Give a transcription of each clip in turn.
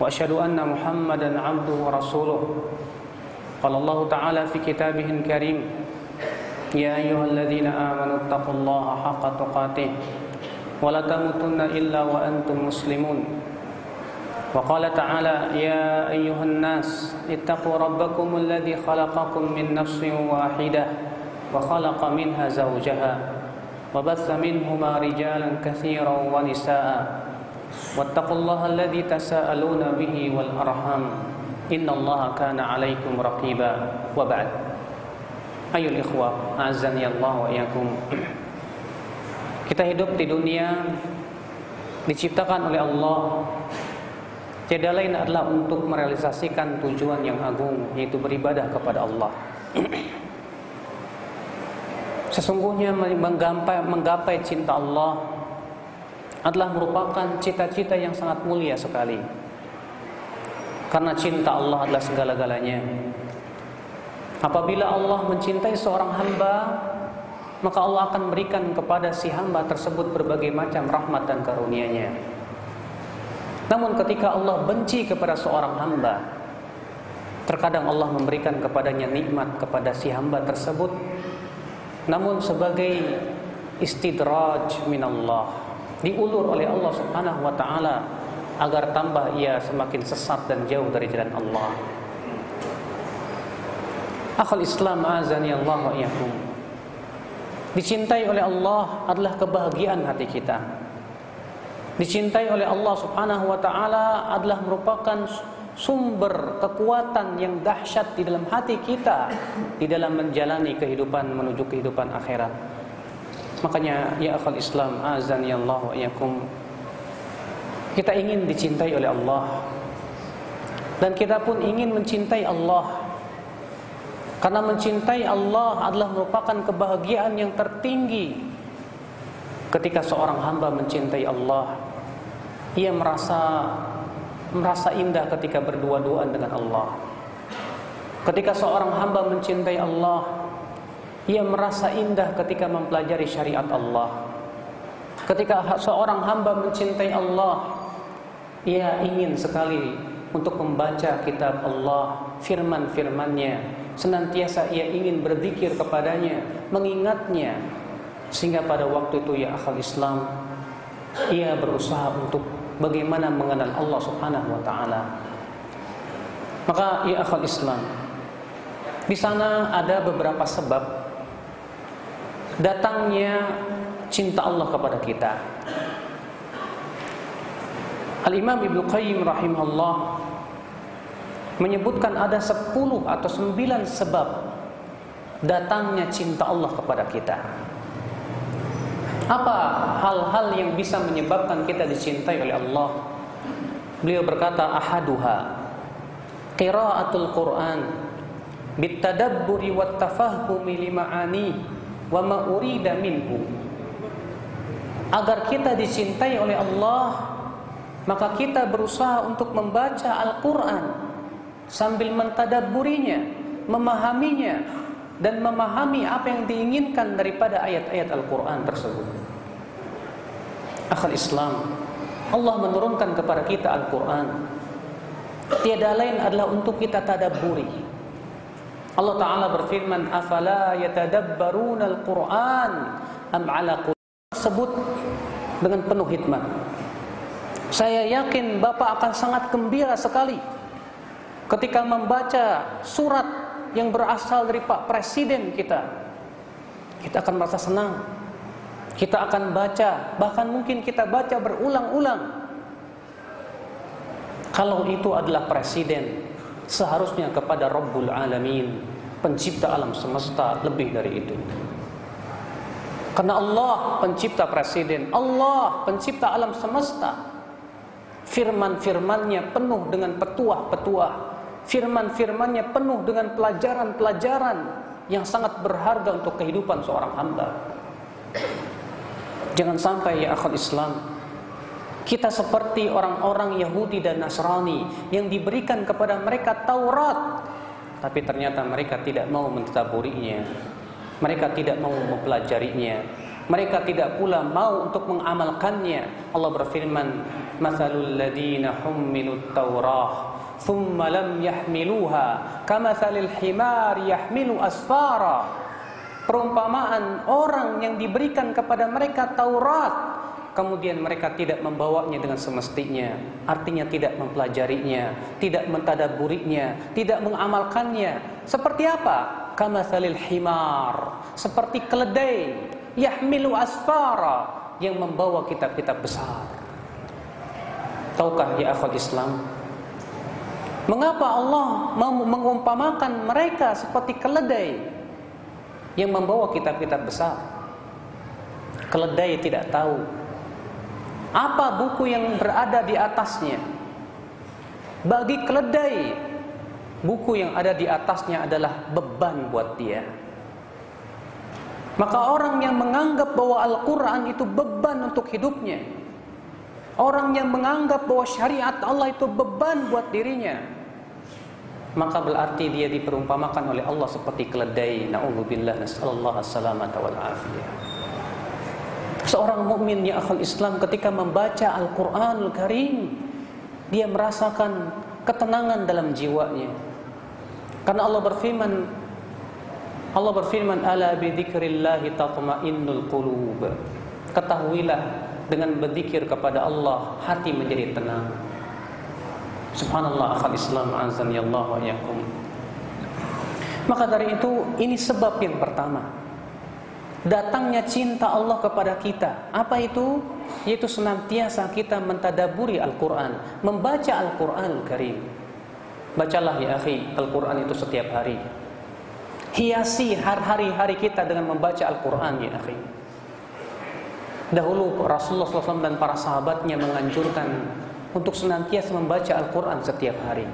وأشهد أن محمدا عبده ورسوله. قال الله تعالى في كتابه الكريم يا أيها الذين آمنوا اتقوا الله حق تقاته ولا تموتن إلا وأنتم مسلمون. وقال تعالى يا أيها الناس اتقوا ربكم الذي خلقكم من نفس واحدة وخلق منها زوجها وبث منهما رجالا كثيرا ونساء. واتقوا الله الذي تساءلون به والأرحام إن الله كان عليكم رقيبا وبعد أيها الإخوة أعزني الله وإياكم Kita hidup di dunia diciptakan oleh Allah Tiada lain adalah untuk merealisasikan tujuan yang agung yaitu beribadah kepada Allah. Sesungguhnya menggapai, menggapai cinta Allah adalah merupakan cita-cita yang sangat mulia sekali. Karena cinta Allah adalah segala-galanya. Apabila Allah mencintai seorang hamba, maka Allah akan berikan kepada si hamba tersebut berbagai macam rahmat dan karunia-Nya. Namun ketika Allah benci kepada seorang hamba, terkadang Allah memberikan kepadanya nikmat kepada si hamba tersebut, namun sebagai istidraj minallah, diulur oleh Allah Subhanahu wa taala agar tambah ia semakin sesat dan jauh dari jalan Allah. Akhul Islam azani Allah wa iyyakum. Dicintai oleh Allah adalah kebahagiaan hati kita. Dicintai oleh Allah Subhanahu wa taala adalah merupakan sumber kekuatan yang dahsyat di dalam hati kita di dalam menjalani kehidupan menuju kehidupan akhirat. Makanya ya akal Islam azan ya Allah wa iyakum kita ingin dicintai oleh Allah. Dan kita pun ingin mencintai Allah. Karena mencintai Allah adalah merupakan kebahagiaan yang tertinggi ketika seorang hamba mencintai Allah. Ia merasa merasa indah ketika berdua-duaan dengan Allah. Ketika seorang hamba mencintai Allah ia merasa indah ketika mempelajari syariat Allah. Ketika seorang hamba mencintai Allah ia ingin sekali untuk membaca kitab Allah firman-firmannya. Senantiasa ia ingin berzikir kepadanya mengingatnya sehingga pada waktu itu ya akal Islam. Ia berusaha untuk bagaimana mengenal Allah Subhanahu wa taala. Maka ya akal Islam, di sana ada beberapa sebab datangnya cinta Allah kepada kita. Al-Imam Ibnu Qayyim rahimahullah menyebutkan ada 10 atau 9 sebab datangnya cinta Allah kepada kita. Apa hal-hal yang bisa menyebabkan kita dicintai oleh Allah? Beliau berkata ahaduha qiraatul Quran bitadabburi wat tafahumi lima'ani wa ma urida minhu. Agar kita dicintai oleh Allah, maka kita berusaha untuk membaca Al-Qur'an sambil mentadabburinya, memahaminya dan memahami apa yang diinginkan daripada ayat-ayat Al-Quran tersebut. Akhal Islam, Allah menurunkan kepada kita Al-Quran. Tiada lain adalah untuk kita tadabburi. Allah Ta'ala berfirman, Afala yatadabbarun Al-Quran am ala tersebut dengan penuh hikmat. Saya yakin Bapak akan sangat gembira sekali ketika membaca surat yang berasal dari Pak Presiden kita. Kita akan merasa senang. Kita akan baca, bahkan mungkin kita baca berulang-ulang. Kalau itu adalah presiden, seharusnya kepada Rabbul Alamin, pencipta alam semesta lebih dari itu. Karena Allah pencipta presiden, Allah pencipta alam semesta. Firman-firmannya penuh dengan petuah-petuah Firman-firmannya penuh dengan pelajaran-pelajaran yang sangat berharga untuk kehidupan seorang hamba. Jangan sampai ya akhul Islam kita seperti orang-orang Yahudi dan Nasrani yang diberikan kepada mereka Taurat tapi ternyata mereka tidak mau mentadaburinya. Mereka tidak mau mempelajarinya. Mereka tidak pula mau untuk mengamalkannya. Allah berfirman, "Matsalul ladzina hummilut Taurah thumma lam yahmiluha kamatsalil himar yahmilu asfara." Perumpamaan orang yang diberikan kepada mereka Taurat kemudian mereka tidak membawanya dengan semestinya, artinya tidak mempelajarinya, tidak mentadaburinya, tidak mengamalkannya. Seperti apa? Kama salil himar, seperti keledai, yahmilu asfara yang membawa kitab-kitab besar. Tahukah ya akhwat Islam? Mengapa Allah mengumpamakan mereka seperti keledai yang membawa kitab-kitab besar? Keledai tidak tahu apa buku yang berada di atasnya. Bagi keledai, buku yang ada di atasnya adalah beban buat dia. Maka orang yang menganggap bahwa Al-Quran itu beban untuk hidupnya, orang yang menganggap bahwa syariat Allah itu beban buat dirinya, maka berarti dia diperumpamakan oleh Allah seperti keledai. Nauzubillah nasallallahu alaihi afiyah. Seorang mukmin ya akhul Islam ketika membaca Al-Qur'anul Karim dia merasakan ketenangan dalam jiwanya. Karena Allah berfirman Allah berfirman ala bi dzikrillah tatma'innul qulub. Ketahuilah dengan berzikir kepada Allah hati menjadi tenang. Subhanallah akhul Islam azan ya Allah wa yakum. Maka dari itu ini sebab yang pertama datangnya cinta Allah kepada kita. Apa itu? Yaitu senantiasa kita mentadaburi Al-Quran, membaca Al-Quran Karim. Bacalah ya akhi Al-Quran itu setiap hari. Hiasi hari-hari kita dengan membaca Al-Quran ya akhi. Dahulu Rasulullah SAW dan para sahabatnya menganjurkan untuk senantiasa membaca Al-Quran setiap hari.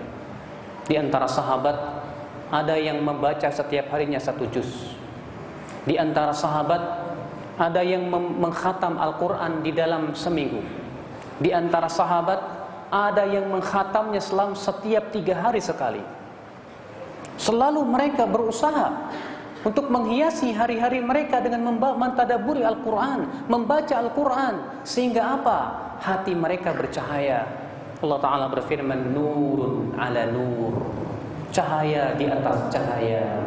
Di antara sahabat ada yang membaca setiap harinya satu juz di antara sahabat ada yang mengkhatam Al-Quran di dalam seminggu. Di antara sahabat ada yang mengkhatamnya selama setiap tiga hari sekali. Selalu mereka berusaha untuk menghiasi hari-hari mereka dengan mentadaburi Al-Quran, membaca Al-Quran, sehingga apa? Hati mereka bercahaya. Allah Ta'ala berfirman, Nurun ala nur. Cahaya di atas cahaya.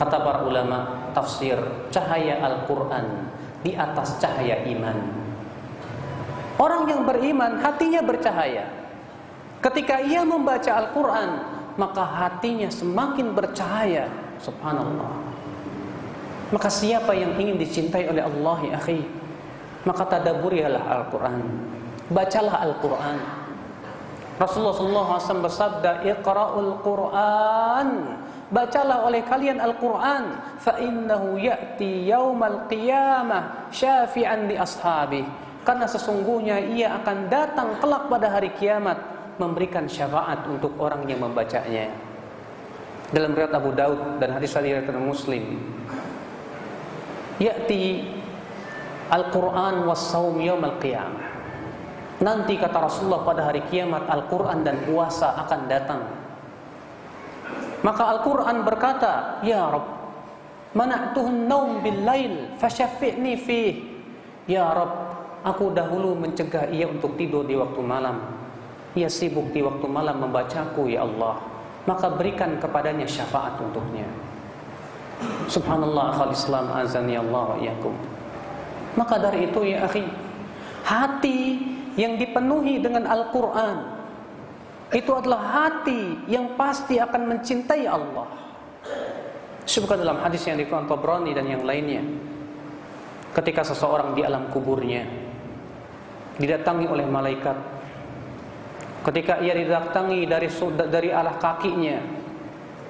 Kata para ulama, tafsir cahaya Al-Quran di atas cahaya iman. Orang yang beriman hatinya bercahaya. Ketika ia membaca Al-Quran, maka hatinya semakin bercahaya. Subhanallah. Maka siapa yang ingin dicintai oleh Allah ya akhi, maka tadaburilah Al-Quran. Bacalah Al-Quran. Rasulullah SAW bersabda, "Iqra'ul Quran bacalah oleh kalian Al-Quran fa innahu ya'ti yaumal qiyamah syafi'an li ashabi karena sesungguhnya ia akan datang kelak pada hari kiamat memberikan syafaat untuk orang yang membacanya. Dalam riwayat Abu Daud dan hadis riwayat Muslim. Ya'ti Al-Quran was saum yaumal qiyamah. Nanti kata Rasulullah pada hari kiamat Al-Quran dan puasa akan datang maka Al-Quran berkata, Ya Rabb, mana'tuhun naum bil lail, fasyafi'ni fih. Ya Rabb, aku dahulu mencegah ia untuk tidur di waktu malam. Ia sibuk di waktu malam membacaku, Ya Allah. Maka berikan kepadanya syafaat untuknya. Subhanallah akhal Islam azan ya Allah wa. Maka dari itu ya akhi, hati yang dipenuhi dengan Al-Quran itu adalah hati yang pasti akan mencintai Allah. Sebutkan dalam hadis yang dikutip Tabrani dan yang lainnya. Ketika seseorang di alam kuburnya didatangi oleh malaikat. Ketika ia didatangi dari dari arah kakinya,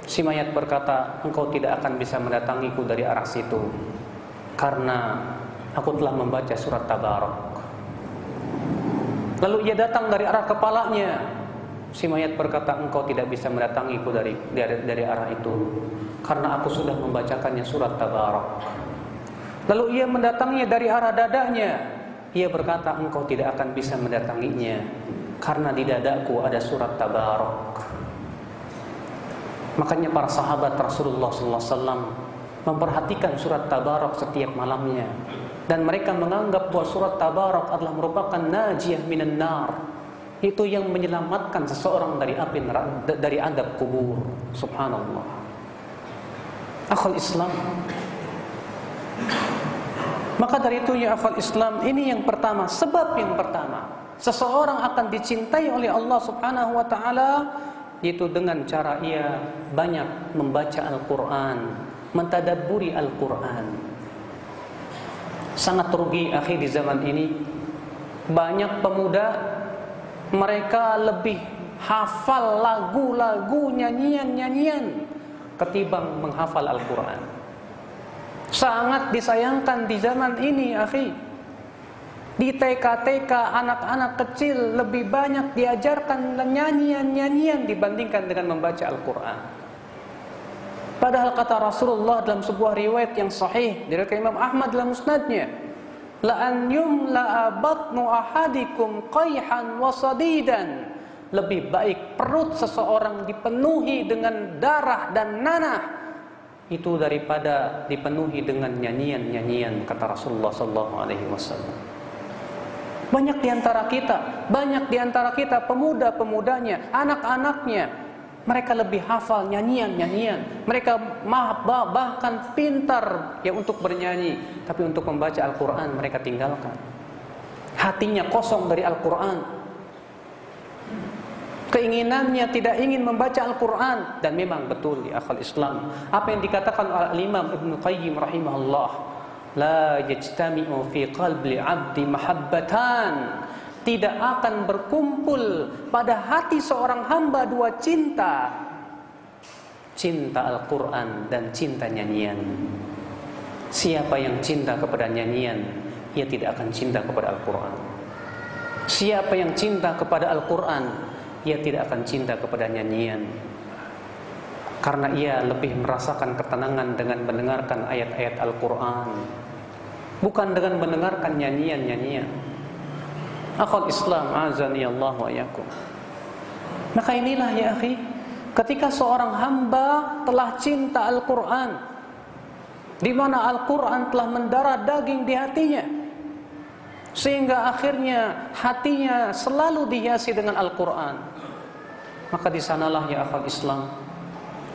si mayat berkata, "Engkau tidak akan bisa mendatangiku dari arah situ karena aku telah membaca surat Tabarok." Lalu ia datang dari arah kepalanya, Si mayat berkata, engkau tidak bisa mendatangiku dari, dari, dari arah itu. Karena aku sudah membacakannya surat Tabarak. Lalu ia mendatanginya dari arah dadanya. Ia berkata, engkau tidak akan bisa mendatanginya. Karena di dadaku ada surat Tabarak. Makanya para sahabat Rasulullah SAW memperhatikan surat Tabarak setiap malamnya. Dan mereka menganggap bahwa surat Tabarak adalah merupakan najiyah minan nar itu yang menyelamatkan seseorang dari api neraka dari adab kubur. Subhanallah. Akal Islam. Maka dari itu ya akal Islam ini yang pertama sebab yang pertama. Seseorang akan dicintai oleh Allah subhanahu wa ta'ala itu dengan cara ia banyak membaca Al-Quran mentadaburi Al-Quran. Sangat rugi akhir di zaman ini. Banyak pemuda mereka lebih hafal lagu-lagu nyanyian-nyanyian ketimbang menghafal Al-Quran. Sangat disayangkan di zaman ini, akhi. Di TK-TK anak-anak kecil lebih banyak diajarkan nyanyian-nyanyian dibandingkan dengan membaca Al-Quran. Padahal kata Rasulullah dalam sebuah riwayat yang sahih dari Imam Ahmad dalam musnadnya, la an yumla'a batnu ahadikum qayhan wa sadidan. Lebih baik perut seseorang dipenuhi dengan darah dan nanah itu daripada dipenuhi dengan nyanyian-nyanyian kata Rasulullah sallallahu alaihi wasallam. Banyak di antara kita banyak di antara kita pemuda-pemudanya anak-anaknya mereka lebih hafal nyanyian-nyanyian. Mereka bahkan pintar ya untuk bernyanyi, tapi untuk membaca Al-Qur'an mereka tinggalkan. Hatinya kosong dari Al-Qur'an. Keinginannya tidak ingin membaca Al-Qur'an dan memang betul di akal Islam. Apa yang dikatakan oleh Imam Ibn Qayyim rahimahullah, la yajtami'u fi qalbi 'abdi mahabbatan tidak akan berkumpul pada hati seorang hamba dua cinta. Cinta Al-Quran dan cinta nyanyian. Siapa yang cinta kepada nyanyian ia tidak akan cinta kepada Al-Quran. Siapa yang cinta kepada Al-Quran ia tidak akan cinta kepada nyanyian. Karena ia lebih merasakan ketenangan dengan mendengarkan ayat-ayat Al-Quran bukan dengan mendengarkan nyanyian-nyanyian Akhul Islam azani Allah wa yakum. Maka inilah ya akhi, ketika seorang hamba telah cinta Al-Qur'an di mana Al-Qur'an telah mendarah daging di hatinya sehingga akhirnya hatinya selalu dihiasi dengan Al-Qur'an. Maka di sanalah ya akhul Islam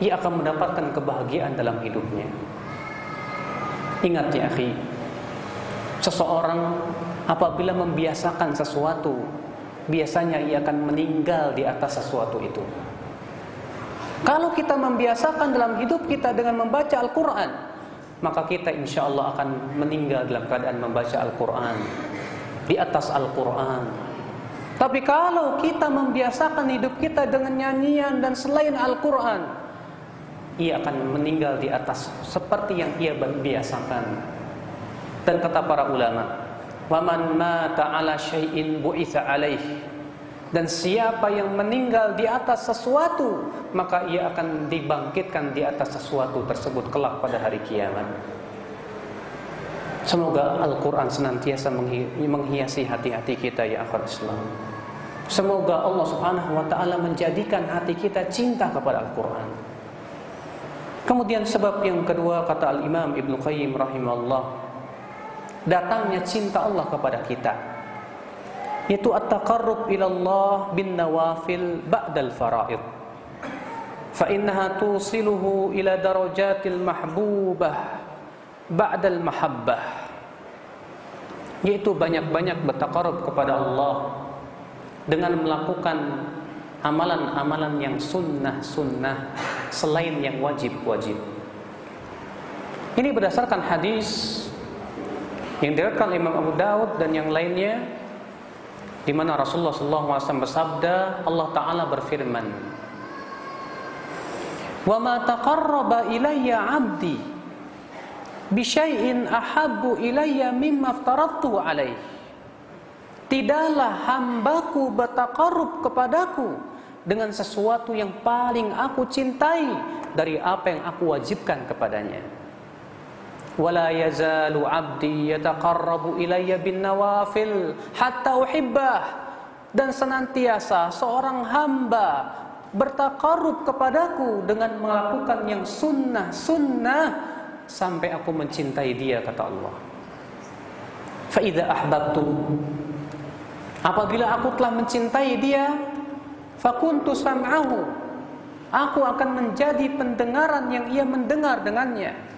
ia akan mendapatkan kebahagiaan dalam hidupnya. Ingat ya akhi, seseorang apabila membiasakan sesuatu, biasanya ia akan meninggal di atas sesuatu itu. Kalau kita membiasakan dalam hidup kita dengan membaca Al-Quran, maka kita insya Allah akan meninggal dalam keadaan membaca Al-Quran di atas Al-Quran. Tapi kalau kita membiasakan hidup kita dengan nyanyian dan selain Al-Quran, ia akan meninggal di atas seperti yang ia biasakan. Dan kata para ulama, Waman mata ala syai'in bu'itha alaih. Dan siapa yang meninggal di atas sesuatu, maka ia akan dibangkitkan di atas sesuatu tersebut kelak pada hari kiamat. Semoga Al-Quran senantiasa menghiasi hati-hati kita ya akhir Islam. Semoga Allah subhanahu wa ta'ala menjadikan hati kita cinta kepada Al-Quran. Kemudian sebab yang kedua kata Al-Imam Ibn Qayyim rahimahullah datangnya cinta Allah kepada kita. Yaitu at-taqarrub ila Allah bin nawafil ba'dal fara'id. Fa innaha tusiluhu ila darajatil mahbubah ba'dal mahabbah. Yaitu banyak-banyak bertaqarrub kepada Allah dengan melakukan amalan-amalan yang sunnah-sunnah selain yang wajib-wajib. Ini berdasarkan hadis yang diriwayatkan Imam Abu Daud dan yang lainnya di mana Rasulullah SAW bersabda Allah Taala berfirman Wa ma taqarraba ilayya 'abdi bi syai'in ahabbu ilayya mimma aftaradtu alaih Tidaklah hambaku bertakarrub kepadaku dengan sesuatu yang paling aku cintai dari apa yang aku wajibkan kepadanya. Yazalu 'abdi yataqarrabu ilayya bin nawafil hatta uhibbah dan senantiasa seorang hamba bertakarub kepadaku dengan melakukan yang sunnah-sunnah sampai aku mencintai dia kata Allah. Fa idza ahbabtu apabila aku telah mencintai dia fakuntu sam'ahu aku akan menjadi pendengaran yang ia mendengar dengannya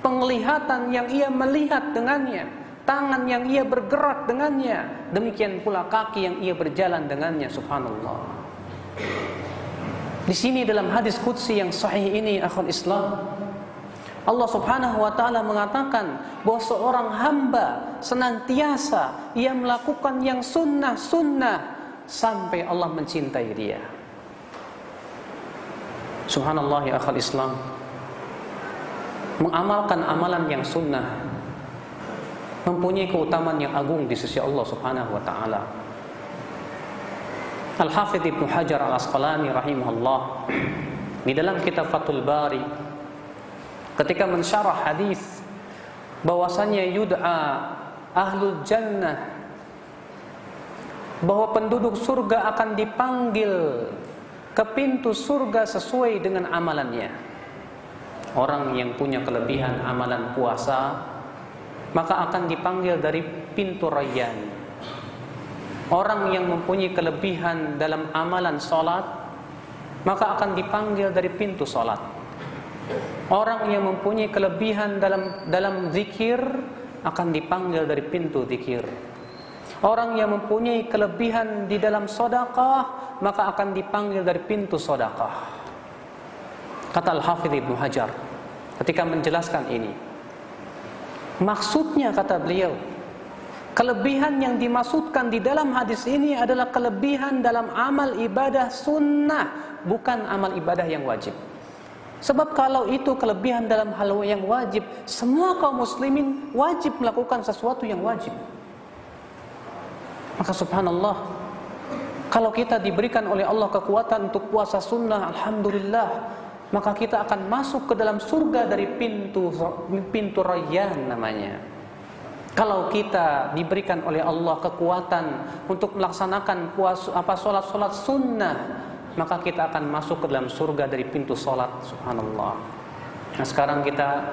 penglihatan yang ia melihat dengannya tangan yang ia bergerak dengannya demikian pula kaki yang ia berjalan dengannya subhanallah di sini dalam hadis qudsi yang sahih ini akhul Islam Allah Subhanahu wa taala mengatakan bahwa seorang hamba senantiasa ia melakukan yang sunnah-sunnah sampai Allah mencintai dia. Subhanallah ya akhul Islam. Mengamalkan amalan yang sunnah mempunyai keutamaan yang agung di sisi Allah Subhanahu wa taala. Al-Hafidh Ibnu Hajar Al-Asqalani rahimahullah di dalam kitab Fathul Bari ketika mensyarah hadis bahwasanya yud'a ahlul jannah bahwa penduduk surga akan dipanggil ke pintu surga sesuai dengan amalannya. Orang yang punya kelebihan amalan puasa maka akan dipanggil dari pintu rayyan. Orang yang mempunyai kelebihan dalam amalan solat Maka akan dipanggil dari pintu solat. Orang yang mempunyai kelebihan dalam dalam zikir Akan dipanggil dari pintu zikir. Orang yang mempunyai kelebihan di dalam sodakah Maka akan dipanggil dari pintu sodakah Kata Al-Hafidh Ibn Hajar Ketika menjelaskan ini Maksudnya kata beliau Kelebihan yang dimaksudkan di dalam hadis ini adalah kelebihan dalam amal ibadah sunnah, bukan amal ibadah yang wajib. Sebab kalau itu kelebihan dalam hal yang wajib, semua kaum muslimin wajib melakukan sesuatu yang wajib. Maka subhanallah, kalau kita diberikan oleh Allah kekuatan untuk puasa sunnah, alhamdulillah, maka kita akan masuk ke dalam surga dari pintu pintu rayyan namanya. Kalau kita diberikan oleh Allah kekuatan untuk melaksanakan puasa apa salat-salat sunnah, maka kita akan masuk ke dalam surga dari pintu salat. Subhanallah. Nah, sekarang kita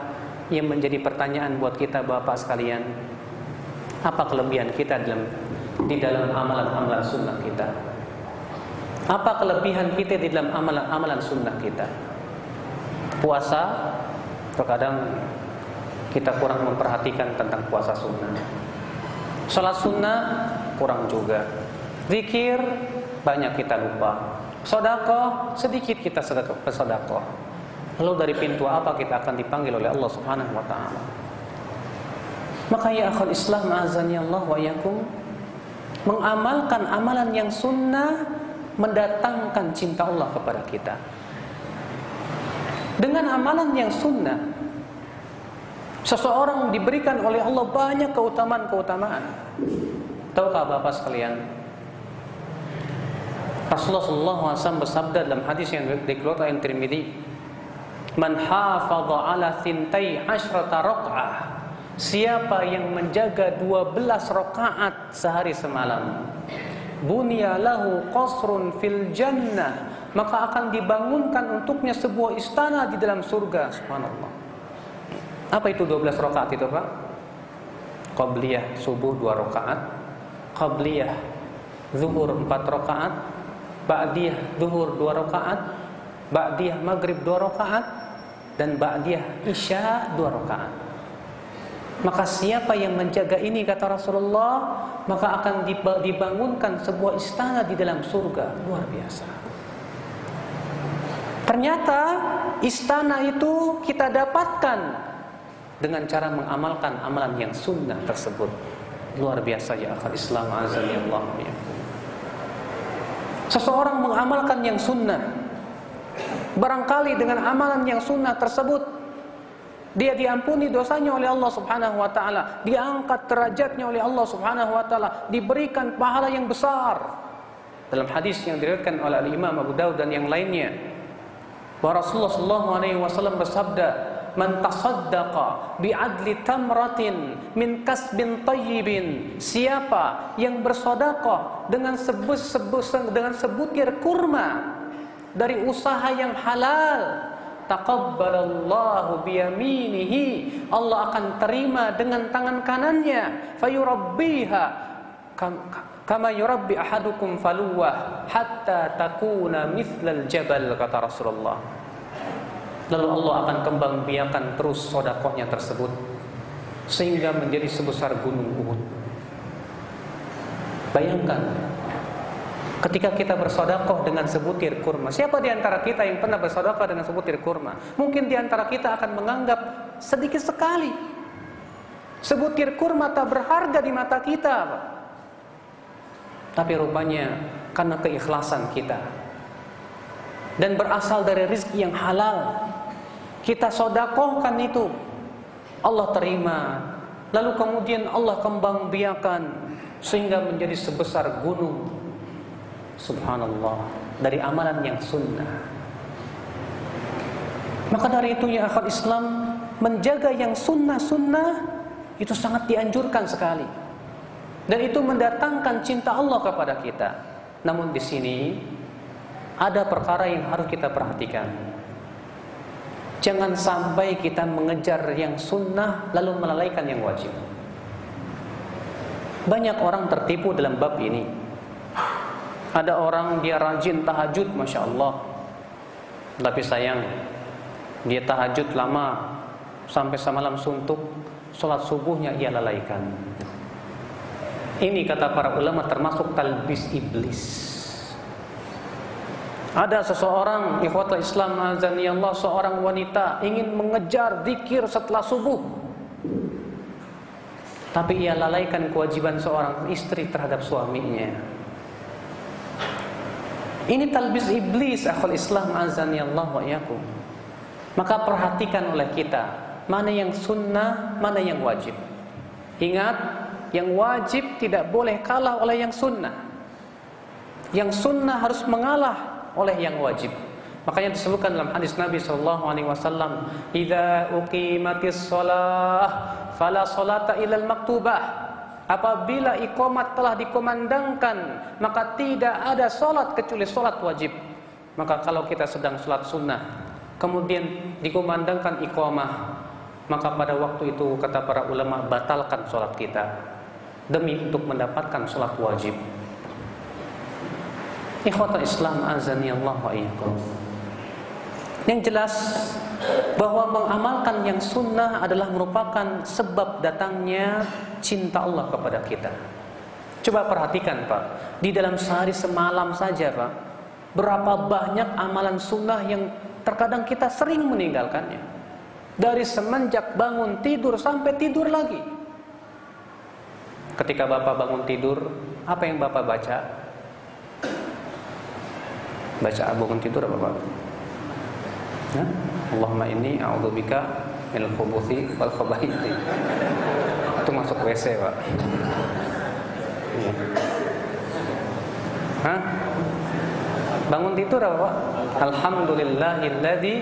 yang menjadi pertanyaan buat kita Bapak sekalian, apa kelebihan kita dalam di dalam amalan-amalan sunnah kita? Apa kelebihan kita di dalam amalan-amalan sunnah kita? Puasa terkadang kita kurang memperhatikan tentang puasa sunnah. Salat sunnah kurang juga. Zikir banyak kita lupa. Sodako sedikit kita sodako. Lalu dari pintu apa kita akan dipanggil oleh Allah Subhanahu Wa Taala? Maka ya akhul Islam azani Allah wa yakum mengamalkan amalan yang sunnah mendatangkan cinta Allah kepada kita. Dengan amalan yang sunnah Seseorang diberikan oleh Allah banyak keutamaan-keutamaan. Tahukah Bapak sekalian? Rasulullah SAW bersabda dalam hadis yang dikeluarkan Tirmidzi, "Man hafadha ala thintai asyrata raq'ah." Siapa yang menjaga 12 rakaat sehari semalam, bunya lahu qasrun fil jannah, maka akan dibangunkan untuknya sebuah istana di dalam surga. Subhanallah. Apa itu 12 rakaat itu Pak? Qabliyah subuh 2 rakaat, Qabliyah zuhur 4 rakaat, Ba'diyah zuhur 2 rakaat, Ba'diyah maghrib 2 rakaat, dan Ba'diyah isya 2 rakaat. Maka siapa yang menjaga ini kata Rasulullah Maka akan dibangunkan sebuah istana di dalam surga Luar biasa Ternyata istana itu kita dapatkan dengan cara mengamalkan amalan yang sunnah tersebut. Luar biasa ya akal Islam azan ya Allah. Seseorang mengamalkan yang sunnah. Barangkali dengan amalan yang sunnah tersebut dia diampuni dosanya oleh Allah Subhanahu wa taala, diangkat derajatnya oleh Allah Subhanahu wa taala, diberikan pahala yang besar. dalam hadis yang diriwayatkan oleh Imam Abu Dawud dan yang lainnya bahwa Rasulullah sallallahu alaihi wasallam bersabda man tasaddaqa bi'adli tamratin min kasbin tayyibin. Siapa yang bersedekah dengan sebut sebut dengan sebutir kurma dari usaha yang halal taqabbalallahu biyaminihi Allah akan terima dengan tangan kanannya. Fayurabbiha kama yurabbi ahadukum faluwah hatta takuna mithlal jabal kata Rasulullah lalu Allah akan kembang biakan terus sodakohnya tersebut sehingga menjadi sebesar gunung Uhud bayangkan Ketika kita bersodakoh dengan sebutir kurma, siapa di antara kita yang pernah bersodakoh dengan sebutir kurma? Mungkin di antara kita akan menganggap sedikit sekali. Sebutir kurma tak berharga di mata kita, Pak. Tapi rupanya karena keikhlasan kita dan berasal dari rizki yang halal, kita sodakohkan itu, Allah terima. Lalu kemudian Allah kembang biakan sehingga menjadi sebesar gunung Subhanallah dari amalan yang sunnah. Maka dari itu ya akal Islam menjaga yang sunnah-sunnah itu sangat dianjurkan sekali. Dan itu mendatangkan cinta Allah kepada kita. Namun di sini ada perkara yang harus kita perhatikan. Jangan sampai kita mengejar yang sunnah lalu melalaikan yang wajib. Banyak orang tertipu dalam bab ini. Ada orang dia rajin tahajud, masya Allah. Tapi sayang, dia tahajud lama sampai semalam suntuk, sholat subuhnya ia lalaikan. Ini kata para ulama termasuk talbis iblis. Ada seseorang ikhwatul Islam azani Allah seorang wanita ingin mengejar zikir setelah subuh. Tapi ia lalaikan kewajiban seorang istri terhadap suaminya. Ini talbis iblis akhul Islam azani Allah wa yakum. Maka perhatikan oleh kita mana yang sunnah, mana yang wajib. Ingat, yang wajib tidak boleh kalah oleh yang sunnah. Yang sunnah harus mengalah oleh yang wajib. Makanya disebutkan dalam hadis Nabi sallallahu alaihi wasallam, "Idza uqimatis shalah fala salata ilal maktubah." Apabila ikomat telah dikomandangkan Maka tidak ada solat kecuali solat wajib Maka kalau kita sedang solat sunnah Kemudian dikomandangkan ikomah Maka pada waktu itu kata para ulama Batalkan solat kita Demi untuk mendapatkan solat wajib Ikhwata Islam azani Allah wa Yang jelas bahwa mengamalkan yang sunnah adalah merupakan sebab datangnya cinta Allah kepada kita. Coba perhatikan Pak, di dalam sehari semalam saja Pak, berapa banyak amalan sunnah yang terkadang kita sering meninggalkannya. Dari semenjak bangun tidur sampai tidur lagi. Ketika Bapak bangun tidur, apa yang Bapak baca? Baca bangun tidur apa Pak? Nah, Allahumma inni a'udzubika minal khubuthi wal khabaithi. Itu masuk WC, Pak. Iya. Hah? Bangun tidur apa, Pak? Alhamdulillahilladzi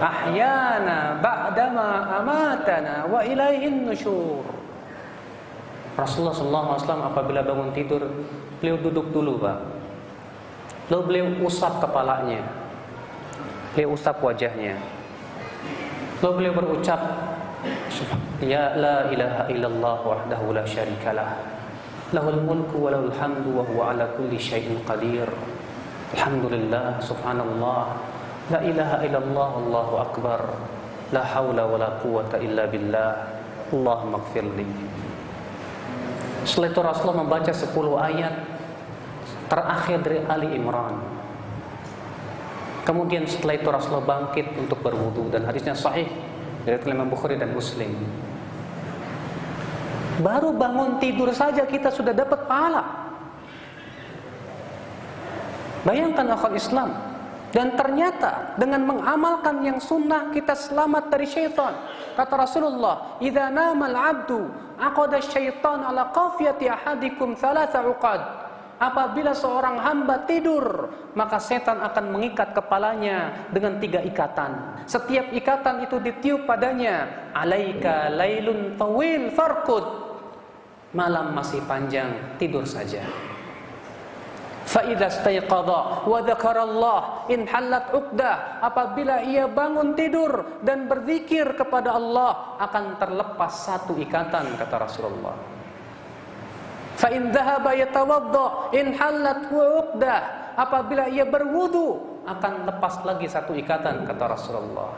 ahyana ba'dama amatana wa ilaihin nusyur. Rasulullah SAW apabila bangun tidur, beliau duduk dulu, Pak. Lalu beliau usap kepalanya, Beliau usap wajahnya. Lalu beliau berucap, Ya la ilaha illallah wahdahu la syarikalah. Lahul mulku wa lahul hamdu wa huwa ala kulli syai'in qadir. Alhamdulillah, subhanallah. La ilaha illallah, Allahu akbar. La hawla wa la quwata illa billah. Allahumma gfirli. Setelah itu Rasulullah membaca 10 ayat terakhir dari Ali Imran. Kemudian setelah itu Rasulullah bangkit untuk berwudu dan hadisnya sahih dari Imam Bukhari dan Muslim. Baru bangun tidur saja kita sudah dapat pahala. Bayangkan akal Islam dan ternyata dengan mengamalkan yang sunnah kita selamat dari syaitan. Kata Rasulullah, "Idza nama al-'abdu aqada syaitan ala qafiyati ahadikum thalatha 'uqad." apabila seorang hamba tidur, maka setan akan mengikat kepalanya dengan tiga ikatan. Setiap ikatan itu ditiup padanya, alaika lailun tawil farkud. Malam masih panjang, tidur saja. Fa'idha stayqadha wa dhakarallah in halat uqdah apabila ia bangun tidur dan berzikir kepada Allah akan terlepas satu ikatan kata Rasulullah. Fa in dhahaba yatawadda in halat uqdah apabila ia berwudu akan lepas lagi satu ikatan kata Rasulullah.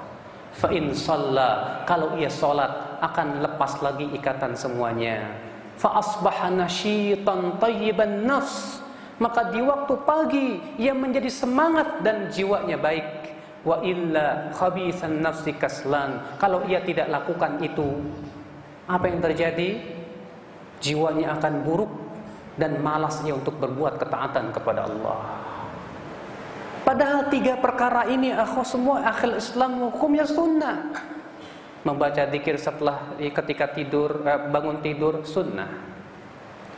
Fa in shalla kalau ia salat akan lepas lagi ikatan semuanya. Fa asbaha nasyitan tayyiban nafs maka di waktu pagi ia menjadi semangat dan jiwanya baik. Wa illa khabithan nafsi kaslan. Kalau ia tidak lakukan itu apa yang terjadi? Jiwanya akan buruk dan malasnya untuk berbuat ketaatan kepada Allah. Padahal tiga perkara ini aku semua akhir Islam hukumnya sunnah. Membaca dikir setelah ketika tidur eh, bangun tidur sunnah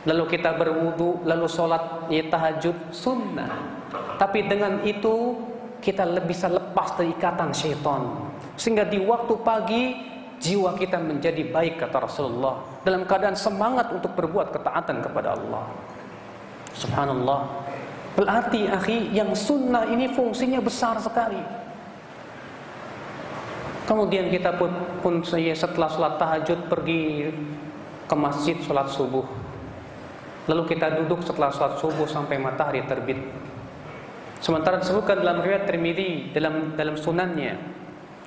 lalu kita berwudu, lalu sholat ya, tahajud sunnah. Tapi dengan itu kita lebih bisa lepas dari ikatan syaitan. Sehingga di waktu pagi jiwa kita menjadi baik kata Rasulullah dalam keadaan semangat untuk berbuat ketaatan kepada Allah. Subhanallah. Berarti akhi yang sunnah ini fungsinya besar sekali. Kemudian kita pun, pun setelah sholat tahajud pergi ke masjid sholat subuh. Lalu kita duduk setelah sholat subuh sampai matahari terbit. Sementara disebutkan dalam riwayat Tirmidzi dalam dalam sunannya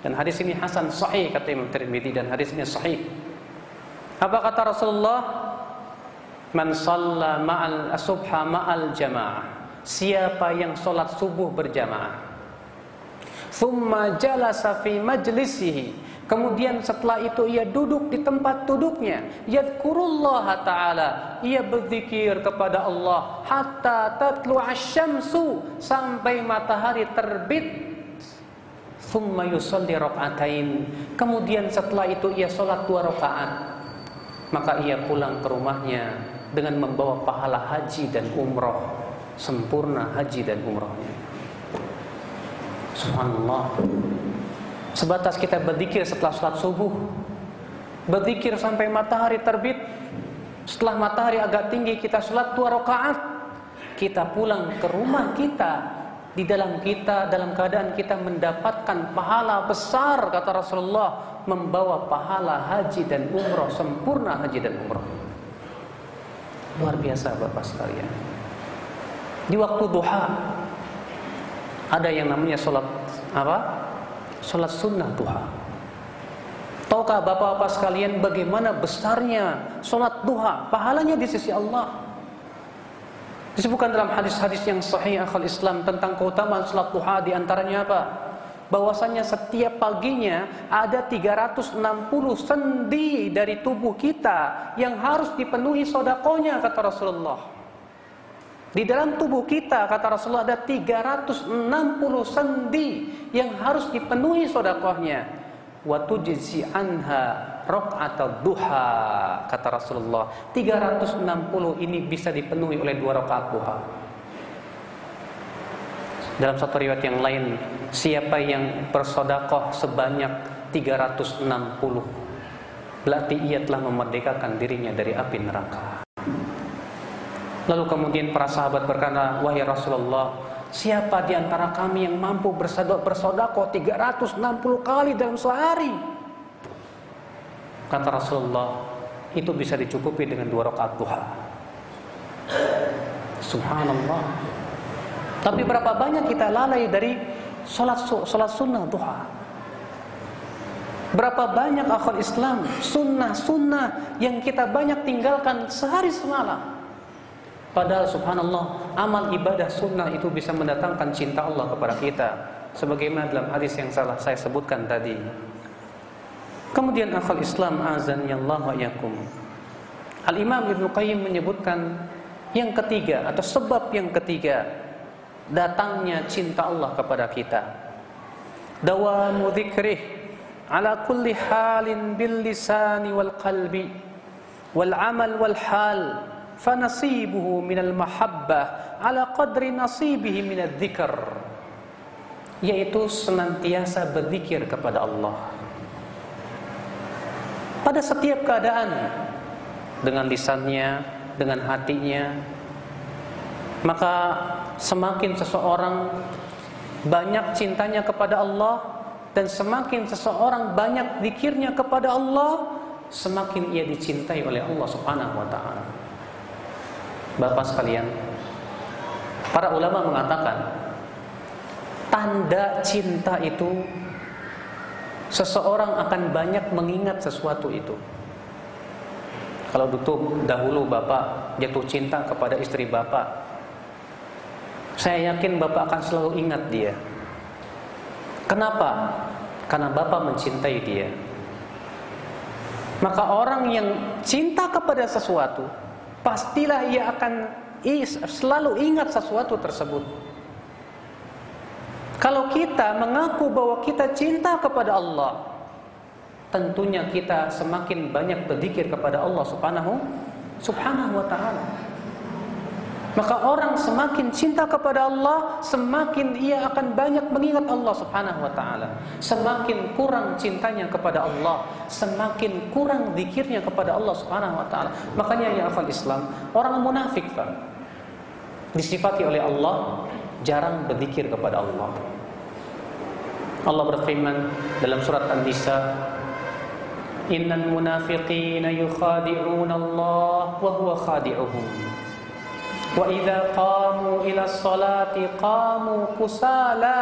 dan hadis ini hasan sahih kata Imam Tirmidzi dan hadis ini sahih. Apa kata Rasulullah? Man shalla ma'al subha ma'al jamaah. Siapa yang sholat subuh berjamaah. Thumma jalasa fi majlisihi Kemudian setelah itu ia duduk di tempat duduknya. Yadkurullah ta'ala. Ia berzikir kepada Allah. Hatta tatlu asyamsu. Sampai matahari terbit. Thumma yusalli rak'atain. Kemudian setelah itu ia sholat dua rakaat. Maka ia pulang ke rumahnya. Dengan membawa pahala haji dan umroh. Sempurna haji dan umrohnya. Subhanallah. Sebatas kita berzikir setelah sholat subuh. Berzikir sampai matahari terbit. Setelah matahari agak tinggi kita sholat dua rakaat. Kita pulang ke rumah kita. Di dalam kita dalam keadaan kita mendapatkan pahala besar kata Rasulullah membawa pahala haji dan umroh sempurna haji dan umroh. Luar biasa bapak sekalian. Di waktu duha ada yang namanya sholat apa Salat sunnah duha. Tahukah bapak-bapak sekalian bagaimana besarnya salat duha? Pahalanya di sisi Allah. Disebutkan dalam hadis-hadis yang sahih akal Islam tentang keutamaan salat duha di antaranya apa? bahwasanya setiap paginya ada 360 sendi dari tubuh kita yang harus dipenuhi sodakonya kata Rasulullah. Di dalam tubuh kita, kata Rasulullah, ada 360 sendi yang harus dipenuhi sodakohnya. Waktu jizi anha atau duha, kata Rasulullah. 360 ini bisa dipenuhi oleh dua rakaat duha. Dalam satu riwayat yang lain, siapa yang bersodakoh sebanyak 360, berarti ia telah memerdekakan dirinya dari api neraka. Lalu kemudian para sahabat berkata, "Wahai Rasulullah, siapa di antara kami yang mampu bersodako 360 kali dalam sehari?" Kata Rasulullah, "Itu bisa dicukupi dengan dua rakaat duha." Subhanallah. Tapi berapa banyak kita lalai dari salat salat sunnah duha? Berapa banyak akal Islam sunnah-sunnah yang kita banyak tinggalkan sehari semalam? Padahal subhanallah amal ibadah sunnah itu bisa mendatangkan cinta Allah kepada kita sebagaimana dalam hadis yang salah saya sebutkan tadi. Kemudian akal Islam azan Allah wa yakum. Al Imam Ibnu Qayyim menyebutkan yang ketiga atau sebab yang ketiga datangnya cinta Allah kepada kita. Dawamu dzikrih ala kulli halin bil lisani wal qalbi wal amal wal hal fanasibuhu minal mahabbah ala qadri nasibihi minal dzikr yaitu senantiasa berzikir kepada Allah pada setiap keadaan dengan lisannya dengan hatinya maka semakin seseorang banyak cintanya kepada Allah dan semakin seseorang banyak zikirnya kepada Allah semakin ia dicintai oleh Allah Subhanahu wa taala. Bapak sekalian, para ulama mengatakan tanda cinta itu seseorang akan banyak mengingat sesuatu itu. Kalau dulu dahulu Bapak jatuh cinta kepada istri Bapak, saya yakin Bapak akan selalu ingat dia. Kenapa? Karena Bapak mencintai dia. Maka orang yang cinta kepada sesuatu, pastilah ia akan selalu ingat sesuatu tersebut. Kalau kita mengaku bahwa kita cinta kepada Allah, tentunya kita semakin banyak berzikir kepada Allah Subhanahu Subhanahu wa taala. Maka orang semakin cinta kepada Allah, semakin ia akan banyak mengingat Allah Subhanahu wa taala. Semakin kurang cintanya kepada Allah, semakin kurang zikirnya kepada Allah Subhanahu wa taala. Makanya ya afal Islam, orang munafik Pak disifati oleh Allah jarang berzikir kepada Allah. Allah berfirman dalam surat An-Nisa, "Innal munafiqina yukhadi'una Allah wa huwa khadi'uhum." وإذا قاموا إلى الصلاة قاموا كسالى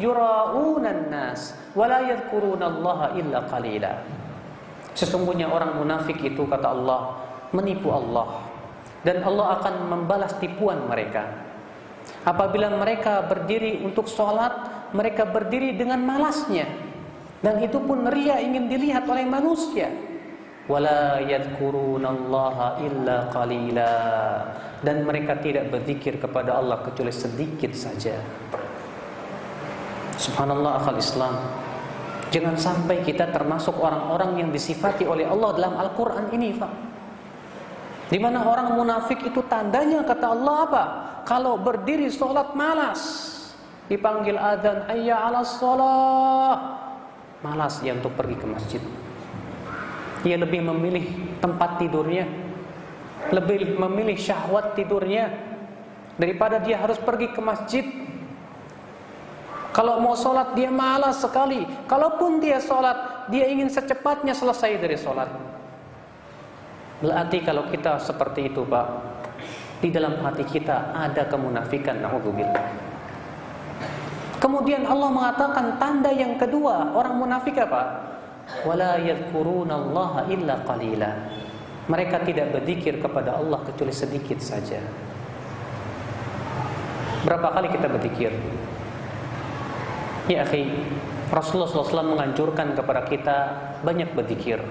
يراؤون الناس ولا يذكرون الله إلا قليلا Sesungguhnya orang munafik itu kata Allah menipu Allah dan Allah akan membalas tipuan mereka. Apabila mereka berdiri untuk sholat, mereka berdiri dengan malasnya dan itu pun ria ingin dilihat oleh manusia. Wala yadkurunallaha illa qalila dan mereka tidak berzikir kepada Allah kecuali sedikit saja. Subhanallah akal Islam. Jangan sampai kita termasuk orang-orang yang disifati oleh Allah dalam Al-Quran ini, Pak. Di mana orang munafik itu tandanya kata Allah apa? Kalau berdiri sholat malas, dipanggil adzan ayya ala sholat, malas ia untuk pergi ke masjid. Ia lebih memilih tempat tidurnya lebih memilih syahwat tidurnya daripada dia harus pergi ke masjid. Kalau mau sholat dia malas sekali. Kalaupun dia sholat, dia ingin secepatnya selesai dari sholat. Berarti kalau kita seperti itu, Pak, di dalam hati kita ada kemunafikan. Naudzubillah. Kemudian Allah mengatakan tanda yang kedua orang munafik apa? Wala yadhkurunallaha illa qalila mereka tidak berzikir kepada Allah kecuali sedikit saja. Berapa kali kita berzikir? Ya akhi, Rasulullah SAW menganjurkan kepada kita banyak berzikir.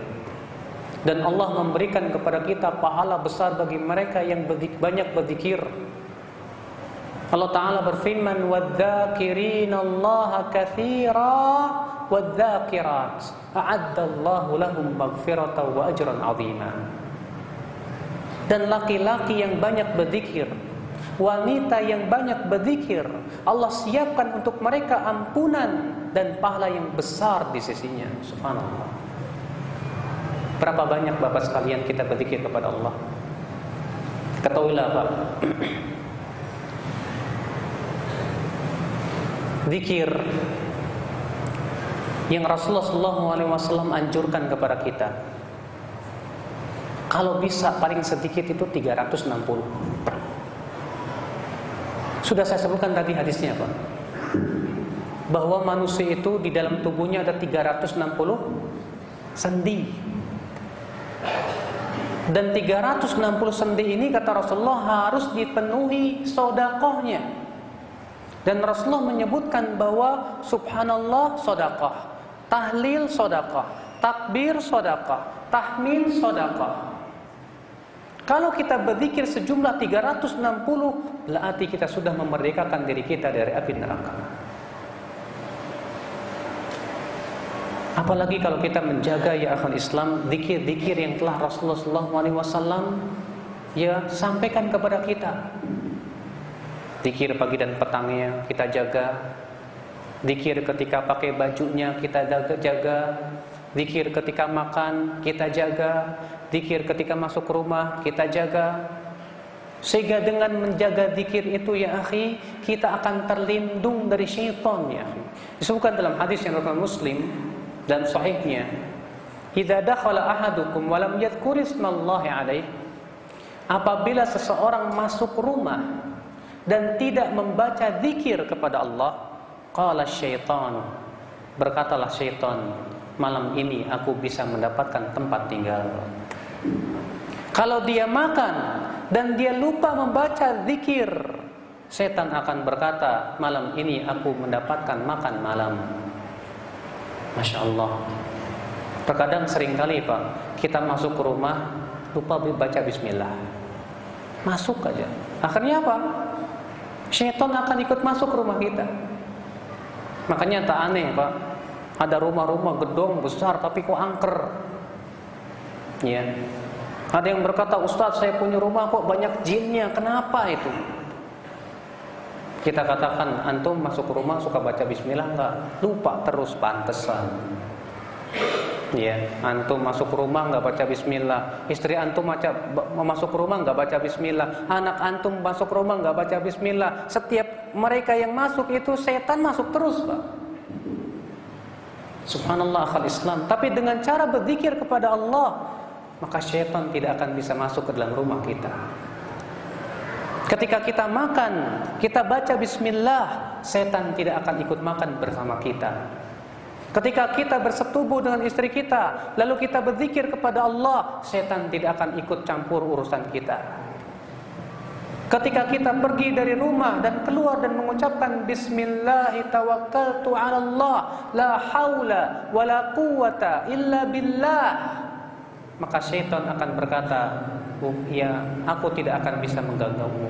Dan Allah memberikan kepada kita pahala besar bagi mereka yang banyak berzikir. Allah Ta'ala berfirman وَالذَّاكِرِينَ اللَّهَ كَثِيرًا وَالذَّاكِرَاتِ أَعَدَّ اللَّهُ لَهُمْ مَغْفِرَةً وَأَجْرًا عَظِيمًا dan laki-laki yang banyak berzikir, wanita yang banyak berzikir, Allah siapkan untuk mereka ampunan dan pahala yang besar di sisinya. Subhanallah. Berapa banyak Bapak sekalian kita berzikir kepada Allah? Ketahuilah Pak. Zikir yang Rasulullah SAW anjurkan kepada kita kalau bisa paling sedikit itu 360. Sudah saya sebutkan tadi hadisnya Pak. Bahwa manusia itu di dalam tubuhnya ada 360 sendi. Dan 360 sendi ini kata Rasulullah harus dipenuhi sodakohnya. Dan Rasulullah menyebutkan bahwa subhanallah sodakoh, tahlil sodakoh, takbir sodakoh, tahmid sodakoh. Kalau kita berzikir sejumlah 360, berarti kita sudah memerdekakan diri kita dari api neraka. Apalagi kalau kita menjaga ya akal Islam, zikir-zikir yang telah Rasulullah SAW ya sampaikan kepada kita. Dikir pagi dan petangnya kita jaga. Dikir ketika pakai bajunya kita jaga. Dikir ketika makan kita jaga. Dikir ketika masuk rumah kita jaga. Sehingga dengan menjaga dikir itu ya akhi, kita akan terlindung dari syaitan ya. Disebutkan dalam hadis yang riwayat Muslim dan sahihnya, "Idza dakhala ahadukum wa lam yadhkur ismallahi alaih" Apabila seseorang masuk rumah dan tidak membaca zikir kepada Allah, qala syaitan, berkatalah syaitan, malam ini aku bisa mendapatkan tempat tinggal. Kalau dia makan dan dia lupa membaca zikir, setan akan berkata, malam ini aku mendapatkan makan malam. Masya Allah. Terkadang sering kali Pak, kita masuk ke rumah lupa baca bismillah. Masuk aja. Akhirnya apa? Setan akan ikut masuk rumah kita. Makanya tak aneh Pak, ada rumah-rumah gedung besar tapi kok angker. Ya, ada yang berkata, Ustadz saya punya rumah kok banyak jinnya, kenapa itu? Kita katakan, antum masuk rumah suka baca bismillah enggak? Lupa terus pantesan. Ya, antum masuk rumah enggak baca bismillah. Istri antum baca, masuk rumah enggak baca bismillah. Anak antum masuk rumah enggak baca bismillah. Setiap mereka yang masuk itu setan masuk terus, Pak. Subhanallah akal Islam. Tapi dengan cara berzikir kepada Allah, maka syaitan tidak akan bisa masuk ke dalam rumah kita. Ketika kita makan, kita baca bismillah, setan tidak akan ikut makan bersama kita. Ketika kita bersetubuh dengan istri kita, lalu kita berzikir kepada Allah, setan tidak akan ikut campur urusan kita. Ketika kita pergi dari rumah dan keluar dan mengucapkan Bismillah tawakkaltu ala Allah la quwata illa billah maka syaitan akan berkata, oh, "Ya, aku tidak akan bisa mengganggumu."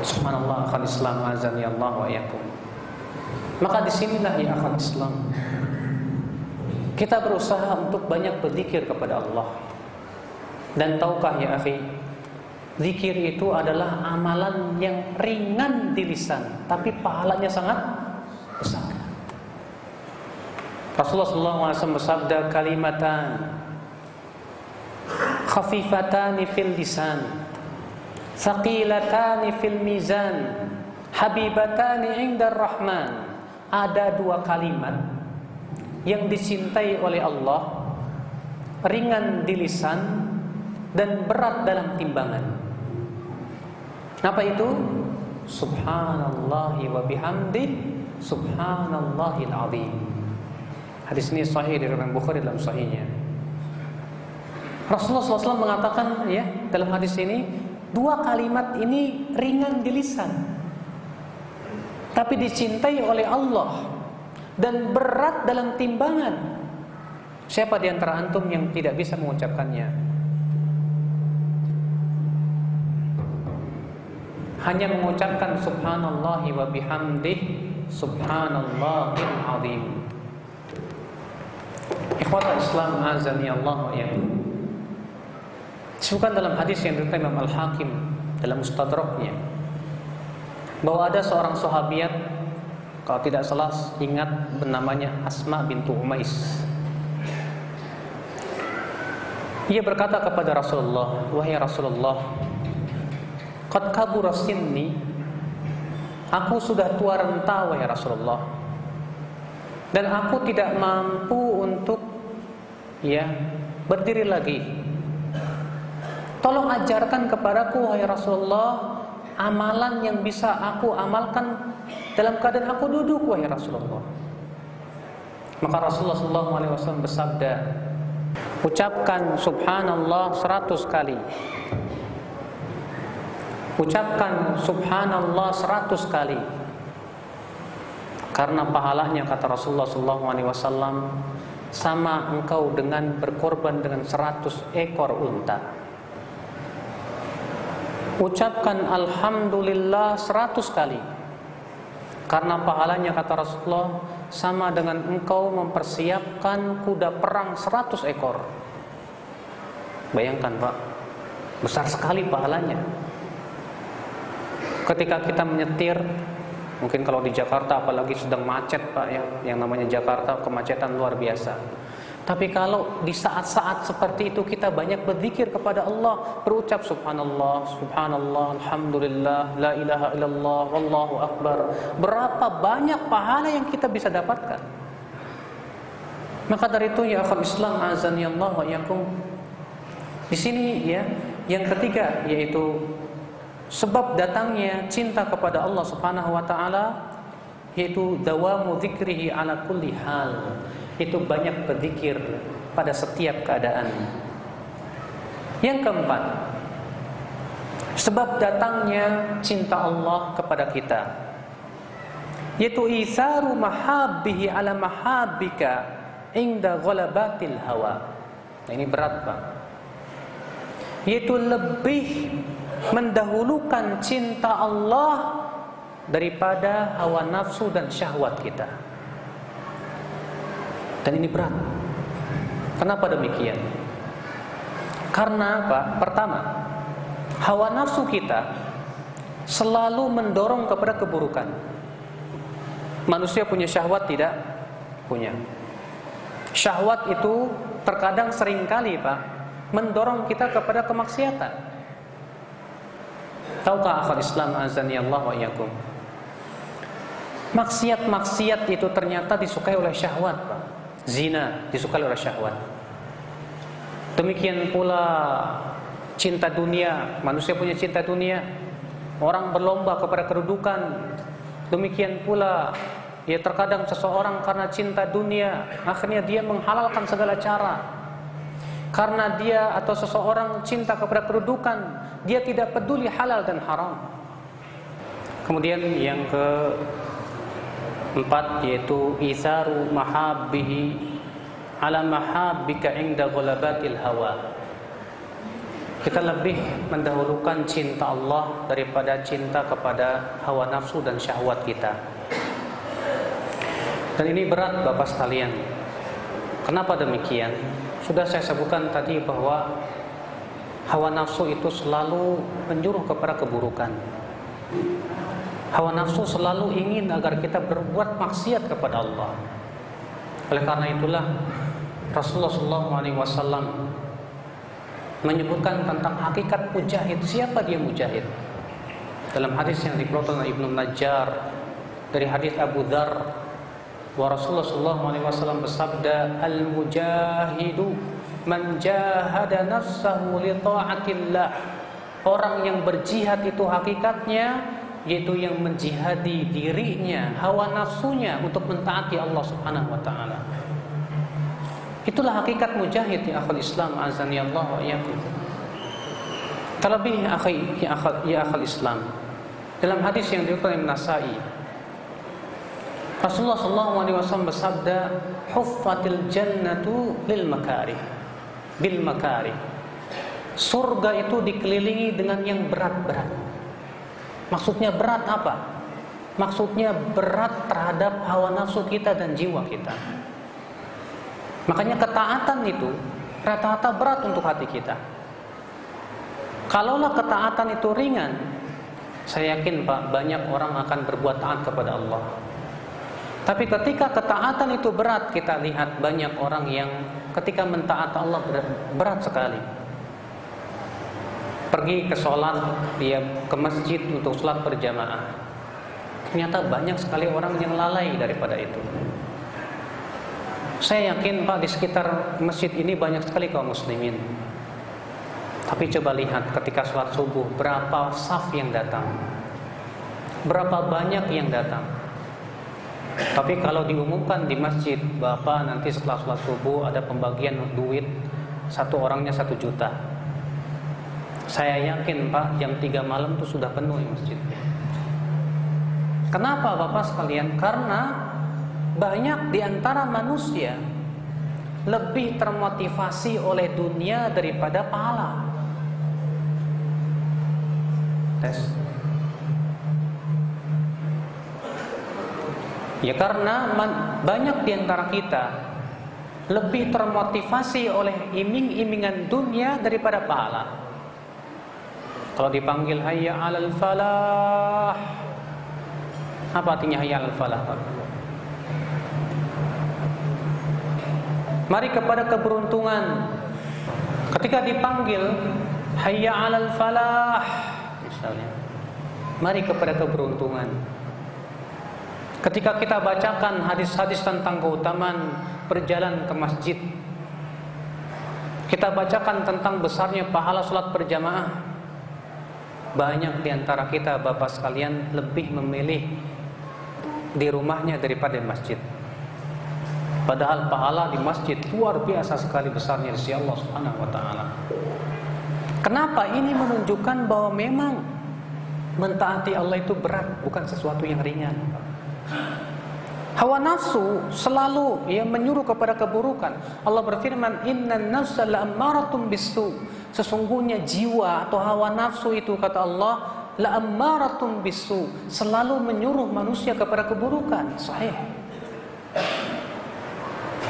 Subhanallah akan Islam azan ya Allah wa yakum. Maka di sinilah ya akan Islam. Kita berusaha untuk banyak berzikir kepada Allah. Dan tahukah ya akhi, zikir itu adalah amalan yang ringan di lisan, tapi pahalanya sangat besar. Rasulullah SAW bersabda kalimatan khafifatani fil lisan thaqilatani fil mizan habibatani indar rahman. Ada dua kalimat yang dicintai oleh Allah ringan di lisan dan berat dalam timbangan. Apa itu? Subhanallahi wa bihamdi subhanallahil azim. Hadis ini sahih dari Imam Bukhari dalam sahihnya. Rasulullah SAW mengatakan ya dalam hadis ini dua kalimat ini ringan di lisan, tapi dicintai oleh Allah dan berat dalam timbangan. Siapa di antara antum yang tidak bisa mengucapkannya? Hanya mengucapkan subhanallahi wa bihamdih subhanallahil azim. Ikhwata Islam azani Allah ya. Disebutkan dalam hadis yang diriwayatkan Imam Al-Hakim dalam Mustadraknya bahwa ada seorang sahabiat kalau tidak salah ingat bernamanya Asma bintu Umais. Ia berkata kepada Rasulullah, "Wahai Rasulullah, qad kabura sinni, aku sudah tua renta wahai Rasulullah." dan aku tidak mampu untuk ya berdiri lagi. Tolong ajarkan kepadaku wahai Rasulullah amalan yang bisa aku amalkan dalam keadaan aku duduk wahai Rasulullah. Maka Rasulullah SAW bersabda, ucapkan Subhanallah seratus kali. Ucapkan Subhanallah seratus kali karena pahalanya kata Rasulullah SAW sama engkau dengan berkorban dengan seratus ekor unta. Ucapkan Alhamdulillah seratus kali. Karena pahalanya kata Rasulullah sama dengan engkau mempersiapkan kuda perang seratus ekor. Bayangkan Pak, Besar sekali pahalanya. Ketika kita menyetir, mungkin kalau di Jakarta apalagi sedang macet Pak ya, yang namanya Jakarta kemacetan luar biasa. Tapi kalau di saat-saat seperti itu kita banyak berzikir kepada Allah, berucap subhanallah, subhanallah, alhamdulillah, la ilaha illallah, wallahu akbar. Berapa banyak pahala yang kita bisa dapatkan. Maka dari itu ya akhul Islam azan ya Allah wa yakum. Di sini ya, yang ketiga yaitu Sebab datangnya cinta kepada Allah Subhanahu wa taala yaitu dawamu dzikrihi ala kulli hal. Itu banyak berzikir pada setiap keadaan. Yang keempat, sebab datangnya cinta Allah kepada kita yaitu isaru mahabbihi ala mahabbika inda ghalabatil hawa. Nah, ini berat, Pak. Yaitu lebih mendahulukan cinta Allah daripada hawa nafsu dan syahwat kita. Dan ini berat. Kenapa demikian? Karena apa? Pertama, hawa nafsu kita selalu mendorong kepada keburukan. Manusia punya syahwat tidak? Punya. Syahwat itu terkadang sering kali Pak mendorong kita kepada kemaksiatan. Tahukah akal Islam azani Allah wa iyakum? Maksiat-maksiat itu ternyata disukai oleh syahwat, Pak. Zina disukai oleh syahwat. Demikian pula cinta dunia, manusia punya cinta dunia. Orang berlomba kepada kedudukan. Demikian pula ya terkadang seseorang karena cinta dunia, akhirnya dia menghalalkan segala cara karena dia atau seseorang cinta kepada kedudukan, dia tidak peduli halal dan haram. Kemudian yang ke empat yaitu isaru mahabbihi ala mahabbika inda ghalabatil hawa. Kita lebih mendahulukan cinta Allah daripada cinta kepada hawa nafsu dan syahwat kita. Dan ini berat Bapak sekalian. Kenapa demikian? Sudah saya sebutkan tadi bahwa hawa nafsu itu selalu menjuruh kepada keburukan. Hawa nafsu selalu ingin agar kita berbuat maksiat kepada Allah. Oleh karena itulah Rasulullah SAW menyebutkan tentang hakikat mujahid. Siapa dia mujahid? Dalam hadis yang dikeluarkan oleh Ibnu Najjar dari hadis Abu Dhar Wa Rasulullah wasallam bersabda, "Al-mujahidu man jahada nafsahu li ta'atillah." Orang yang berjihad itu hakikatnya yaitu yang menjihadi dirinya, hawa nafsunya untuk mentaati Allah Subhanahu wa taala. Itulah hakikat mujahid ya akhul Islam azani Allah wa iyyakum. Terlebih akhi ya akhul ya akhul Islam. Dalam hadis yang diriwayatkan Imam Nasai Rasulullah SAW bersabda, "Huffatil jannatu lil makari, bil makari." Surga itu dikelilingi dengan yang berat-berat. Maksudnya berat apa? Maksudnya berat terhadap hawa nafsu kita dan jiwa kita. Makanya ketaatan itu rata-rata berat untuk hati kita. Kalaulah ketaatan itu ringan, saya yakin Pak banyak orang akan berbuat taat kepada Allah. Tapi ketika ketaatan itu berat, kita lihat banyak orang yang ketika mentaati Allah berat, sekali. Pergi ke sholat, dia ke masjid untuk sholat berjamaah. Ternyata banyak sekali orang yang lalai daripada itu. Saya yakin Pak di sekitar masjid ini banyak sekali kaum muslimin. Tapi coba lihat ketika sholat subuh berapa saf yang datang. Berapa banyak yang datang. Tapi kalau diumumkan di masjid, Bapak nanti setelah sholat subuh ada pembagian duit satu orangnya satu juta. Saya yakin Pak jam 3 malam itu sudah penuh masjid. Kenapa Bapak sekalian? Karena banyak di antara manusia lebih termotivasi oleh dunia daripada pahala. Tes. Ya karena banyak di antara kita lebih termotivasi oleh iming-imingan dunia daripada pahala. Kalau dipanggil hayya 'alal falah. Apa artinya hayya 'alal falah? Mari kepada keberuntungan. Ketika dipanggil hayya 'alal falah misalnya. Mari kepada keberuntungan. Ketika kita bacakan hadis-hadis tentang keutamaan berjalan ke masjid, kita bacakan tentang besarnya pahala sholat berjamaah. Banyak di antara kita bapak sekalian lebih memilih di rumahnya daripada di masjid. Padahal pahala di masjid luar biasa sekali besarnya di Allah Subhanahu wa taala. Kenapa ini menunjukkan bahwa memang mentaati Allah itu berat, bukan sesuatu yang ringan. Hawa nafsu selalu ya menyuruh kepada keburukan. Allah berfirman, "Innan nafsa la'ammaratun bisu." Sesungguhnya jiwa atau hawa nafsu itu kata Allah, la'ammaratun bisu, selalu menyuruh manusia kepada keburukan. Sahih.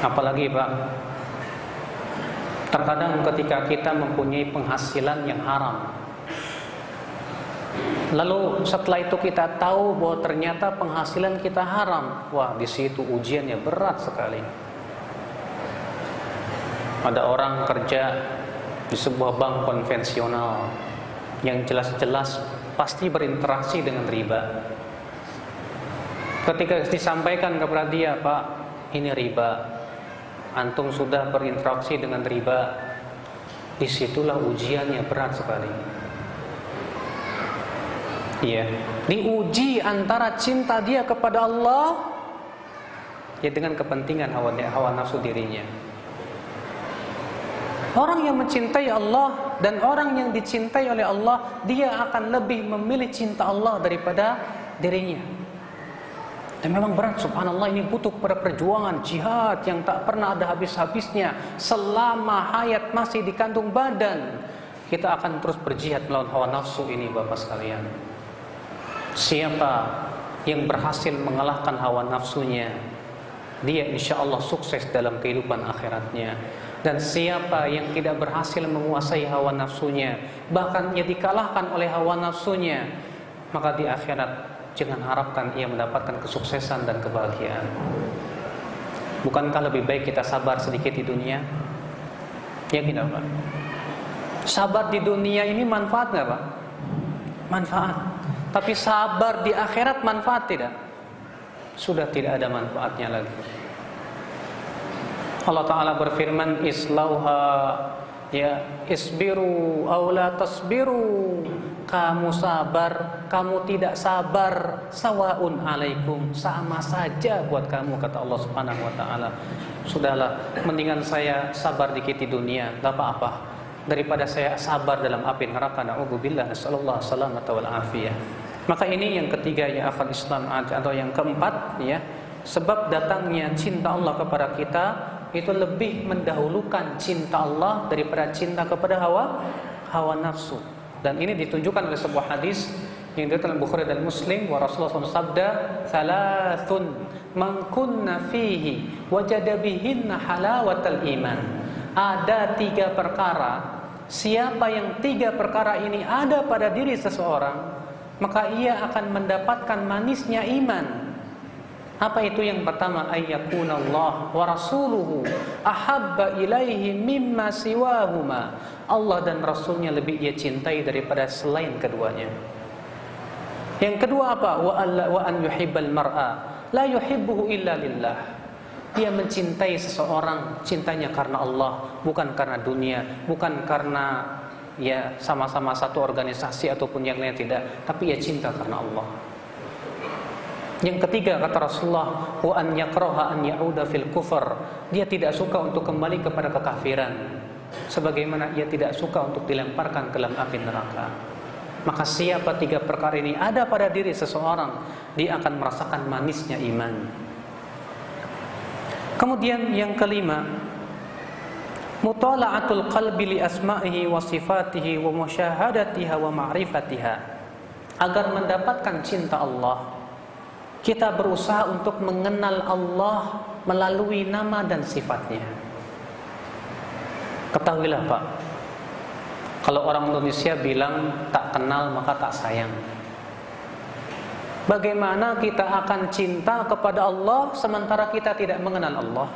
Apalagi, Pak? Terkadang ketika kita mempunyai penghasilan yang haram, Lalu setelah itu kita tahu bahwa ternyata penghasilan kita haram. Wah, di situ ujiannya berat sekali. Ada orang kerja di sebuah bank konvensional yang jelas-jelas pasti berinteraksi dengan riba. Ketika disampaikan kepada dia, Pak, ini riba. Antum sudah berinteraksi dengan riba. Di situlah ujiannya berat sekali. Iya. Diuji antara cinta dia kepada Allah ya dengan kepentingan hawa hawa nafsu dirinya. Orang yang mencintai Allah dan orang yang dicintai oleh Allah, dia akan lebih memilih cinta Allah daripada dirinya. Dan memang berat subhanallah ini butuh pada perjuangan jihad yang tak pernah ada habis-habisnya selama hayat masih dikandung badan. Kita akan terus berjihad melawan hawa nafsu ini Bapak sekalian. Siapa yang berhasil mengalahkan hawa nafsunya Dia insya Allah sukses dalam kehidupan akhiratnya Dan siapa yang tidak berhasil menguasai hawa nafsunya Bahkan ia dikalahkan oleh hawa nafsunya Maka di akhirat jangan harapkan ia mendapatkan kesuksesan dan kebahagiaan Bukankah lebih baik kita sabar sedikit di dunia? Ya tidak Pak Sabar di dunia ini manfaat nggak Pak? Manfaat tapi sabar di akhirat manfaat tidak? Sudah tidak ada manfaatnya lagi. Allah Ta'ala berfirman Islauha Ya isbiru awla tasbiru. Kamu sabar Kamu tidak sabar. Sawaun alaikum Sama saja buat kamu kata Allah Subhanahu Wa Ta'ala. Sudahlah Mendingan saya sabar dikit di dunia Gak apa-apa. Daripada saya sabar dalam api neraka Na'udzubillah Nasallallahu salamata wal afiyah maka ini yang ketiga ya akal Islam atau yang keempat ya. Sebab datangnya cinta Allah kepada kita itu lebih mendahulukan cinta Allah daripada cinta kepada hawa hawa nafsu. Dan ini ditunjukkan oleh sebuah hadis yang diriwayatkan Bukhari dan Muslim wa Rasulullah SAW sabda thalathun man kunna fihi wajada bihinna halawatal iman. Ada tiga perkara. Siapa yang tiga perkara ini ada pada diri seseorang maka ia akan mendapatkan manisnya iman. Apa itu yang pertama? Allah wa rasuluhu ahabba ilaihi mimma siwahuma. Allah dan Rasulnya lebih ia cintai daripada selain keduanya. Yang kedua apa? Wa, wa an yuhibbal mar'a la yuhibbuhu illa lillah. Dia mencintai seseorang cintanya karena Allah, bukan karena dunia, bukan karena ya sama-sama satu organisasi ataupun yang lain tidak, tapi ya cinta karena Allah. Yang ketiga kata Rasulullah, wa an yakraha an ya'uda fil kufur. Dia tidak suka untuk kembali kepada kekafiran. Sebagaimana ia tidak suka untuk dilemparkan ke dalam api neraka. Maka siapa tiga perkara ini ada pada diri seseorang, dia akan merasakan manisnya iman. Kemudian yang kelima, mutala'atul qalbi li asma'ihi wa sifatihi wa musyahadatiha wa ma'rifatiha agar mendapatkan cinta Allah kita berusaha untuk mengenal Allah melalui nama dan sifatnya ketahuilah Pak Kalau orang Indonesia bilang tak kenal maka tak sayang. Bagaimana kita akan cinta kepada Allah sementara kita tidak mengenal Allah?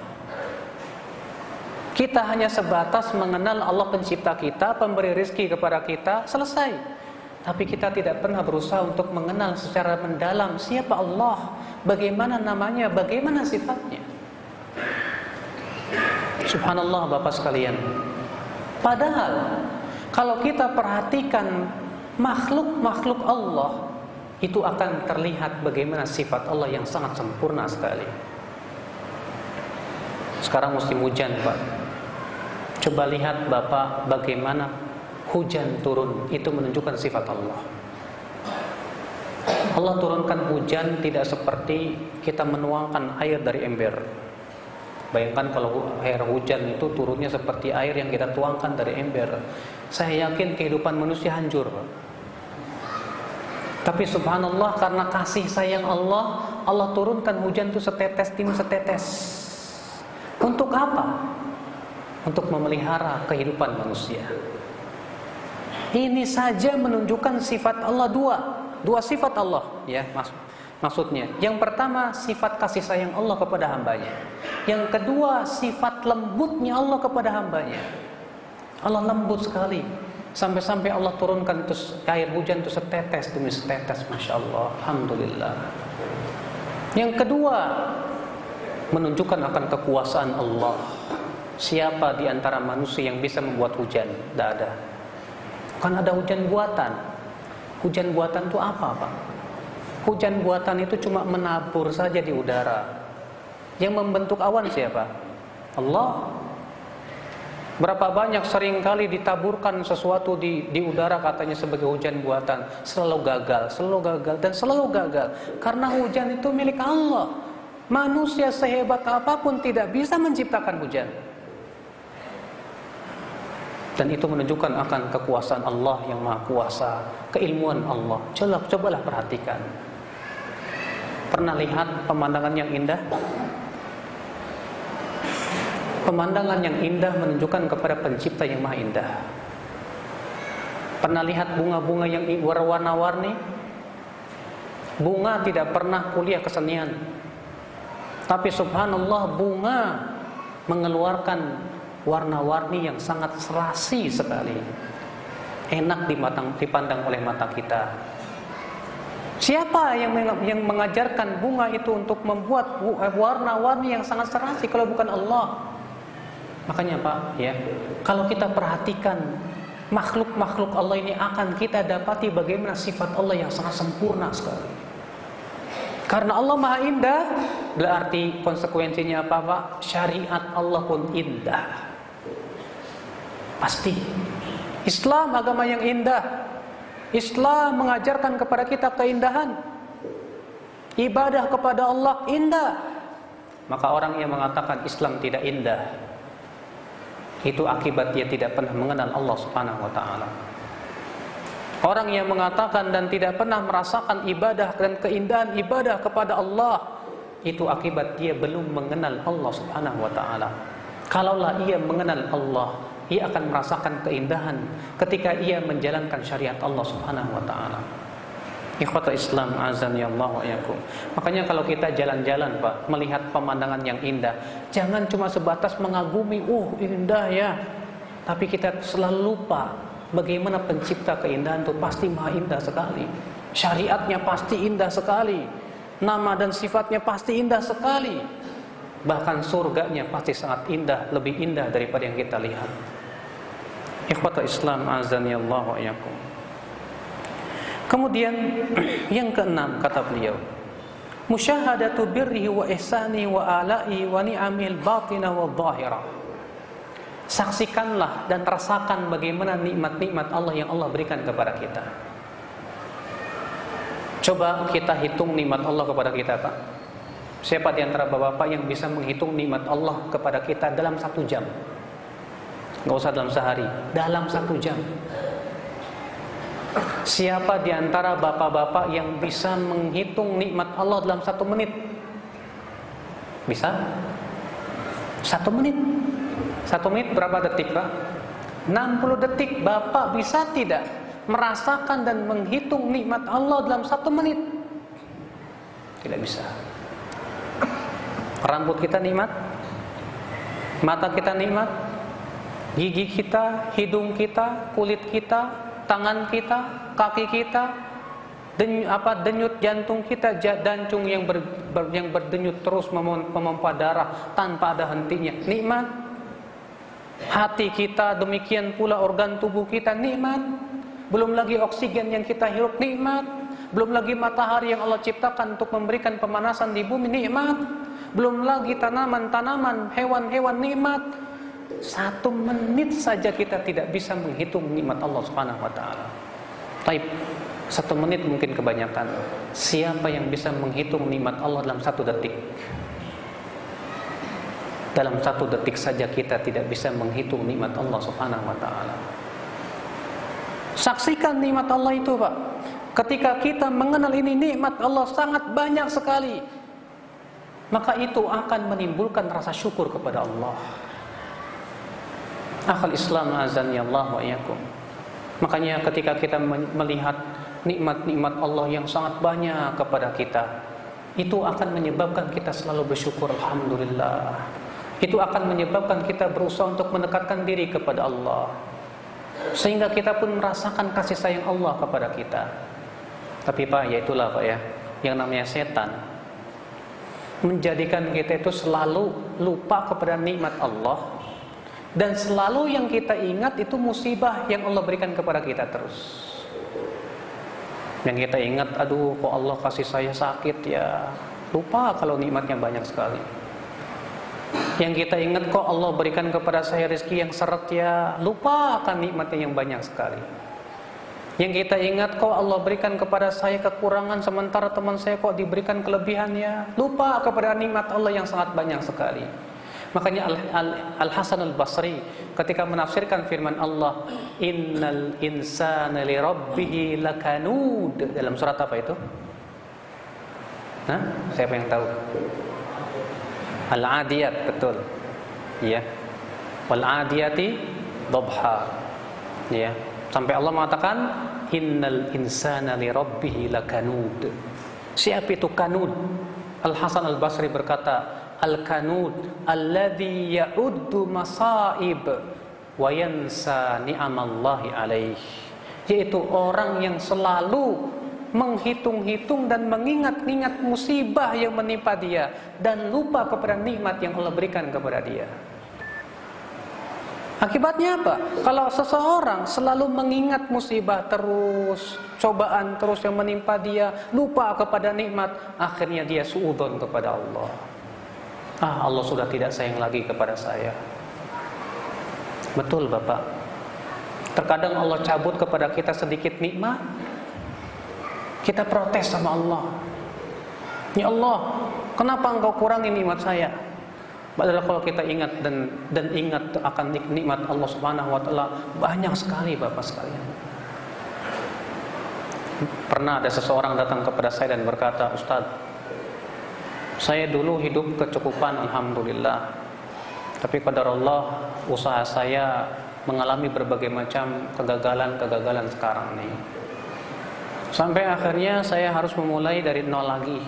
Kita hanya sebatas mengenal Allah pencipta kita, pemberi rizki kepada kita, selesai. Tapi kita tidak pernah berusaha untuk mengenal secara mendalam siapa Allah, bagaimana namanya, bagaimana sifatnya. Subhanallah Bapak sekalian. Padahal kalau kita perhatikan makhluk-makhluk Allah itu akan terlihat bagaimana sifat Allah yang sangat sempurna sekali. Sekarang musim hujan, Pak. Coba lihat Bapak bagaimana hujan turun itu menunjukkan sifat Allah. Allah turunkan hujan tidak seperti kita menuangkan air dari ember. Bayangkan kalau air hujan itu turunnya seperti air yang kita tuangkan dari ember. Saya yakin kehidupan manusia hancur. Tapi subhanallah karena kasih sayang Allah, Allah turunkan hujan itu setetes demi setetes. Untuk apa? Untuk memelihara kehidupan manusia. Ini saja menunjukkan sifat Allah dua, dua sifat Allah, ya mas, maksudnya. Yang pertama sifat kasih sayang Allah kepada hambanya. Yang kedua sifat lembutnya Allah kepada hambanya. Allah lembut sekali Sampai-sampai Allah turunkan terus air hujan itu setetes demi setetes, masya Allah, alhamdulillah. Yang kedua, menunjukkan akan kekuasaan Allah. Siapa di antara manusia yang bisa membuat hujan? Tidak ada. Kan ada hujan buatan. Hujan buatan itu apa, Pak? Hujan buatan itu cuma menabur saja di udara. Yang membentuk awan siapa? Allah. Berapa banyak sering kali ditaburkan sesuatu di, di udara katanya sebagai hujan buatan. Selalu gagal, selalu gagal, dan selalu gagal. Karena hujan itu milik Allah. Manusia sehebat apa pun tidak bisa menciptakan hujan. Dan itu menunjukkan akan kekuasaan Allah yang maha kuasa. Keilmuan Allah. Coba, cobalah perhatikan. Pernah lihat pemandangan yang indah? Pemandangan yang indah menunjukkan kepada pencipta yang maha indah. Pernah lihat bunga-bunga yang warna-warni? Bunga tidak pernah kuliah kesenian. Tapi subhanallah bunga mengeluarkan warna-warni yang sangat serasi sekali. Enak dipandang oleh mata kita. Siapa yang yang mengajarkan bunga itu untuk membuat warna-warni yang sangat serasi kalau bukan Allah? Makanya Pak, ya, kalau kita perhatikan makhluk-makhluk Allah ini akan kita dapati bagaimana sifat Allah yang sangat sempurna sekali. Karena Allah Maha Indah, berarti konsekuensinya apa Pak? Syariat Allah pun indah. Pasti. Islam agama yang indah. Islam mengajarkan kepada kita keindahan. Ibadah kepada Allah indah. Maka orang yang mengatakan Islam tidak indah, itu akibat dia tidak pernah mengenal Allah Subhanahu wa taala. Orang yang mengatakan dan tidak pernah merasakan ibadah dan keindahan ibadah kepada Allah itu akibat dia belum mengenal Allah Subhanahu wa taala. Kalaulah ia mengenal Allah, ia akan merasakan keindahan ketika ia menjalankan syariat Allah Subhanahu wa taala. Ikhwata Islam azan ya Allah yakum. Makanya kalau kita jalan-jalan Pak, melihat pemandangan yang indah, jangan cuma sebatas mengagumi, "Uh, indah ya." Tapi kita selalu lupa bagaimana pencipta keindahan itu pasti maha indah sekali. Syariatnya pasti indah sekali. Nama dan sifatnya pasti indah sekali. Bahkan surganya pasti sangat indah, lebih indah daripada yang kita lihat. Ikhwata Islam azan ya Allah wa yakum. Kemudian yang keenam kata beliau, musyahadatu birrihi wa ihsani wa ala'i wa ni'amil batina wa dhahira. Saksikanlah dan rasakan bagaimana nikmat-nikmat Allah yang Allah berikan kepada kita. Coba kita hitung nikmat Allah kepada kita, Pak. Siapa di antara bapak-bapak yang bisa menghitung nikmat Allah kepada kita dalam satu jam? Gak usah dalam sehari, dalam satu jam. Siapa di antara bapak-bapak yang bisa menghitung nikmat Allah dalam satu menit? Bisa? Satu menit? Satu menit berapa detik, Pak? 60 detik Bapak bisa tidak merasakan dan menghitung nikmat Allah dalam satu menit? Tidak bisa. Rambut kita nikmat, mata kita nikmat, gigi kita, hidung kita, kulit kita, tangan kita, kaki kita, den, apa denyut jantung kita, jantung yang ber, ber, yang berdenyut terus memompa darah tanpa ada hentinya. Nikmat. Hati kita demikian pula organ tubuh kita nikmat. Belum lagi oksigen yang kita hirup nikmat. Belum lagi matahari yang Allah ciptakan untuk memberikan pemanasan di bumi nikmat. Belum lagi tanaman-tanaman, hewan-hewan nikmat. Satu menit saja kita tidak bisa menghitung nikmat Allah Subhanahu wa taala. Taib. Satu menit mungkin kebanyakan. Siapa yang bisa menghitung nikmat Allah dalam satu detik? Dalam satu detik saja kita tidak bisa menghitung nikmat Allah Subhanahu wa taala. Saksikan nikmat Allah itu, Pak. Ketika kita mengenal ini nikmat Allah sangat banyak sekali, maka itu akan menimbulkan rasa syukur kepada Allah. Akal Islam azan ya Allah wa yakum. Makanya ketika kita melihat nikmat-nikmat Allah yang sangat banyak kepada kita, itu akan menyebabkan kita selalu bersyukur alhamdulillah. Itu akan menyebabkan kita berusaha untuk mendekatkan diri kepada Allah. Sehingga kita pun merasakan kasih sayang Allah kepada kita. Tapi Pak, ya itulah Pak ya, yang namanya setan menjadikan kita itu selalu lupa kepada nikmat Allah dan selalu yang kita ingat itu musibah yang Allah berikan kepada kita terus. Yang kita ingat, aduh kok Allah kasih saya sakit ya. Lupa kalau nikmatnya banyak sekali. Yang kita ingat kok Allah berikan kepada saya rezeki yang seret ya. Lupa akan nikmatnya yang banyak sekali. Yang kita ingat kok Allah berikan kepada saya kekurangan sementara teman saya kok diberikan kelebihannya. Lupa kepada nikmat Allah yang sangat banyak sekali. Makanya Al, Hasan Al Basri ketika menafsirkan firman Allah, Innal insana li rabbih lakanud dalam surat apa itu? Hah? Siapa yang tahu? Al Adiyat betul. Ya. Wal Adiyati dhabha. Ya. Sampai Allah mengatakan innal insana li rabbih lakanud. Siapa itu kanud? Al Hasan Al Basri berkata, al kanud alladhi ya'uddu masaib wa yansa ni'amallahi alaih. Yaitu orang yang selalu menghitung-hitung dan mengingat-ingat musibah yang menimpa dia dan lupa kepada nikmat yang Allah berikan kepada dia. Akibatnya apa? Kalau seseorang selalu mengingat musibah terus, cobaan terus yang menimpa dia, lupa kepada nikmat, akhirnya dia suudon kepada Allah. Ah, Allah sudah tidak sayang lagi kepada saya. Betul, Bapak. Terkadang Allah cabut kepada kita sedikit nikmat, kita protes sama Allah. Ya Allah, kenapa engkau kurangi nikmat saya? Padahal kalau kita ingat dan dan ingat akan nikmat Allah Subhanahu wa taala banyak sekali Bapak sekalian. Pernah ada seseorang datang kepada saya dan berkata, "Ustaz, saya dulu hidup kecukupan alhamdulillah. Tapi pada Allah usaha saya mengalami berbagai macam kegagalan-kegagalan sekarang nih. Sampai akhirnya saya harus memulai dari nol lagi.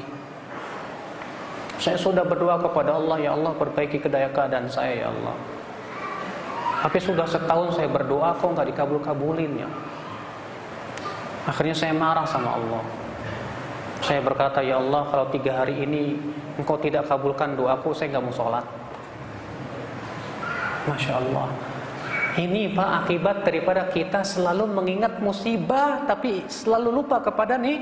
Saya sudah berdoa kepada Allah, ya Allah perbaiki kedaya keadaan saya ya Allah. Tapi sudah setahun saya berdoa kok nggak dikabul-kabulin ya. Akhirnya saya marah sama Allah. Saya berkata, ya Allah kalau tiga hari ini engkau tidak kabulkan doaku, saya nggak mau sholat. Masya Allah. Ini Pak akibat daripada kita selalu mengingat musibah tapi selalu lupa kepada nih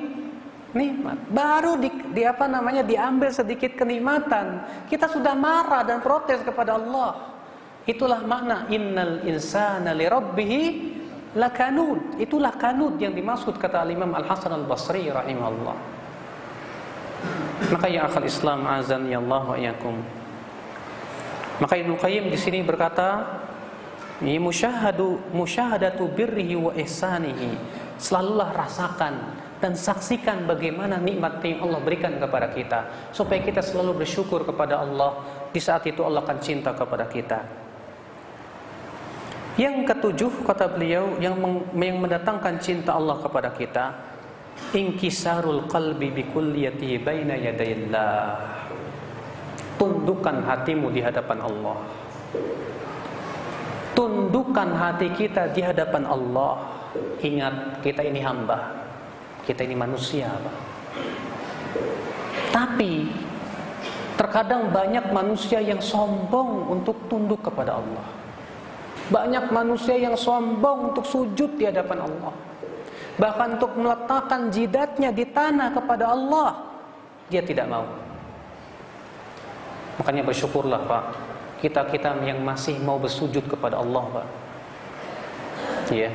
nikmat. Baru di, di apa namanya diambil sedikit kenikmatan, kita sudah marah dan protes kepada Allah. Itulah makna innal insana li rabbih lakanud. Itulah kanud yang dimaksud kata Imam Al Hasan Al Basri rahimahullah. Maka ya akal Islam azan ya Allah wa iyakum. Maka Ibnu Qayyim di sini berkata, "Ya musyahadu musyahadatu birrihi wa ihsanihi." Selalulah rasakan dan saksikan bagaimana nikmat yang Allah berikan kepada kita supaya kita selalu bersyukur kepada Allah di saat itu Allah akan cinta kepada kita Yang ketujuh kata beliau yang, yang mendatangkan cinta Allah kepada kita inkisarul qalbi bikulliyatihi baina yadayillah. Tundukkan hatimu di hadapan Allah. Tundukkan hati kita di hadapan Allah. Ingat kita ini hamba. Kita ini manusia, Pak. Tapi terkadang banyak manusia yang sombong untuk tunduk kepada Allah. Banyak manusia yang sombong untuk sujud di hadapan Allah. Bahkan untuk meletakkan jidatnya di tanah kepada Allah, dia tidak mau. Makanya bersyukurlah Pak, kita-kita yang masih mau bersujud kepada Allah Pak. Ya,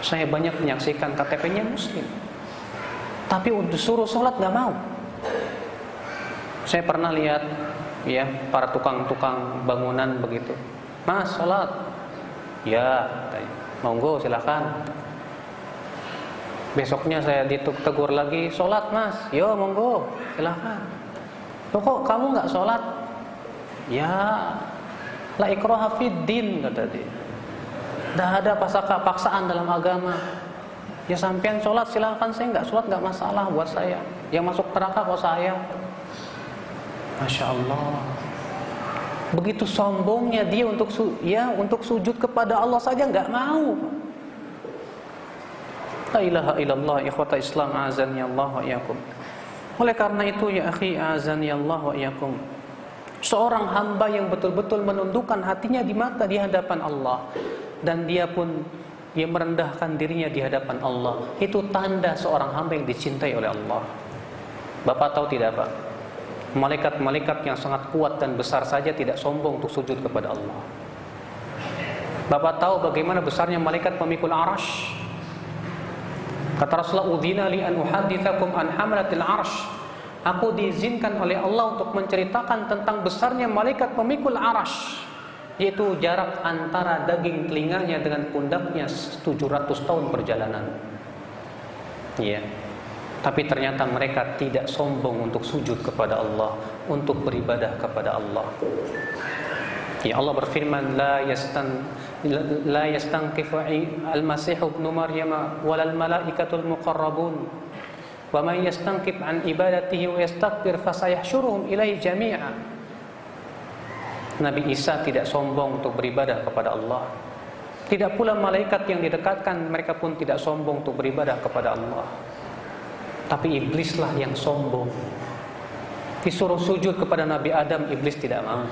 saya banyak menyaksikan KTP-nya Muslim. Tapi untuk suruh sholat nggak mau. Saya pernah lihat ya para tukang-tukang bangunan begitu. Mas sholat. Ya, monggo silakan. Besoknya saya ditegur lagi, sholat mas. Yo monggo, silakan. Loh kok kamu nggak sholat? Ya, la ikraha din kata dia. Tidak ada pasaka paksaan dalam agama. Ya sampean sholat silahkan saya nggak sholat nggak masalah buat saya. Yang masuk neraka kok saya. Masya Allah. Begitu sombongnya dia untuk ya untuk sujud kepada Allah saja nggak mau. La ilaha illallah ikhwata Islam azan ya Allah wa iyakum. Oleh karena itu ya akhi azan ya Allah wa iyakum. Seorang hamba yang betul-betul menundukkan hatinya di mata di hadapan Allah dan dia pun dia merendahkan dirinya di hadapan Allah. Itu tanda seorang hamba yang dicintai oleh Allah. Bapak tahu tidak Pak? Malaikat-malaikat yang sangat kuat dan besar saja tidak sombong untuk sujud kepada Allah. Bapak tahu bagaimana besarnya malaikat pemikul arash kata Rasulullah udhina li an uhadithakum an hamlatil arash aku diizinkan oleh Allah untuk menceritakan tentang besarnya malaikat pemikul arash yaitu jarak antara daging telinganya dengan pundaknya 700 tahun perjalanan. Iya. Tapi ternyata mereka tidak sombong untuk sujud kepada Allah, untuk beribadah kepada Allah. Ya Allah berfirman la yastan la yastanqifu al-masih ibn maryam wal malaikatul muqarrabun wa man yastanqib an ibadatihi wa yastakbir fasayahsyuruhum ilaihi jami'a Nabi Isa tidak sombong untuk beribadah kepada Allah. Tidak pula malaikat yang didekatkan mereka pun tidak sombong untuk beribadah kepada Allah. Tapi iblislah yang sombong. Disuruh sujud kepada Nabi Adam, iblis tidak mau.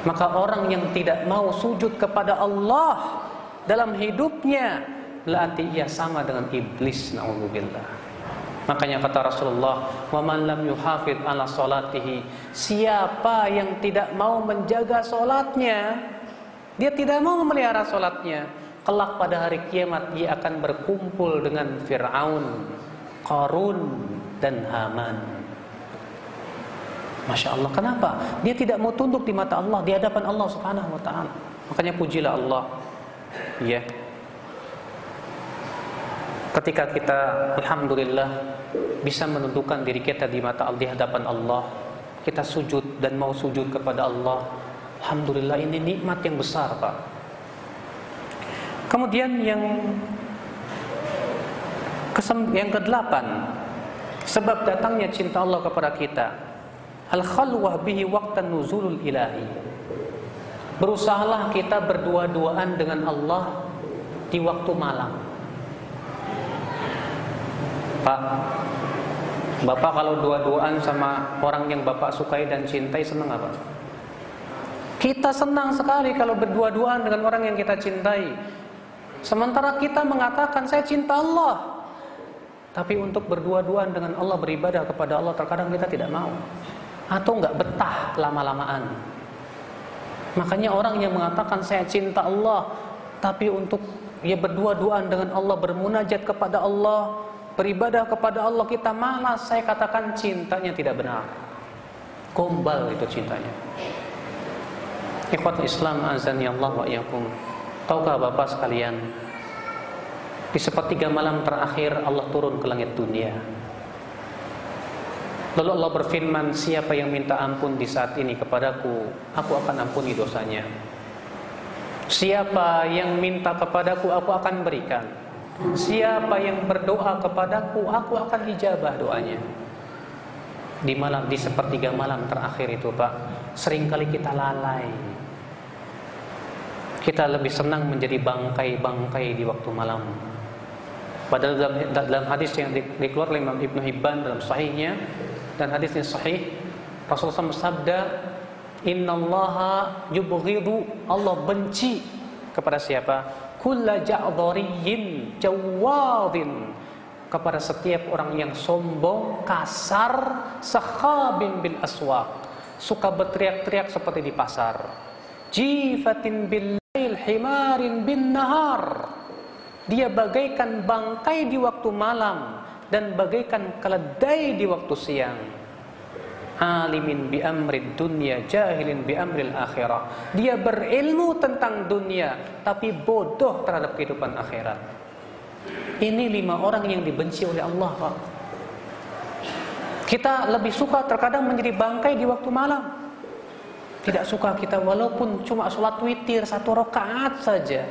Maka orang yang tidak mau sujud kepada Allah dalam hidupnya, berarti ia sama dengan iblis. Nauzubillah. Makanya kata Rasulullah, "Wa man lam yuhafid ala salatihi." Siapa yang tidak mau menjaga salatnya, dia tidak mau memelihara salatnya, kelak pada hari kiamat dia akan berkumpul dengan Firaun, Qarun dan Haman. Masya Allah, kenapa? Dia tidak mau tunduk di mata Allah, di hadapan Allah Subhanahu wa taala. Makanya pujilah Allah. Ya. Ketika kita alhamdulillah bisa menentukan diri kita di mata Allah di hadapan Allah kita sujud dan mau sujud kepada Allah Alhamdulillah ini nikmat yang besar Pak kemudian yang yang kedelapan sebab datangnya cinta Allah kepada kita al khalwah bihi waqtan nuzulul ilahi berusahalah kita berdua-duaan dengan Allah di waktu malam Pak Bapak kalau dua-duaan sama orang yang Bapak sukai dan cintai senang apa? Kita senang sekali kalau berdua-duaan dengan orang yang kita cintai. Sementara kita mengatakan saya cinta Allah. Tapi untuk berdua-duaan dengan Allah beribadah kepada Allah terkadang kita tidak mau. Atau nggak betah lama-lamaan. Makanya orang yang mengatakan saya cinta Allah. Tapi untuk ya berdua-duaan dengan Allah bermunajat kepada Allah beribadah kepada Allah kita malas, saya katakan cintanya tidak benar. Gombal itu cintanya. Ikhwat Islam azan ya Allah wa iyakum. Tahukah Bapak sekalian, di sepertiga malam terakhir Allah turun ke langit dunia. Lalu Allah berfirman, siapa yang minta ampun di saat ini kepadaku, aku akan ampuni dosanya. Siapa yang minta kepadaku, aku akan berikan. Siapa yang berdoa kepadaku, aku akan ijabah doanya. Di malam di sepertiga malam terakhir itu, Pak, sering kali kita lalai. Kita lebih senang menjadi bangkai-bangkai di waktu malam. Padahal dalam, dalam hadis yang dikeluarkan oleh Imam Ibnu Hibban dalam sahihnya dan hadisnya sahih, Rasulullah SAW bersabda, Innallaha yubghidu Allah benci kepada siapa? Kulla ja'dhariyin jawadin kepada setiap orang yang sombong, kasar, sakhabin bil aswaq, suka berteriak-teriak seperti di pasar. Jifatin bil lail himarin bin nahar. Dia bagaikan bangkai di waktu malam dan bagaikan keledai di waktu siang alimin bi amrid dunia, jahilin bi amril akhirah. Dia berilmu tentang dunia, tapi bodoh terhadap kehidupan akhirat. Ini lima orang yang dibenci oleh Allah, Pak. Kita lebih suka terkadang menjadi bangkai di waktu malam. Tidak suka kita walaupun cuma sholat witir satu rakaat saja.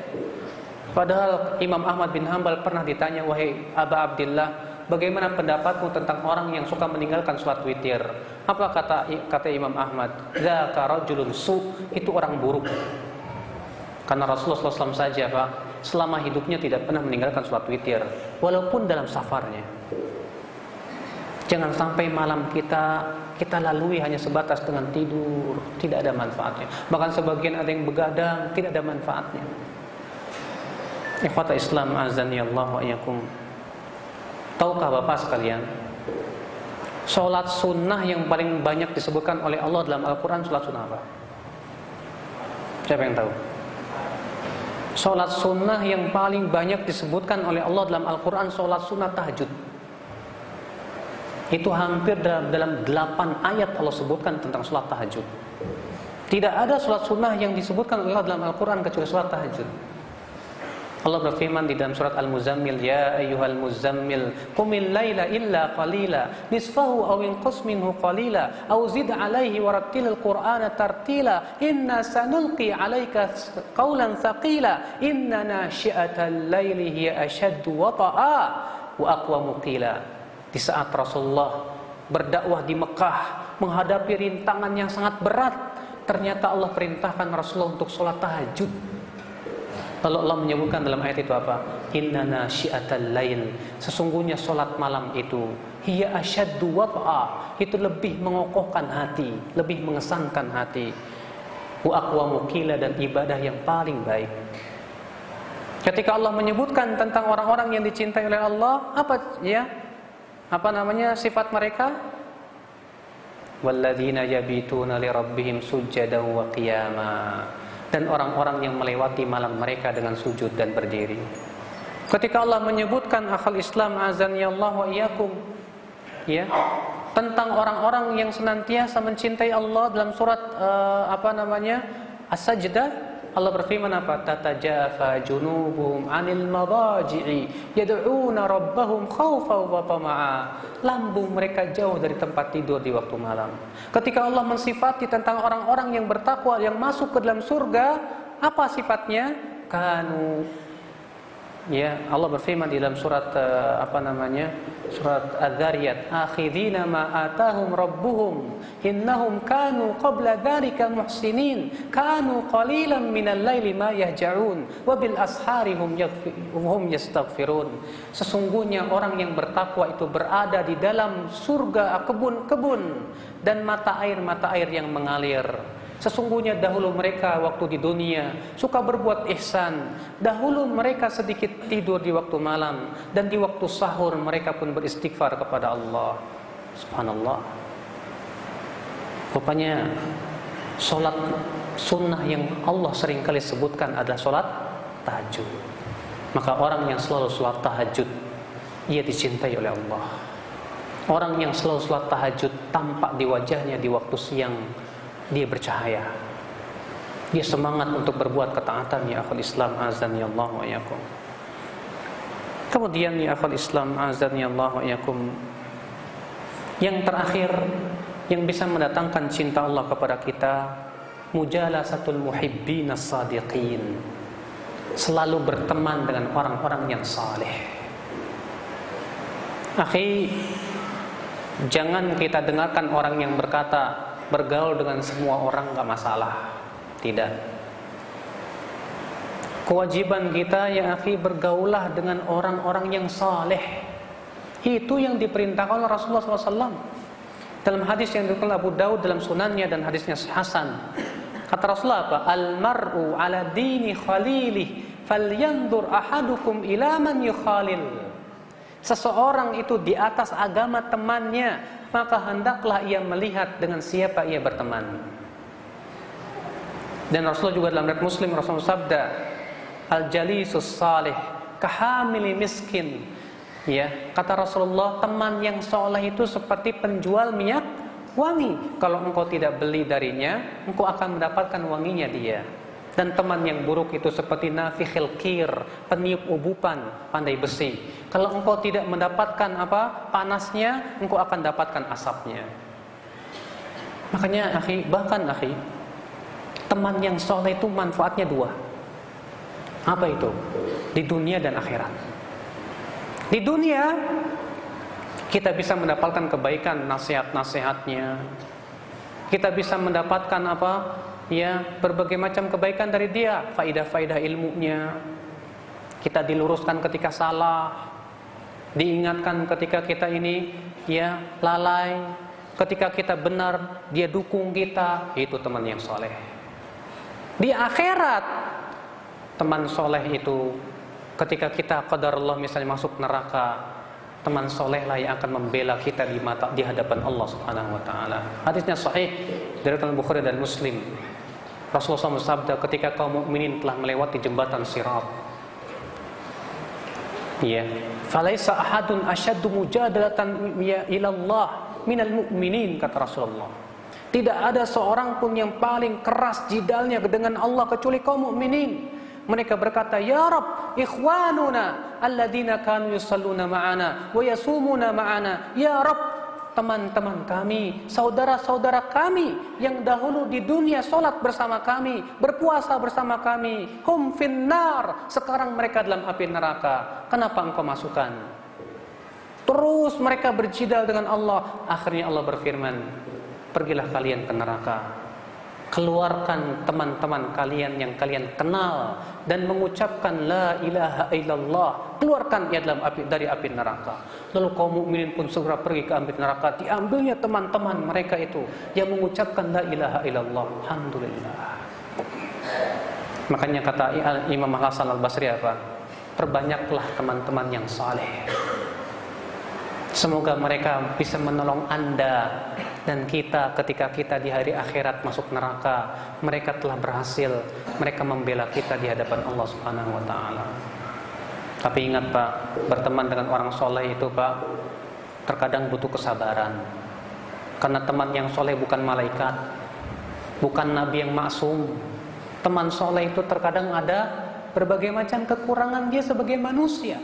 Padahal Imam Ahmad bin Hambal pernah ditanya, wahai Aba Abdullah, Bagaimana pendapatmu tentang orang yang suka meninggalkan sholat witir? Apa kata kata Imam Ahmad? Zaka rajulun su itu orang buruk. Karena Rasulullah SAW saja Pak, selama hidupnya tidak pernah meninggalkan sholat witir, walaupun dalam safarnya. Jangan sampai malam kita kita lalui hanya sebatas dengan tidur, tidak ada manfaatnya. Bahkan sebagian ada yang begadang, tidak ada manfaatnya. Ikhwata Islam azan ya Allah wa Tahukah Bapak sekalian? Sholat sunnah yang paling banyak disebutkan oleh Allah dalam Al-Quran Sholat sunnah apa? Siapa yang tahu? Sholat sunnah yang paling banyak disebutkan oleh Allah dalam Al-Quran Sholat sunnah tahajud Itu hampir dalam, dalam 8 ayat Allah sebutkan tentang sholat tahajud Tidak ada sholat sunnah yang disebutkan oleh Allah dalam Al-Quran kecuali sholat tahajud Allah berfirman di dalam surat Al-Muzammil, "Ya ayyuhal muzammil, qumil laila illa qalila, nisfahu aw inqus minhu qalila, aw zid 'alaihi warattilil qur'ana tartila, inna sanulqi 'alaika qawlan thaqila, inna nasyi'atal laili hiya ashaddu wata'a wa aqwamu qila." Di saat Rasulullah berdakwah di Mekah menghadapi rintangan yang sangat berat, ternyata Allah perintahkan Rasulullah untuk sholat tahajud Lalu Allah menyebutkan dalam ayat itu apa? Inna nasyiatal lail. Sesungguhnya solat malam itu hiya asyaddu wat'a. Itu lebih mengokohkan hati, lebih mengesankan hati. Wa aqwamu qila dan ibadah yang paling baik. Ketika Allah menyebutkan tentang orang-orang yang dicintai oleh Allah, apa ya? Apa namanya sifat mereka? Walladzina yabituna li rabbihim sujadan wa qiyama dan orang-orang yang melewati malam mereka dengan sujud dan berdiri. Ketika Allah menyebutkan akal Islam azan ya Allah wa iyyakum ya tentang orang-orang yang senantiasa mencintai Allah dalam surat uh, apa namanya As-Sajdah Allah berfirman apa? Tatajafa junubuhum 'anil madaji'i yad'una rabbahum khawfan wa tama'a. Lambung mereka jauh dari tempat tidur di waktu malam. Ketika Allah mensifati tentang orang-orang yang bertakwa yang masuk ke dalam surga, apa sifatnya? Kanu Ya, Allah berfirman dalam surat uh, apa namanya? Surat Adz-Dzariyat, "Akhidina ma atahum rabbuhum innahum kanu qabla dzalika muhsinin, kanu qalilan minal laili ma yahja'un wa bil ashari hum hum yastaghfirun." Sesungguhnya orang yang bertakwa itu berada di dalam surga kebun-kebun dan mata air-mata air yang mengalir. Sesungguhnya dahulu mereka waktu di dunia suka berbuat ihsan. Dahulu mereka sedikit tidur di waktu malam dan di waktu sahur mereka pun beristighfar kepada Allah. Subhanallah. Rupanya solat sunnah yang Allah sering kali sebutkan adalah solat tahajud. Maka orang yang selalu solat tahajud ia dicintai oleh Allah. Orang yang selalu solat tahajud tampak di wajahnya di waktu siang dia bercahaya. Dia semangat untuk berbuat ketaatan ya akhul Islam azan ya Allah wa yakum. Kemudian ya akhul Islam azan ya Allah wa yakum. Yang terakhir yang bisa mendatangkan cinta Allah kepada kita mujalasatul muhibbin as-sadiqin. Selalu berteman dengan orang-orang yang saleh. Akhi, jangan kita dengarkan orang yang berkata bergaul dengan semua orang gak masalah. Tidak. Kewajiban kita ya akhi bergaulah dengan orang-orang yang saleh. Itu yang diperintahkan oleh Rasulullah SAW. Dalam hadis yang diriwayatkan Abu Daud dalam sunannya dan hadisnya Hasan. Kata Rasulullah apa? Al-mar'u ala dini khalilih falyandur ahadukum ila man yukhalil. Seseorang itu di atas agama temannya, maka hendaklah ia melihat dengan siapa ia berteman. Dan Rasulullah juga dalam riwayat Muslim Rasulullah sabda, Al-jalisus salih kahamili miskin. Ya, kata Rasulullah, teman yang soleh itu seperti penjual minyak wangi. Kalau engkau tidak beli darinya, engkau akan mendapatkan wanginya dia. Dan teman yang buruk itu seperti nafikhil kir, peniup ubupan, pandai besi. Kalau engkau tidak mendapatkan apa panasnya, engkau akan dapatkan asapnya. Makanya akhi, bahkan akhi, teman yang soleh itu manfaatnya dua. Apa itu? Di dunia dan akhirat. Di dunia kita bisa mendapatkan kebaikan nasihat-nasihatnya. Kita bisa mendapatkan apa? Ya, berbagai macam kebaikan dari dia, faidah-faidah ilmunya. Kita diluruskan ketika salah, diingatkan ketika kita ini ya lalai, ketika kita benar, dia dukung kita, itu teman yang soleh. Di akhirat teman soleh itu ketika kita qadar Allah misalnya masuk neraka teman soleh lah yang akan membela kita di mata di hadapan Allah Subhanahu wa taala. Hadisnya sahih dari Bukhari dan Muslim. Rasulullah SAW bersabda ketika kaum mukminin telah melewati jembatan Sirat. Ya, falaisa ahadun asyaddu mujadalatan ya ila Allah minal mu'minin kata Rasulullah. Tidak ada seorang pun yang paling keras jidalnya dengan Allah kecuali kaum mukminin. Mereka berkata, "Ya Rabb, ikhwanuna alladzina kanu yusalluna ma'ana wa yasumuna ma'ana. Ya Rabb, teman-teman kami, saudara-saudara kami yang dahulu di dunia solat bersama kami, berpuasa bersama kami, hum finnar, sekarang mereka dalam api neraka. Kenapa engkau masukkan? Terus mereka berjidal dengan Allah. Akhirnya Allah berfirman, pergilah kalian ke neraka keluarkan teman-teman kalian yang kalian kenal dan mengucapkan la ilaha illallah keluarkan ia dalam api dari api neraka. Lalu kaum mukminin pun segera pergi ke api neraka diambilnya teman-teman mereka itu yang mengucapkan la ilaha illallah. Alhamdulillah. Makanya kata Imam Hasan Al-Basri apa? Perbanyaklah teman-teman yang saleh Semoga mereka bisa menolong Anda dan kita ketika kita di hari akhirat masuk neraka. Mereka telah berhasil, mereka membela kita di hadapan Allah Subhanahu wa taala. Tapi ingat Pak, berteman dengan orang soleh itu Pak, terkadang butuh kesabaran. Karena teman yang soleh bukan malaikat, bukan nabi yang maksum. Teman soleh itu terkadang ada berbagai macam kekurangan dia sebagai manusia.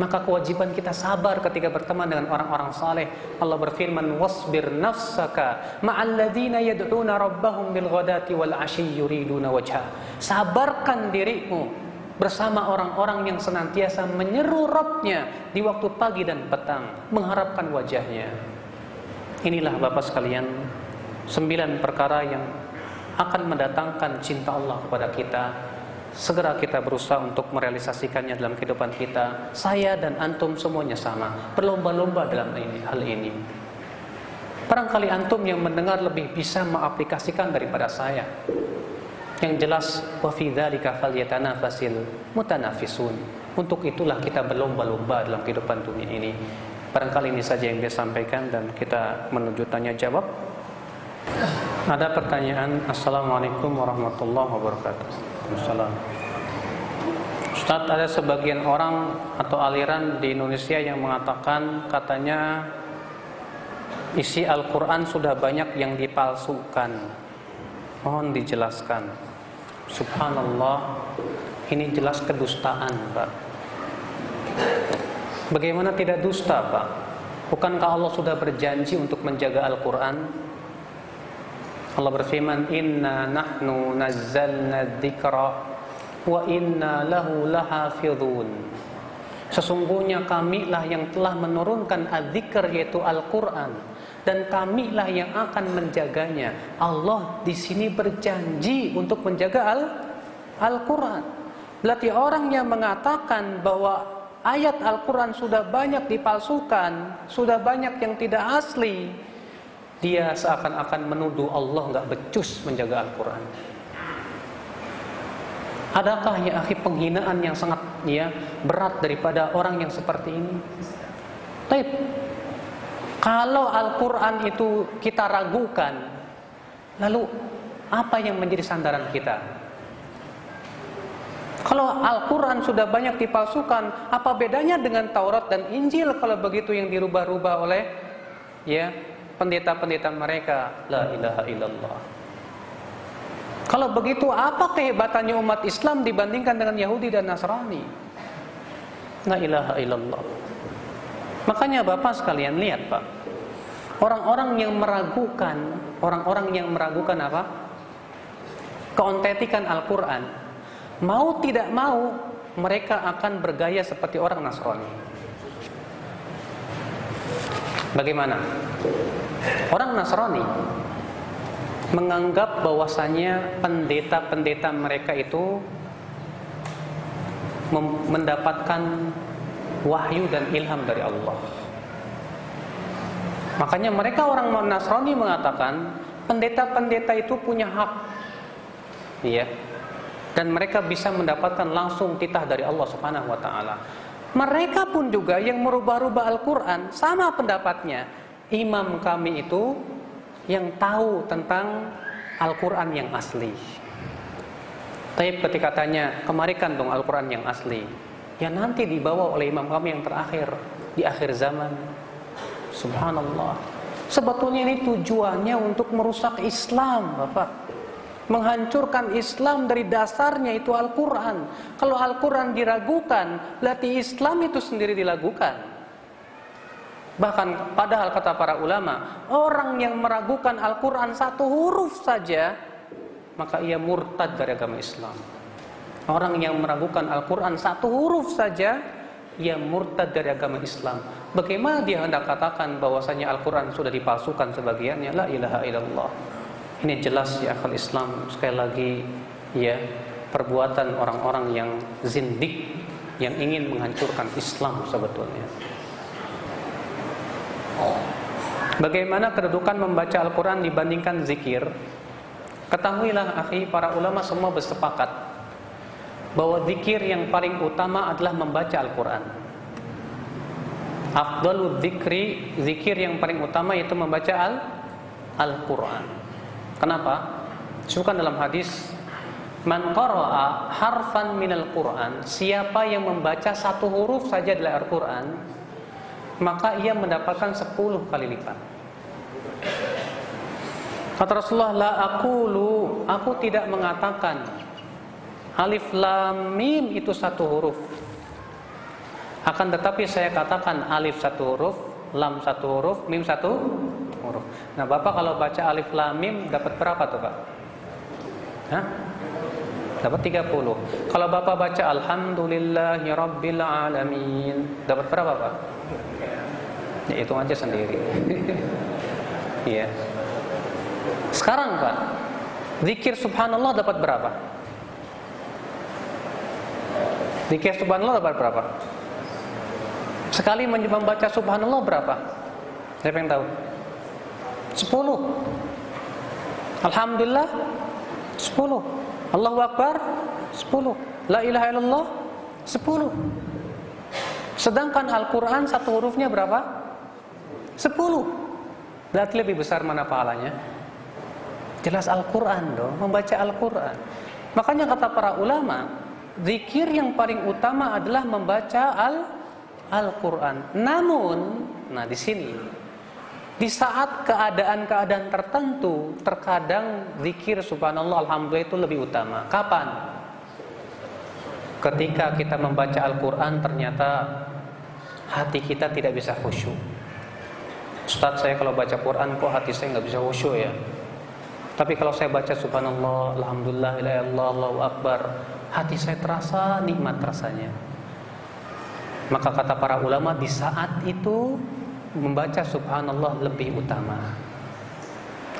Maka kewajiban kita sabar ketika berteman dengan orang-orang saleh. Allah berfirman, "Wasbir nafsaka ma'al ladzina yad'una rabbahum bil ghadati wal 'ashyi yuriduna wajha." Sabarkan dirimu bersama orang-orang yang senantiasa menyeru Rabbnya di waktu pagi dan petang, mengharapkan wajahnya. Inilah Bapak sekalian, sembilan perkara yang akan mendatangkan cinta Allah kepada kita segera kita berusaha untuk merealisasikannya dalam kehidupan kita. Saya dan antum semuanya sama, berlomba-lomba dalam ini, hal ini. Barangkali antum yang mendengar lebih bisa mengaplikasikan daripada saya. Yang jelas wa mutanafisun. Untuk itulah kita berlomba-lomba dalam kehidupan dunia ini. Barangkali ini saja yang dia sampaikan dan kita menuju tanya jawab. Ada pertanyaan Assalamualaikum warahmatullahi wabarakatuh Waalaikumsalam. Ustaz ada sebagian orang atau aliran di Indonesia yang mengatakan katanya isi Al-Quran sudah banyak yang dipalsukan. Mohon dijelaskan. Subhanallah, ini jelas kedustaan, Pak. Bagaimana tidak dusta, Pak? Bukankah Allah sudah berjanji untuk menjaga Al-Quran? Allah berfirman, "Inna nahnu nazzalna dzikra wa inna lahu lahafizun." Sesungguhnya kamilah yang telah menurunkan adzikr yaitu Al-Qur'an dan kamilah yang akan menjaganya. Allah di sini berjanji untuk menjaga Al Al-Qur'an. Berarti orang yang mengatakan bahwa ayat Al-Qur'an sudah banyak dipalsukan, sudah banyak yang tidak asli, dia seakan-akan menuduh Allah nggak becus menjaga Al-Quran. Adakah ya akhi penghinaan yang sangat ya berat daripada orang yang seperti ini? Taib. Kalau Al-Quran itu kita ragukan, lalu apa yang menjadi sandaran kita? Kalau Al-Quran sudah banyak dipalsukan, apa bedanya dengan Taurat dan Injil kalau begitu yang dirubah-rubah oleh ya pendeta-pendeta mereka la ilaha illallah. Kalau begitu apa kehebatannya umat Islam dibandingkan dengan Yahudi dan Nasrani? La ilaha illallah. Makanya Bapak sekalian lihat Pak. Orang-orang yang meragukan orang-orang yang meragukan apa? Keontentikan Al-Quran. Mau tidak mau mereka akan bergaya seperti orang Nasrani bagaimana Orang Nasrani menganggap bahwasanya pendeta-pendeta mereka itu mendapatkan wahyu dan ilham dari Allah. Makanya mereka orang Nasrani mengatakan pendeta-pendeta itu punya hak. Iya. Dan mereka bisa mendapatkan langsung titah dari Allah Subhanahu wa taala. Mereka pun juga yang merubah-rubah Al-Qur'an sama pendapatnya imam kami itu yang tahu tentang Al-Quran yang asli. Tapi ketika tanya, kemarikan dong Al-Quran yang asli. Ya nanti dibawa oleh imam kami yang terakhir di akhir zaman. Subhanallah. Sebetulnya ini tujuannya untuk merusak Islam, Bapak. Menghancurkan Islam dari dasarnya itu Al-Quran. Kalau Al-Quran diragukan, berarti Islam itu sendiri dilakukan. Bahkan padahal kata para ulama, orang yang meragukan Al-Quran satu huruf saja, maka ia murtad dari agama Islam. Orang yang meragukan Al-Quran satu huruf saja, ia murtad dari agama Islam. Bagaimana dia hendak katakan bahwasanya Al-Quran sudah dipalsukan sebagiannya? La ilaha illallah. Ini jelas ya akal Islam. Sekali lagi, ya perbuatan orang-orang yang zindik yang ingin menghancurkan Islam sebetulnya. Bagaimana kedudukan membaca Al-Quran dibandingkan zikir? Ketahuilah akhi, para ulama semua bersepakat bahwa zikir yang paling utama adalah membaca Al-Quran. Afdalul zikri, zikir yang paling utama yaitu membaca Al-Quran. Kenapa? Sukan dalam hadis Man qara'a harfan minal Quran Siapa yang membaca satu huruf saja dari Al-Quran maka ia mendapatkan 10 kali lipat. Kata Rasulullah, la aqulu, aku tidak mengatakan alif lam mim itu satu huruf. Akan tetapi saya katakan alif satu huruf, lam satu huruf, mim satu huruf. Nah, Bapak kalau baca alif lam mim dapat berapa tuh, Pak? Hah? Dapat 30. Kalau Bapak baca alhamdulillahi rabbil alamin, dapat berapa, Pak? Ya hitung aja sendiri. Iya. Sekarang Pak, zikir subhanallah dapat berapa? Zikir subhanallah dapat berapa? Sekali membaca subhanallah berapa? Saya pengen tahu. Sepuluh. Alhamdulillah sepuluh. Allahu Akbar sepuluh. La ilaha illallah sepuluh. Sedangkan Al-Quran satu hurufnya berapa? Sepuluh. Berarti lebih besar mana pahalanya? Jelas Al-Quran dong, membaca Al-Quran. Makanya kata para ulama, zikir yang paling utama adalah membaca Al-Quran. Namun, nah di sini, di saat keadaan-keadaan tertentu, terkadang zikir subhanallah alhamdulillah itu lebih utama. Kapan? Ketika kita membaca Al-Quran ternyata hati kita tidak bisa khusyuk. Ustaz saya kalau baca Quran kok hati saya nggak bisa khusyuk ya. Tapi kalau saya baca subhanallah, alhamdulillah, ilallah, Allahu akbar, hati saya terasa nikmat rasanya. Maka kata para ulama di saat itu membaca subhanallah lebih utama.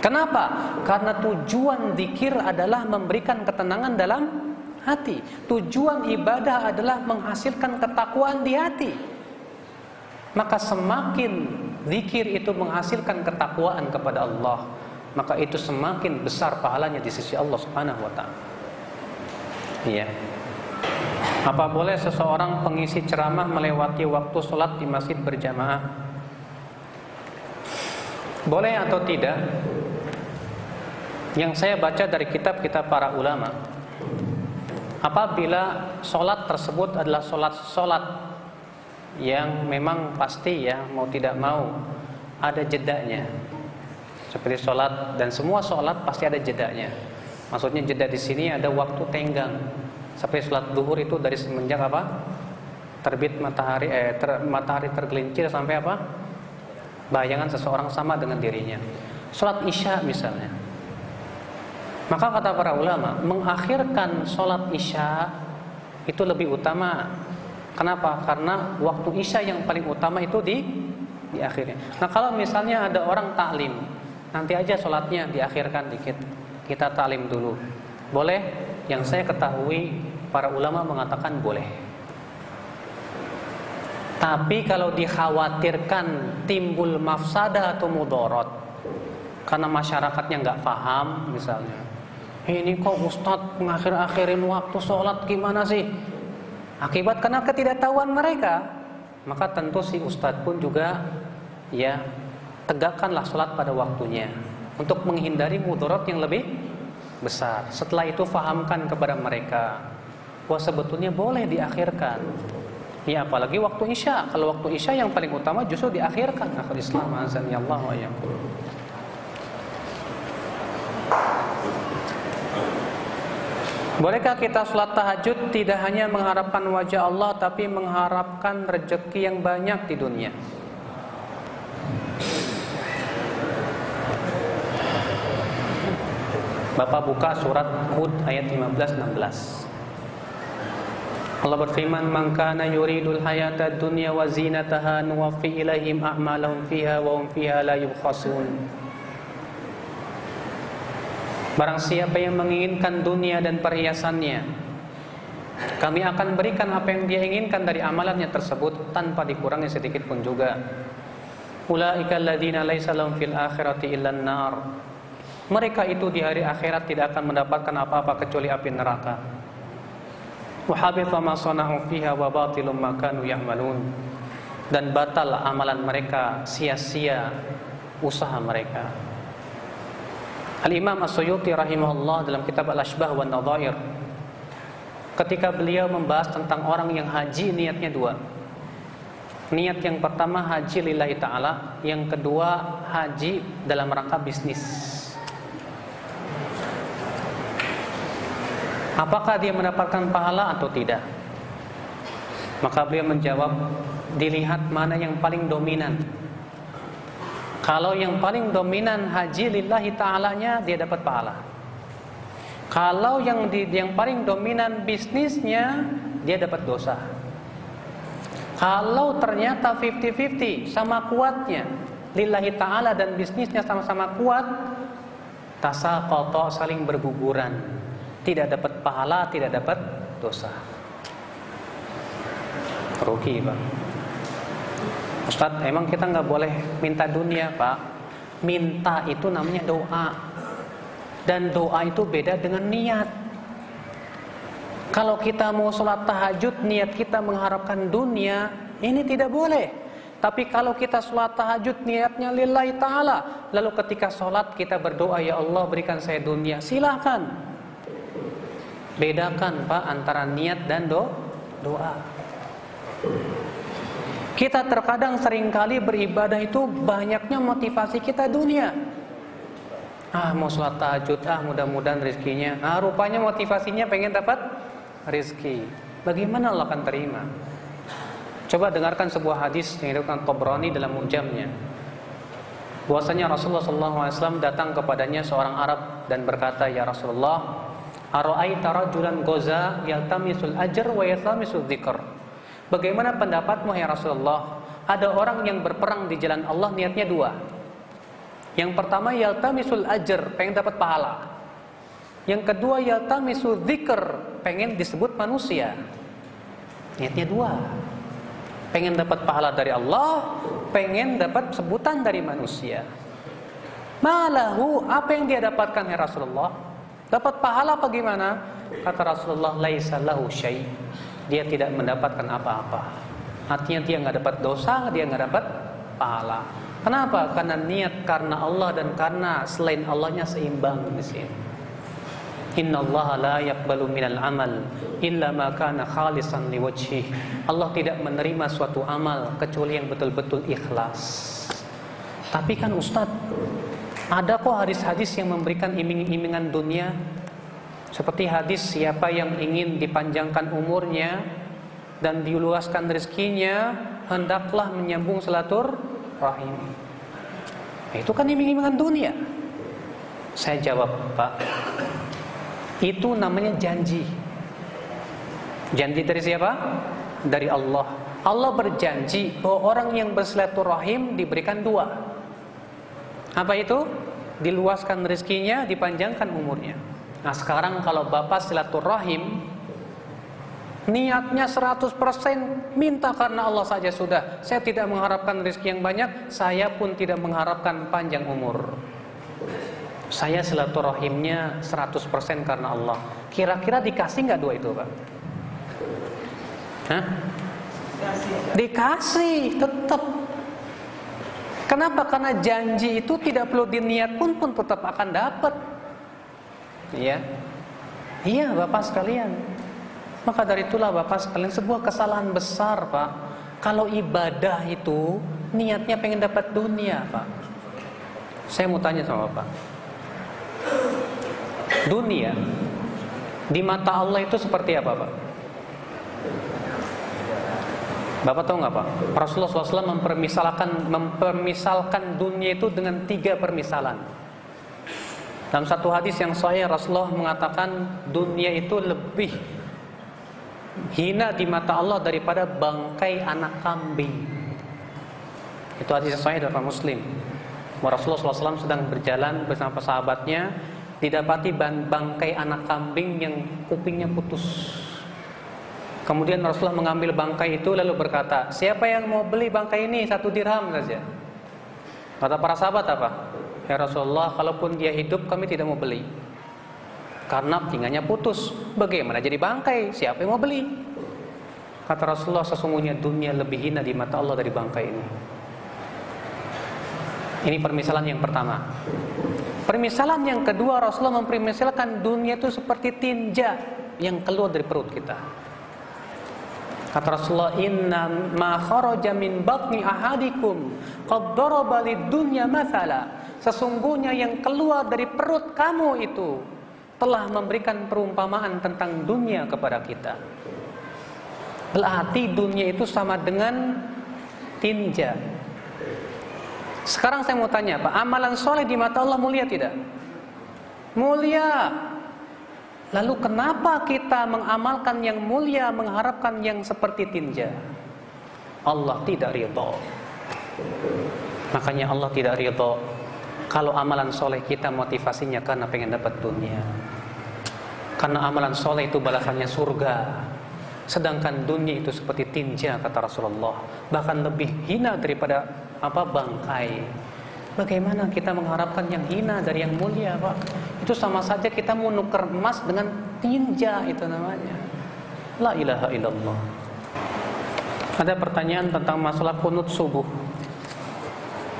Kenapa? Karena tujuan zikir adalah memberikan ketenangan dalam hati. Tujuan ibadah adalah menghasilkan ketakwaan di hati. Maka semakin zikir itu menghasilkan ketakwaan kepada Allah, maka itu semakin besar pahalanya di sisi Allah Subhanahu wa taala. Iya. Apa boleh seseorang pengisi ceramah melewati waktu sholat di masjid berjamaah? Boleh atau tidak? Yang saya baca dari kitab-kitab para ulama, apabila sholat tersebut adalah sholat-sholat yang memang pasti ya mau tidak mau ada jedanya seperti sholat dan semua sholat pasti ada jedanya. Maksudnya jeda di sini ada waktu tenggang. Seperti sholat duhur itu dari semenjak apa? Terbit matahari, eh, ter, matahari tergelincir sampai apa? Bayangan seseorang sama dengan dirinya. Sholat isya misalnya. Maka kata para ulama, mengakhirkan sholat isya itu lebih utama. Kenapa? Karena waktu isya yang paling utama itu di di akhirnya. Nah kalau misalnya ada orang taklim, Nanti aja sholatnya diakhirkan dikit. Kita talim dulu. Boleh? Yang saya ketahui para ulama mengatakan boleh. Tapi kalau dikhawatirkan timbul mafsada atau mudorot karena masyarakatnya nggak paham misalnya, ini kok ustadz mengakhir-akhirin waktu sholat gimana sih? Akibat karena ketidaktahuan mereka, maka tentu si ustadz pun juga ya tegakkanlah sholat pada waktunya untuk menghindari mudarat yang lebih besar. Setelah itu fahamkan kepada mereka bahwa sebetulnya boleh diakhirkan. Ya apalagi waktu isya. Kalau waktu isya yang paling utama justru diakhirkan. Akhir Islam azan ya Allah wa Bolehkah kita sholat tahajud tidak hanya mengharapkan wajah Allah tapi mengharapkan rezeki yang banyak di dunia? Bapak buka surat Hud ayat 15 16. Allah berfirman, "Man kana yuridul hayata dunya wa zinataha nuwaffi ilaihim a'malahum fiha wa hum fiha la yubkhasun." Barang siapa yang menginginkan dunia dan perhiasannya, kami akan berikan apa yang dia inginkan dari amalannya tersebut tanpa dikurangi sedikit pun juga. Ulaika alladziina laisa lahum fil akhirati illa an-nar mereka itu di hari akhirat tidak akan mendapatkan apa-apa kecuali api neraka. Dan batal amalan mereka, sia-sia usaha mereka. Al-Imam As-Suyuti rahimahullah dalam kitab Al-Ashbah wa Nadhair ketika beliau membahas tentang orang yang haji niatnya dua. Niat yang pertama haji lillahi ta'ala, yang kedua haji dalam rangka bisnis. Apakah dia mendapatkan pahala atau tidak? Maka beliau menjawab, dilihat mana yang paling dominan. Kalau yang paling dominan haji lillahi ta'alanya, dia dapat pahala. Kalau yang di, yang paling dominan bisnisnya, dia dapat dosa. Kalau ternyata 50-50 sama kuatnya, lillahi ta'ala dan bisnisnya sama-sama kuat, tasa koto saling berguguran tidak dapat pahala, tidak dapat dosa. Rugi, Pak. Ustadz, emang kita nggak boleh minta dunia, Pak? Minta itu namanya doa. Dan doa itu beda dengan niat. Kalau kita mau sholat tahajud, niat kita mengharapkan dunia, ini tidak boleh. Tapi kalau kita sholat tahajud niatnya lillahi ta'ala Lalu ketika sholat kita berdoa Ya Allah berikan saya dunia Silahkan Bedakan Pak antara niat dan do doa. Kita terkadang sering kali beribadah itu banyaknya motivasi kita dunia. Ah mau sholat tahajud, ah mudah-mudahan rezekinya. Ah rupanya motivasinya pengen dapat rezeki. Bagaimana Allah akan terima? Coba dengarkan sebuah hadis yang diriwayatkan Tobroni dalam mujamnya. Bahwasanya Rasulullah SAW datang kepadanya seorang Arab dan berkata, "Ya Rasulullah, ara'aita rajulan goza yaltamisul ajr wa yaltamisul dzikr?" Bagaimana pendapatmu ya Rasulullah? Ada orang yang berperang di jalan Allah niatnya dua. Yang pertama yaltamisul ajr, pengen dapat pahala. Yang kedua yaltamisul dzikr, pengen disebut manusia. Niatnya dua. Pengen dapat pahala dari Allah, pengen dapat sebutan dari manusia. Malahu, apa yang dia dapatkan ya Rasulullah? Dapat pahala apa gimana? Kata Rasulullah, laisa lahu. Dia tidak mendapatkan apa-apa. Artinya dia nggak dapat dosa, dia nggak dapat pahala. Kenapa? Karena niat karena Allah dan karena selain Allahnya seimbang di sini. Inna Allah la yakbalu minal amal illa ma kana khalisan. Allah tidak menerima suatu amal kecuali yang betul-betul ikhlas. Tapi kan Ustadz, ada kok hadis-hadis yang memberikan iming-imingan dunia seperti hadis siapa yang ingin dipanjangkan umurnya dan diluaskan rezekinya hendaklah menyambung selatur rahim. Itu kan iming-imingan dunia. Saya jawab, Pak, itu namanya janji. Janji dari siapa? Dari Allah. Allah berjanji bahwa orang yang bersilaturahim diberikan dua. Apa itu? Diluaskan rezekinya, dipanjangkan umurnya. Nah sekarang kalau Bapak silaturahim Niatnya 100% minta karena Allah saja sudah Saya tidak mengharapkan rezeki yang banyak Saya pun tidak mengharapkan panjang umur saya silaturahimnya 100% karena Allah. Kira-kira dikasih nggak dua itu, Pak? Hah? Dikasih, tetap. Kenapa? Karena janji itu tidak perlu diniat pun pun tetap akan dapat. Iya. Iya, Bapak sekalian. Maka dari itulah Bapak sekalian sebuah kesalahan besar, Pak. Kalau ibadah itu niatnya pengen dapat dunia, Pak. Saya mau tanya sama Bapak dunia di mata Allah itu seperti apa Pak? Bapak tahu nggak Pak? Rasulullah SAW mempermisalkan mempermisalkan dunia itu dengan tiga permisalan. Dalam satu hadis yang sahih Rasulullah mengatakan dunia itu lebih hina di mata Allah daripada bangkai anak kambing. Itu hadis yang sahih dari Muslim. Rasulullah SAW sedang berjalan bersama sahabatnya didapati bangkai anak kambing yang kupingnya putus. Kemudian Rasulullah mengambil bangkai itu lalu berkata, siapa yang mau beli bangkai ini satu dirham saja? Kata para sahabat apa? Ya Rasulullah, kalaupun dia hidup kami tidak mau beli. Karena tinggalnya putus. Bagaimana jadi bangkai? Siapa yang mau beli? Kata Rasulullah, sesungguhnya dunia lebih hina di mata Allah dari bangkai ini. Ini permisalan yang pertama. Permisalan yang kedua Rasulullah mempermisalkan dunia itu seperti tinja yang keluar dari perut kita. Kata Rasulullah, "Inna ma kharaja min batni ahadikum qad daraba lid-dunya mathala." Sesungguhnya yang keluar dari perut kamu itu telah memberikan perumpamaan tentang dunia kepada kita. Berarti dunia itu sama dengan tinja sekarang saya mau tanya, Pak, amalan soleh di mata Allah mulia tidak? Mulia. Lalu kenapa kita mengamalkan yang mulia mengharapkan yang seperti tinja? Allah tidak ridho. Makanya Allah tidak ridho kalau amalan soleh kita motivasinya karena pengen dapat dunia. Karena amalan soleh itu balasannya surga. Sedangkan dunia itu seperti tinja kata Rasulullah, bahkan lebih hina daripada apa bangkai. Bagaimana kita mengharapkan yang hina dari yang mulia, Pak? Itu sama saja kita mau nuker emas dengan tinja itu namanya. La ilaha illallah. Ada pertanyaan tentang masalah kunut subuh.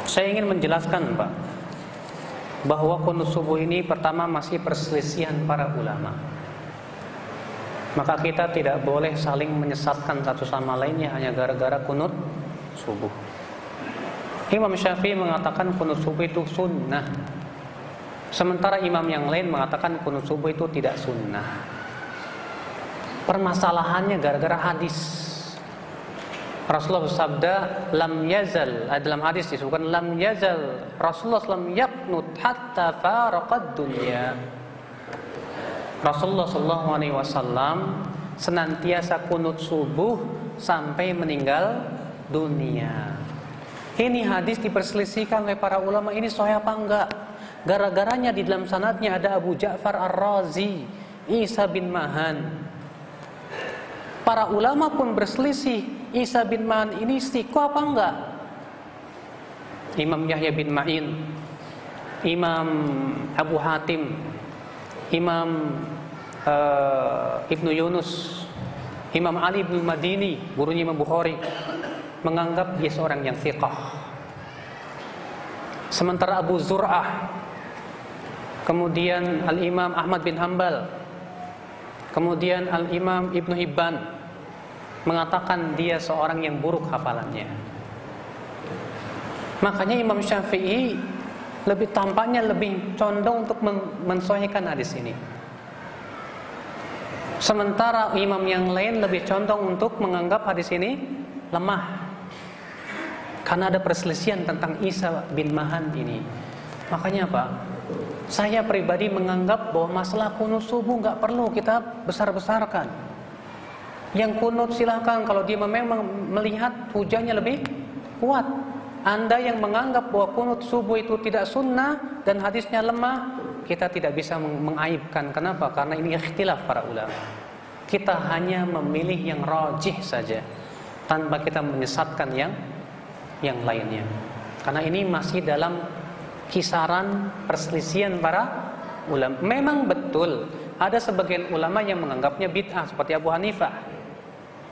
Saya ingin menjelaskan, Pak, bahwa kunut subuh ini pertama masih perselisihan para ulama maka kita tidak boleh saling menyesatkan satu sama lainnya hanya gara-gara kunut subuh. Imam Syafi'i mengatakan kunut subuh itu sunnah. Sementara imam yang lain mengatakan kunut subuh itu tidak sunnah. Permasalahannya gara-gara hadis. Rasulullah bersabda, "Lam yazal," dalam hadis disebutkan lam yazal Rasulullah SAW yaknut hatta faraqad dunya. Rasulullah sallallahu alaihi wasallam senantiasa kunut subuh sampai meninggal dunia. Ini hadis diperselisihkan oleh para ulama ini sahih apa enggak? Gara-garanya di dalam sanadnya ada Abu Ja'far Ar-Razi, Isa bin Mahan. Para ulama pun berselisih, Isa bin Mahan ini istiqo apa enggak? Imam Yahya bin Ma'in, Imam Abu Hatim, Imam uh, Ibnu Yunus, Imam Ali bin Madini, gurunya Imam Bukhari, menganggap dia seorang yang thiqah. Sementara Abu Zur'ah, kemudian Al-Imam Ahmad bin Hambal, kemudian Al-Imam Ibnu Hibban mengatakan dia seorang yang buruk hafalannya. Makanya Imam Syafi'i lebih tampaknya lebih condong untuk mensohikan hadis ini. Sementara imam yang lain lebih condong untuk menganggap hadis ini lemah. Karena ada perselisihan tentang Isa bin Mahan ini. Makanya apa? Saya pribadi menganggap bahwa masalah kunut subuh nggak perlu kita besar-besarkan. Yang kunut silahkan kalau dia memang melihat hujannya lebih kuat. Anda yang menganggap bahwa kunut subuh itu tidak sunnah dan hadisnya lemah, kita tidak bisa mengaibkan. Kenapa? Karena ini ikhtilaf para ulama. Kita hanya memilih yang rajih saja tanpa kita menyesatkan yang yang lainnya. Karena ini masih dalam kisaran perselisihan para ulama. Memang betul ada sebagian ulama yang menganggapnya bid'ah seperti Abu Hanifah.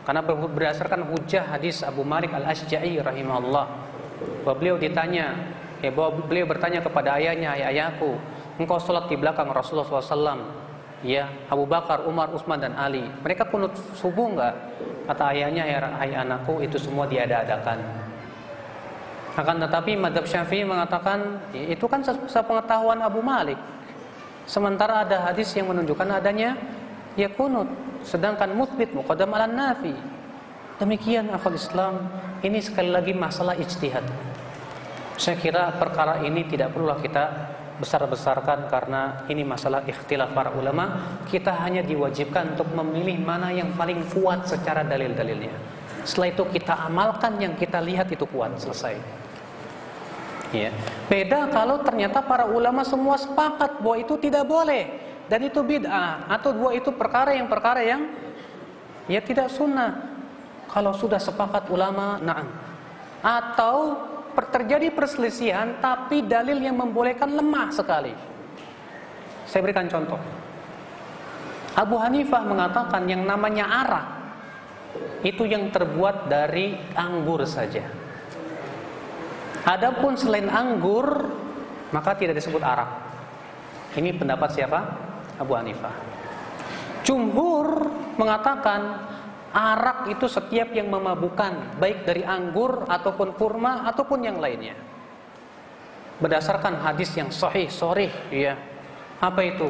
Karena berdasarkan hujah hadis Abu Malik Al-Asja'i rahimahullah. Bahwa beliau ditanya, ya bahwa beliau bertanya kepada ayahnya, ayah ayahku, engkau sholat di belakang Rasulullah SAW. Ya, Abu Bakar, Umar, Utsman dan Ali. Mereka kunut subuh enggak? Kata ayahnya, ya ayah anakku, itu semua diada-adakan. Akan tetapi madhab syafi'i mengatakan itu kan sepengetahuan Abu Malik. Sementara ada hadis yang menunjukkan adanya ya kunut. Sedangkan muthbit muqaddam ala nafi. Demikian akal Islam. Ini sekali lagi masalah ijtihad. Saya kira perkara ini tidak perlulah kita besar-besarkan karena ini masalah ikhtilaf para ulama. Kita hanya diwajibkan untuk memilih mana yang paling kuat secara dalil-dalilnya. Setelah itu kita amalkan yang kita lihat itu kuat selesai. Ya. Beda kalau ternyata para ulama semua sepakat bahwa itu tidak boleh dan itu bid'ah atau bahwa itu perkara yang perkara yang ya tidak sunnah. Kalau sudah sepakat ulama, na'am. Atau terjadi perselisihan tapi dalil yang membolehkan lemah sekali. Saya berikan contoh. Abu Hanifah mengatakan yang namanya arak itu yang terbuat dari anggur saja. Adapun selain anggur, maka tidak disebut arak. Ini pendapat siapa? Abu Hanifah. Jumhur mengatakan arak itu setiap yang memabukkan, baik dari anggur ataupun kurma ataupun yang lainnya. Berdasarkan hadis yang sahih, sorry, ya. Apa itu?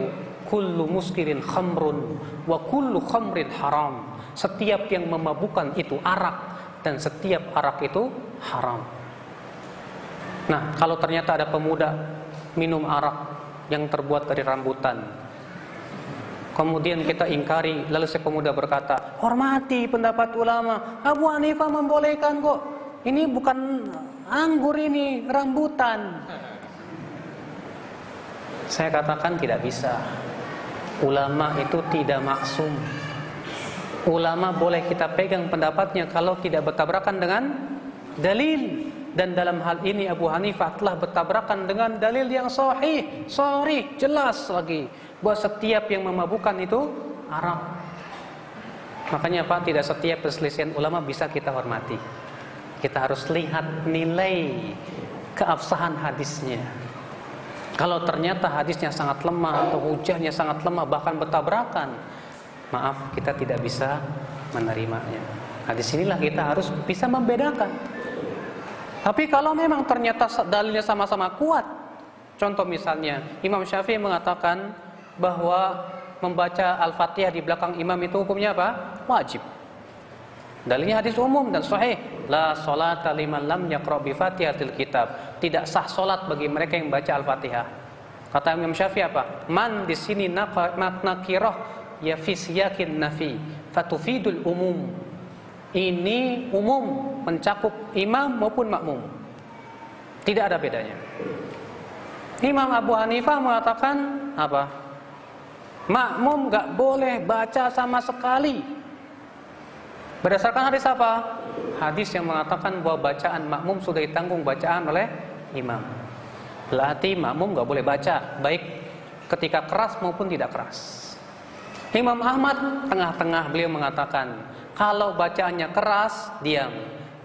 Kullu muskirin khamrun wa kullu khamrin haram. Setiap yang memabukkan itu arak dan setiap arak itu haram. Nah, kalau ternyata ada pemuda minum arak yang terbuat dari rambutan, kemudian kita ingkari, lalu si pemuda berkata, hormati pendapat ulama, Abu Hanifah membolehkan kok. Ini bukan anggur ini, rambutan. Saya katakan tidak bisa. Ulama itu tidak maksum. Ulama boleh kita pegang pendapatnya kalau tidak bertabrakan dengan dalil dan dalam hal ini Abu Hanifah telah bertabrakan dengan dalil yang sahih, sahih, jelas lagi bahwa setiap yang memabukkan itu haram. Makanya Pak, tidak setiap perselisihan ulama bisa kita hormati. Kita harus lihat nilai keabsahan hadisnya. Kalau ternyata hadisnya sangat lemah atau hujahnya sangat lemah bahkan bertabrakan, maaf kita tidak bisa menerimanya. Hadis inilah kita harus bisa membedakan. Tapi kalau memang ternyata dalilnya sama-sama kuat, contoh misalnya Imam Syafi'i mengatakan bahwa membaca Al-Fatihah di belakang imam itu hukumnya apa? Wajib. Dalilnya hadis umum dan sahih. La salata liman lam yaqra bi Fatihatil kitab. Tidak sah salat bagi mereka yang baca Al-Fatihah. Kata Imam Syafi'i apa? Man di sini nakirah ya fi siyakin nafi fatufidul umum. Ini umum mencakup imam maupun makmum. Tidak ada bedanya. Imam Abu Hanifah mengatakan apa? Makmum gak boleh baca sama sekali Berdasarkan hadis apa? Hadis yang mengatakan bahwa bacaan makmum sudah ditanggung bacaan oleh imam. Berarti makmum gak boleh baca, baik ketika keras maupun tidak keras. Imam Ahmad tengah-tengah beliau mengatakan, kalau bacaannya keras, diam.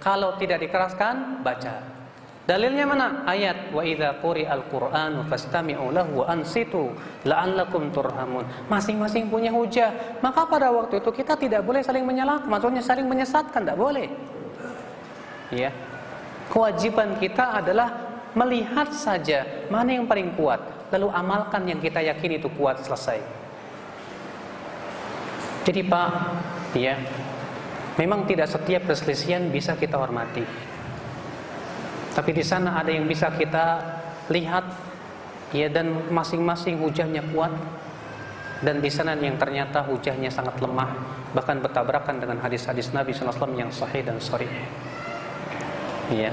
Kalau tidak dikeraskan, baca. Dalilnya mana? Ayat wa idza quri'al Qur'anu fastami'u lahu wa ansitu la'allakum turhamun. Masing-masing punya hujah. Maka pada waktu itu kita tidak boleh saling menyalahkan, maksudnya saling menyesatkan, tidak boleh. Ya. Kewajiban kita adalah melihat saja mana yang paling kuat, lalu amalkan yang kita yakini itu kuat selesai. Jadi Pak, ya, memang tidak setiap perselisihan bisa kita hormati. Tapi di sana ada yang bisa kita lihat ya dan masing-masing hujahnya kuat dan di sana yang ternyata hujahnya sangat lemah bahkan bertabrakan dengan hadis-hadis Nabi SAW yang sahih dan sahih. Ya.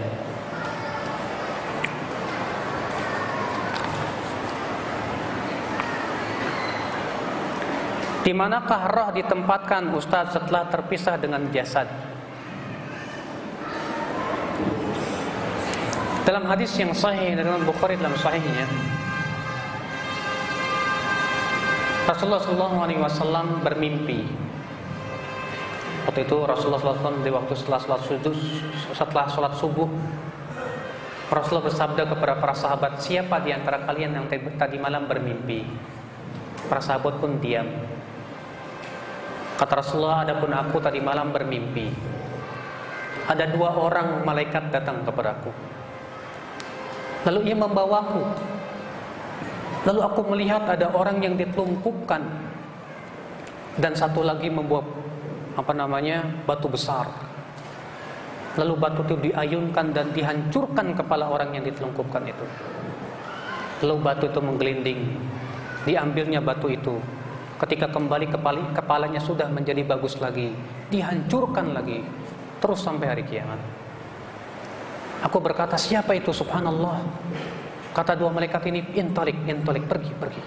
Di manakah roh ditempatkan Ustaz setelah terpisah dengan jasad? Dalam hadis yang sahih dalam Bukhari dalam sahihnya Rasulullah SAW bermimpi. Waktu itu Rasulullah SAW di waktu setelah sholat subuh, setelah sholat subuh, Rasulullah bersabda kepada para sahabat, siapa di antara kalian yang tadi malam bermimpi? Para sahabat pun diam. Kata Rasulullah, adapun aku tadi malam bermimpi. Ada dua orang malaikat datang kepadaku. Lalu ia membawaku. Lalu aku melihat ada orang yang ditelungkupkan dan satu lagi membawa apa namanya batu besar. Lalu batu itu diayunkan dan dihancurkan kepala orang yang ditelungkupkan itu. Lalu batu itu menggelinding. Diambilnya batu itu. Ketika kembali kepala, kepalanya sudah menjadi bagus lagi, dihancurkan lagi terus sampai hari kiamat. Aku berkata, siapa itu subhanallah? Kata dua malaikat ini, intolik, intolik, pergi, pergi.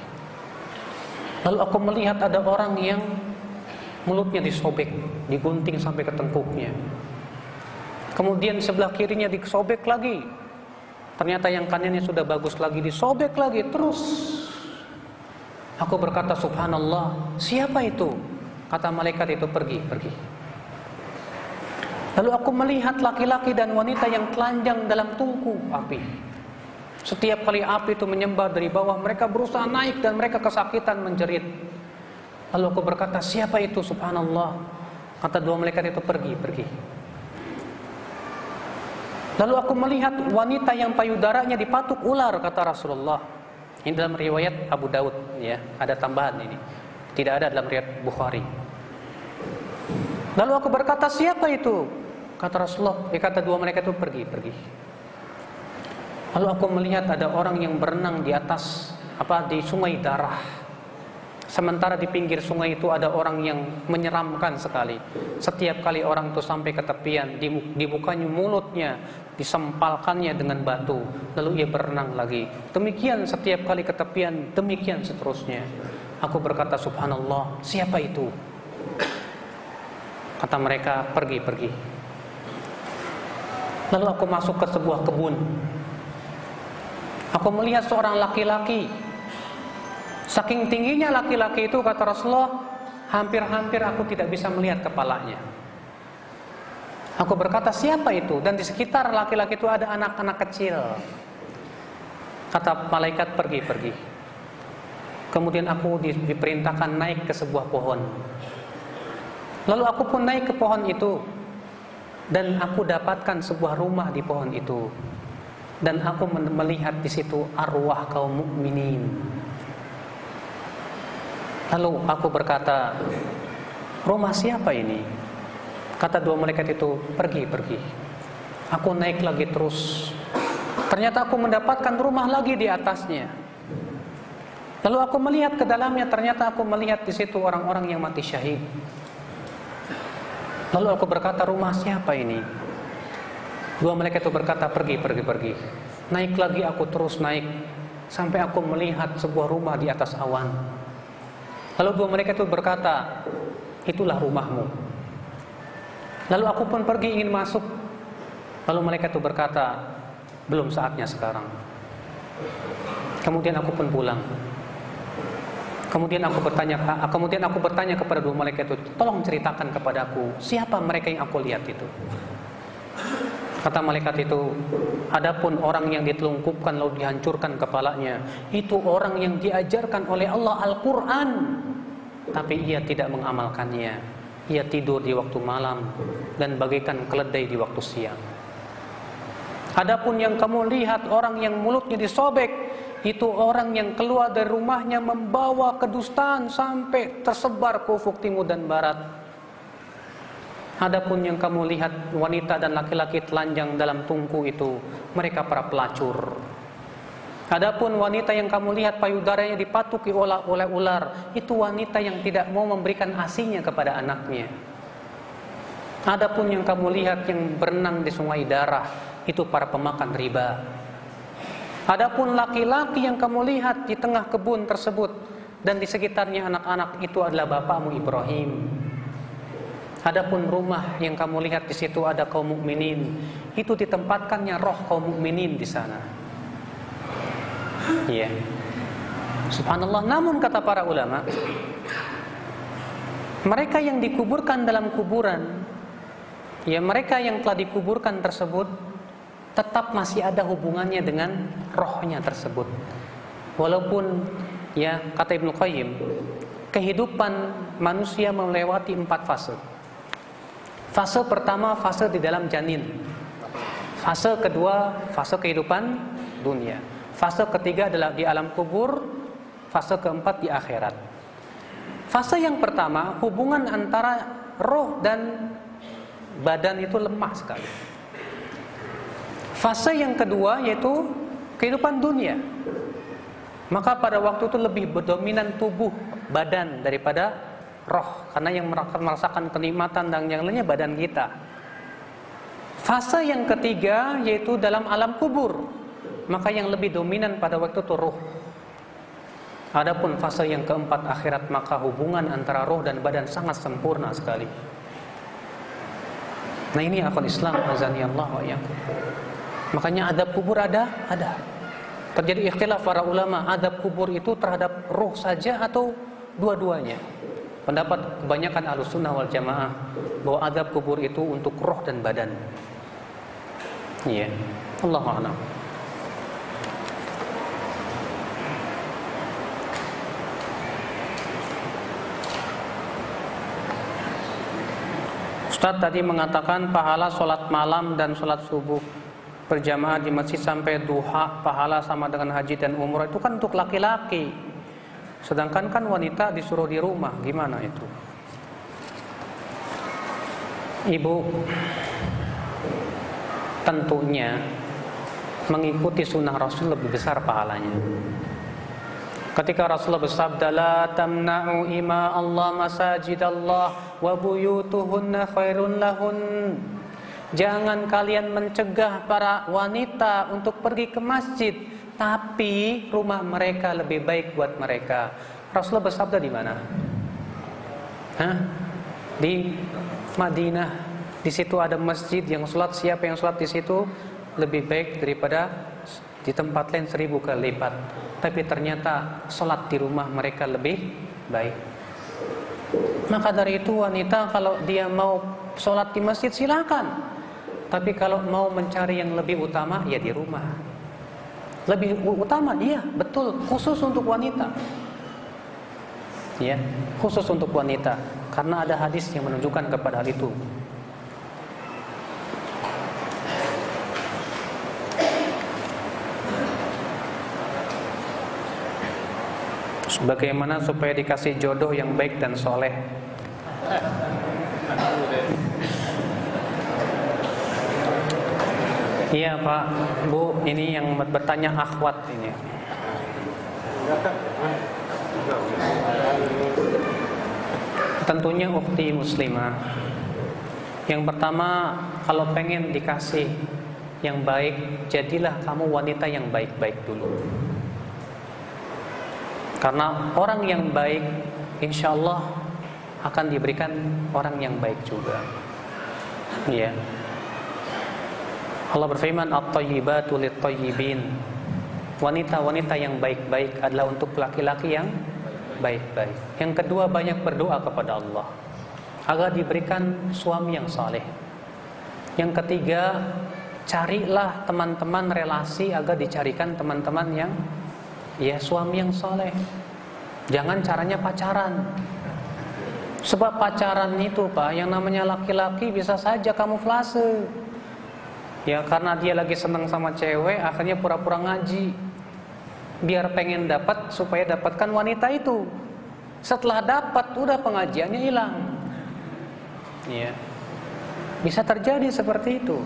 Lalu aku melihat ada orang yang mulutnya disobek, digunting sampai ke tengkuknya. Kemudian sebelah kirinya disobek lagi. Ternyata yang kanannya sudah bagus lagi, disobek lagi, terus. Aku berkata, subhanallah, siapa itu? Kata malaikat itu, pergi, pergi. Lalu aku melihat laki-laki dan wanita yang telanjang dalam tungku api. Setiap kali api itu menyembah dari bawah, mereka berusaha naik dan mereka kesakitan menjerit. Lalu aku berkata, siapa itu subhanallah? Kata dua malaikat itu, pergi, pergi. Lalu aku melihat wanita yang payudaranya dipatuk ular, kata Rasulullah. Ini dalam riwayat Abu Daud, ya, ada tambahan ini. Tidak ada dalam riwayat Bukhari. Lalu aku berkata, siapa itu? Kata Rasulullah, eh, kata dua mereka itu pergi, pergi. Lalu aku melihat ada orang yang berenang di atas apa di sungai darah. Sementara di pinggir sungai itu ada orang yang menyeramkan sekali. Setiap kali orang itu sampai ke tepian, dibukanya mulutnya, disempalkannya dengan batu, lalu ia berenang lagi. Demikian setiap kali ke tepian, demikian seterusnya. Aku berkata subhanallah, siapa itu? Kata mereka, pergi, pergi. Lalu aku masuk ke sebuah kebun. Aku melihat seorang laki-laki. Saking tingginya laki-laki itu kata Rasulullah, hampir-hampir aku tidak bisa melihat kepalanya. Aku berkata, siapa itu? Dan di sekitar laki-laki itu ada anak-anak kecil. Kata malaikat, pergi-pergi. Kemudian aku diperintahkan naik ke sebuah pohon. Lalu aku pun naik ke pohon itu dan aku dapatkan sebuah rumah di pohon itu dan aku melihat di situ arwah kaum mukminin lalu aku berkata rumah siapa ini Kata dua malaikat itu, pergi, pergi. Aku naik lagi terus. Ternyata aku mendapatkan rumah lagi di atasnya. Lalu aku melihat ke dalamnya, ternyata aku melihat di situ orang-orang yang mati syahid. Lalu aku berkata, rumah siapa ini? Dua malaikat itu berkata, pergi, pergi, pergi. Naik lagi aku terus naik. Sampai aku melihat sebuah rumah di atas awan. Lalu dua malaikat itu berkata, itulah rumahmu. Lalu aku pun pergi ingin masuk. Lalu mereka itu berkata, belum saatnya sekarang. Kemudian aku pun pulang. Kemudian aku bertanya, kemudian aku bertanya kepada dua malaikat itu, tolong ceritakan kepadaku siapa mereka yang aku lihat itu. Kata malaikat itu, adapun orang yang ditelungkupkan lalu dihancurkan kepalanya, itu orang yang diajarkan oleh Allah Al-Quran, tapi ia tidak mengamalkannya ia tidur di waktu malam dan bagaikan keledai di waktu siang. Adapun yang kamu lihat orang yang mulutnya disobek itu orang yang keluar dari rumahnya membawa kedustaan sampai tersebar ke ufuk timur dan barat. Adapun yang kamu lihat wanita dan laki-laki telanjang dalam tungku itu mereka para pelacur. Adapun wanita yang kamu lihat payudaranya dipatuki oleh ular, itu wanita yang tidak mau memberikan asinya kepada anaknya. Adapun yang kamu lihat yang berenang di sungai darah, itu para pemakan riba. Adapun laki-laki yang kamu lihat di tengah kebun tersebut dan di sekitarnya anak-anak itu adalah bapakmu Ibrahim. Adapun rumah yang kamu lihat di situ ada kaum mukminin, itu ditempatkannya roh kaum mukminin di sana. Iya. Subhanallah. Namun kata para ulama, mereka yang dikuburkan dalam kuburan, ya mereka yang telah dikuburkan tersebut tetap masih ada hubungannya dengan rohnya tersebut. Walaupun ya kata Ibnu Qayyim, kehidupan manusia melewati empat fase. Fase pertama fase di dalam janin. Fase kedua fase kehidupan dunia. Fase ketiga adalah di alam kubur, fase keempat di akhirat. Fase yang pertama, hubungan antara roh dan badan itu lemah sekali. Fase yang kedua yaitu kehidupan dunia. Maka pada waktu itu lebih berdominan tubuh badan daripada roh karena yang merasakan kenikmatan dan yang lainnya badan kita. Fase yang ketiga yaitu dalam alam kubur maka yang lebih dominan pada waktu itu ruh. Adapun fase yang keempat akhirat maka hubungan antara roh dan badan sangat sempurna sekali. Nah ini akal Islam azani Allah wa Makanya adab kubur ada, ada. Terjadi ikhtilaf para ulama, adab kubur itu terhadap roh saja atau dua-duanya. Pendapat kebanyakan ahlu sunnah wal jamaah bahwa adab kubur itu untuk roh dan badan. Iya, Allah a'lam. Ustadz tadi mengatakan pahala sholat malam dan sholat subuh berjamaah di masjid sampai duha pahala sama dengan haji dan umroh itu kan untuk laki-laki. Sedangkan kan wanita disuruh di rumah gimana itu? Ibu tentunya mengikuti sunnah rasul lebih besar pahalanya. Ketika Rasulullah bersabda la tamna'u ima Allah masajid Allah wa buyutuhunna khairun lahun. Jangan kalian mencegah para wanita untuk pergi ke masjid, tapi rumah mereka lebih baik buat mereka. Rasulullah bersabda di mana? Hah? Di Madinah. Di situ ada masjid yang sholat siapa yang sholat di situ lebih baik daripada di tempat lain seribu kali lipat tapi ternyata sholat di rumah mereka lebih baik. Maka dari itu wanita kalau dia mau sholat di masjid silakan. Tapi kalau mau mencari yang lebih utama ya di rumah. Lebih utama iya betul khusus untuk wanita. Ya, khusus untuk wanita karena ada hadis yang menunjukkan kepada hal itu. Bagaimana supaya dikasih jodoh yang baik dan soleh? Iya Pak, Bu, ini yang bertanya akhwat ini. Tentunya ukti muslimah. Yang pertama, kalau pengen dikasih yang baik, jadilah kamu wanita yang baik-baik dulu. Karena orang yang baik, insya Allah akan diberikan orang yang baik juga. Iya. Allah berfirman at-tayyibatu. Wanita-wanita yang baik-baik adalah untuk laki-laki yang baik-baik. Yang kedua banyak berdoa kepada Allah agar diberikan suami yang saleh. Yang ketiga, carilah teman-teman relasi agar dicarikan teman-teman yang ya suami yang saleh. Jangan caranya pacaran. Sebab pacaran itu Pak, yang namanya laki-laki bisa saja kamuflase. Ya karena dia lagi senang sama cewek Akhirnya pura-pura ngaji Biar pengen dapat supaya dapatkan wanita itu Setelah dapat udah pengajiannya hilang Ya Bisa terjadi seperti itu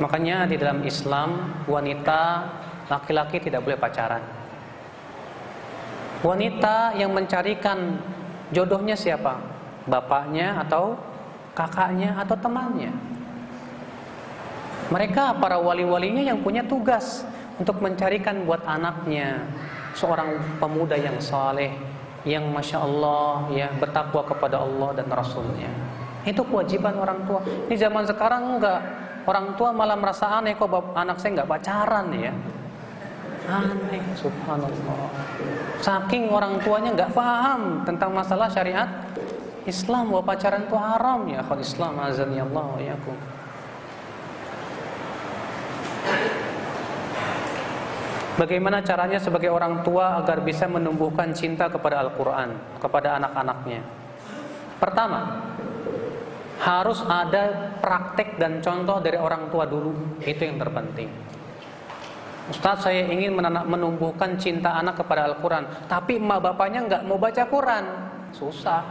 Makanya di dalam Islam Wanita Laki-laki tidak boleh pacaran Wanita yang mencarikan Jodohnya siapa? Bapaknya atau kakaknya atau temannya mereka para wali-walinya yang punya tugas untuk mencarikan buat anaknya seorang pemuda yang saleh, yang masya Allah ya bertakwa kepada Allah dan Rasulnya. Itu kewajiban orang tua. Ini zaman sekarang enggak. Orang tua malah merasa aneh kok anak saya enggak pacaran ya. Aneh, subhanallah. Saking orang tuanya enggak paham tentang masalah syariat Islam bahwa pacaran itu haram ya. Kalau Islam azan ya Allah ya Bagaimana caranya sebagai orang tua agar bisa menumbuhkan cinta kepada Al-Quran, kepada anak-anaknya? Pertama, harus ada praktek dan contoh dari orang tua dulu. Itu yang terpenting. Ustaz saya ingin menumbuhkan cinta anak kepada Al-Quran Tapi emak bapaknya nggak mau baca Quran Susah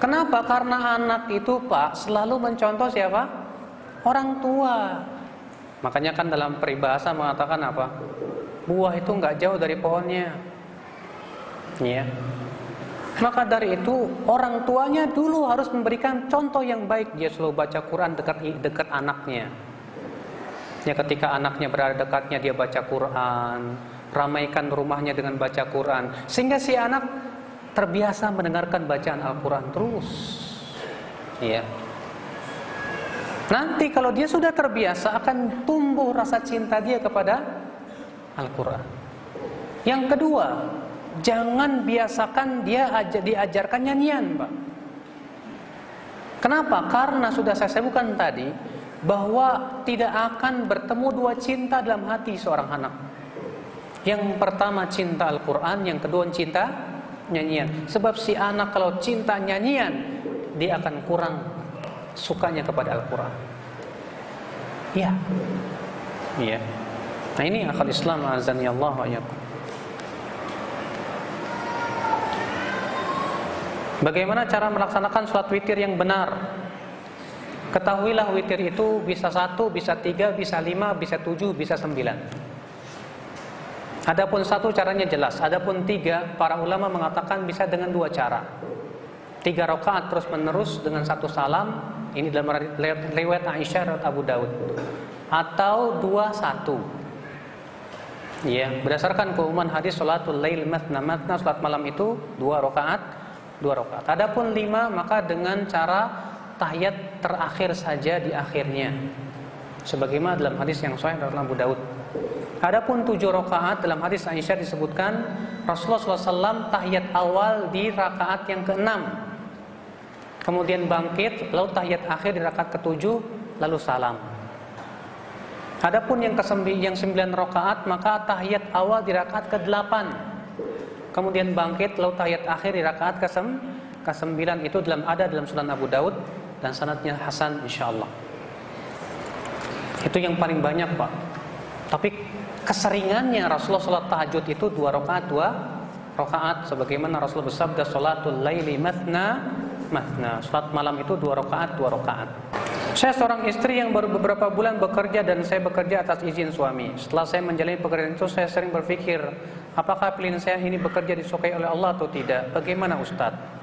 Kenapa? Karena anak itu pak selalu mencontoh siapa? Orang tua Makanya kan dalam peribahasa mengatakan apa? Buah itu nggak jauh dari pohonnya. Ya. Maka dari itu orang tuanya dulu harus memberikan contoh yang baik. Dia selalu baca Quran dekat dekat anaknya. Ya ketika anaknya berada dekatnya dia baca Quran, ramaikan rumahnya dengan baca Quran sehingga si anak terbiasa mendengarkan bacaan Al-Qur'an terus. Iya. Nanti kalau dia sudah terbiasa akan tumbuh rasa cinta dia kepada Al-Quran. Yang kedua, jangan biasakan dia diajarkan nyanyian, Pak. Kenapa? Karena sudah saya sebutkan tadi bahwa tidak akan bertemu dua cinta dalam hati seorang anak. Yang pertama cinta Al-Quran, yang kedua cinta nyanyian. Sebab si anak kalau cinta nyanyian, dia akan kurang sukanya kepada Al-Quran. Iya. Iya. Nah ini akal Islam azani Allah wa Bagaimana cara melaksanakan sholat witir yang benar? Ketahuilah witir itu bisa satu, bisa tiga, bisa lima, bisa tujuh, bisa sembilan. Adapun satu caranya jelas. Adapun tiga, para ulama mengatakan bisa dengan dua cara. Tiga rakaat terus menerus dengan satu salam ini dalam riwayat Aisyah dan Abu Daud. Atau dua satu. Ya, berdasarkan keumuman hadis salatul lail matna matna salat malam itu dua rakaat, dua rakaat. Adapun lima maka dengan cara tahiyat terakhir saja di akhirnya. Sebagaimana dalam hadis yang sahih dalam Abu Daud. Adapun tujuh rakaat dalam hadis Aisyah disebutkan Rasulullah SAW tahiyat awal di rakaat yang keenam kemudian bangkit, lalu tahiyat akhir di rakaat ketujuh, lalu salam. Adapun yang ke yang sembilan rakaat maka tahiyat awal di rakaat ke delapan, kemudian bangkit, lalu tahiyat akhir di rakaat ke ke sembilan itu dalam ada dalam Sunan Abu Daud dan sanatnya Hasan insyaallah. Itu yang paling banyak pak. Tapi keseringannya Rasulullah sholat tahajud itu dua rakaat dua rakaat sebagaimana Rasulullah bersabda sholatul laili mathna Nah, Salat malam itu dua rakaat, dua rakaat. Saya seorang istri yang baru beberapa bulan bekerja dan saya bekerja atas izin suami. Setelah saya menjalani pekerjaan itu, saya sering berpikir, apakah pilihan saya ini bekerja disukai oleh Allah atau tidak? Bagaimana Ustadz?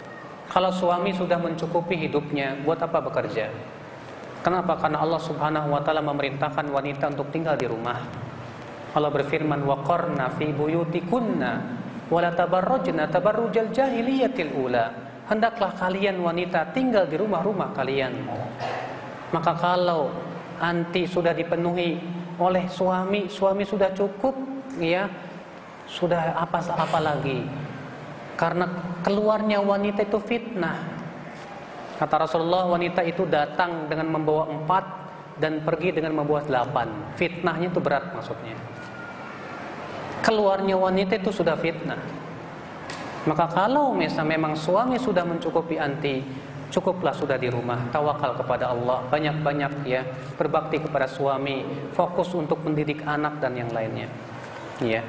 Kalau suami sudah mencukupi hidupnya, buat apa bekerja? Kenapa? Karena Allah Subhanahu wa taala memerintahkan wanita untuk tinggal di rumah. Allah berfirman, "Waqarna fi buyutikunna wa la tabarrajna tabarrujal jahiliyatil ula." Hendaklah kalian wanita tinggal di rumah-rumah kalian maka kalau anti sudah dipenuhi oleh suami, suami sudah cukup, ya sudah apa apa lagi? Karena keluarnya wanita itu fitnah. Kata Rasulullah wanita itu datang dengan membawa empat dan pergi dengan membawa delapan. Fitnahnya itu berat maksudnya. Keluarnya wanita itu sudah fitnah. Maka kalau misalnya memang suami sudah mencukupi anti, Cukuplah sudah di rumah, tawakal kepada Allah, banyak-banyak ya, berbakti kepada suami, fokus untuk mendidik anak dan yang lainnya. Ya.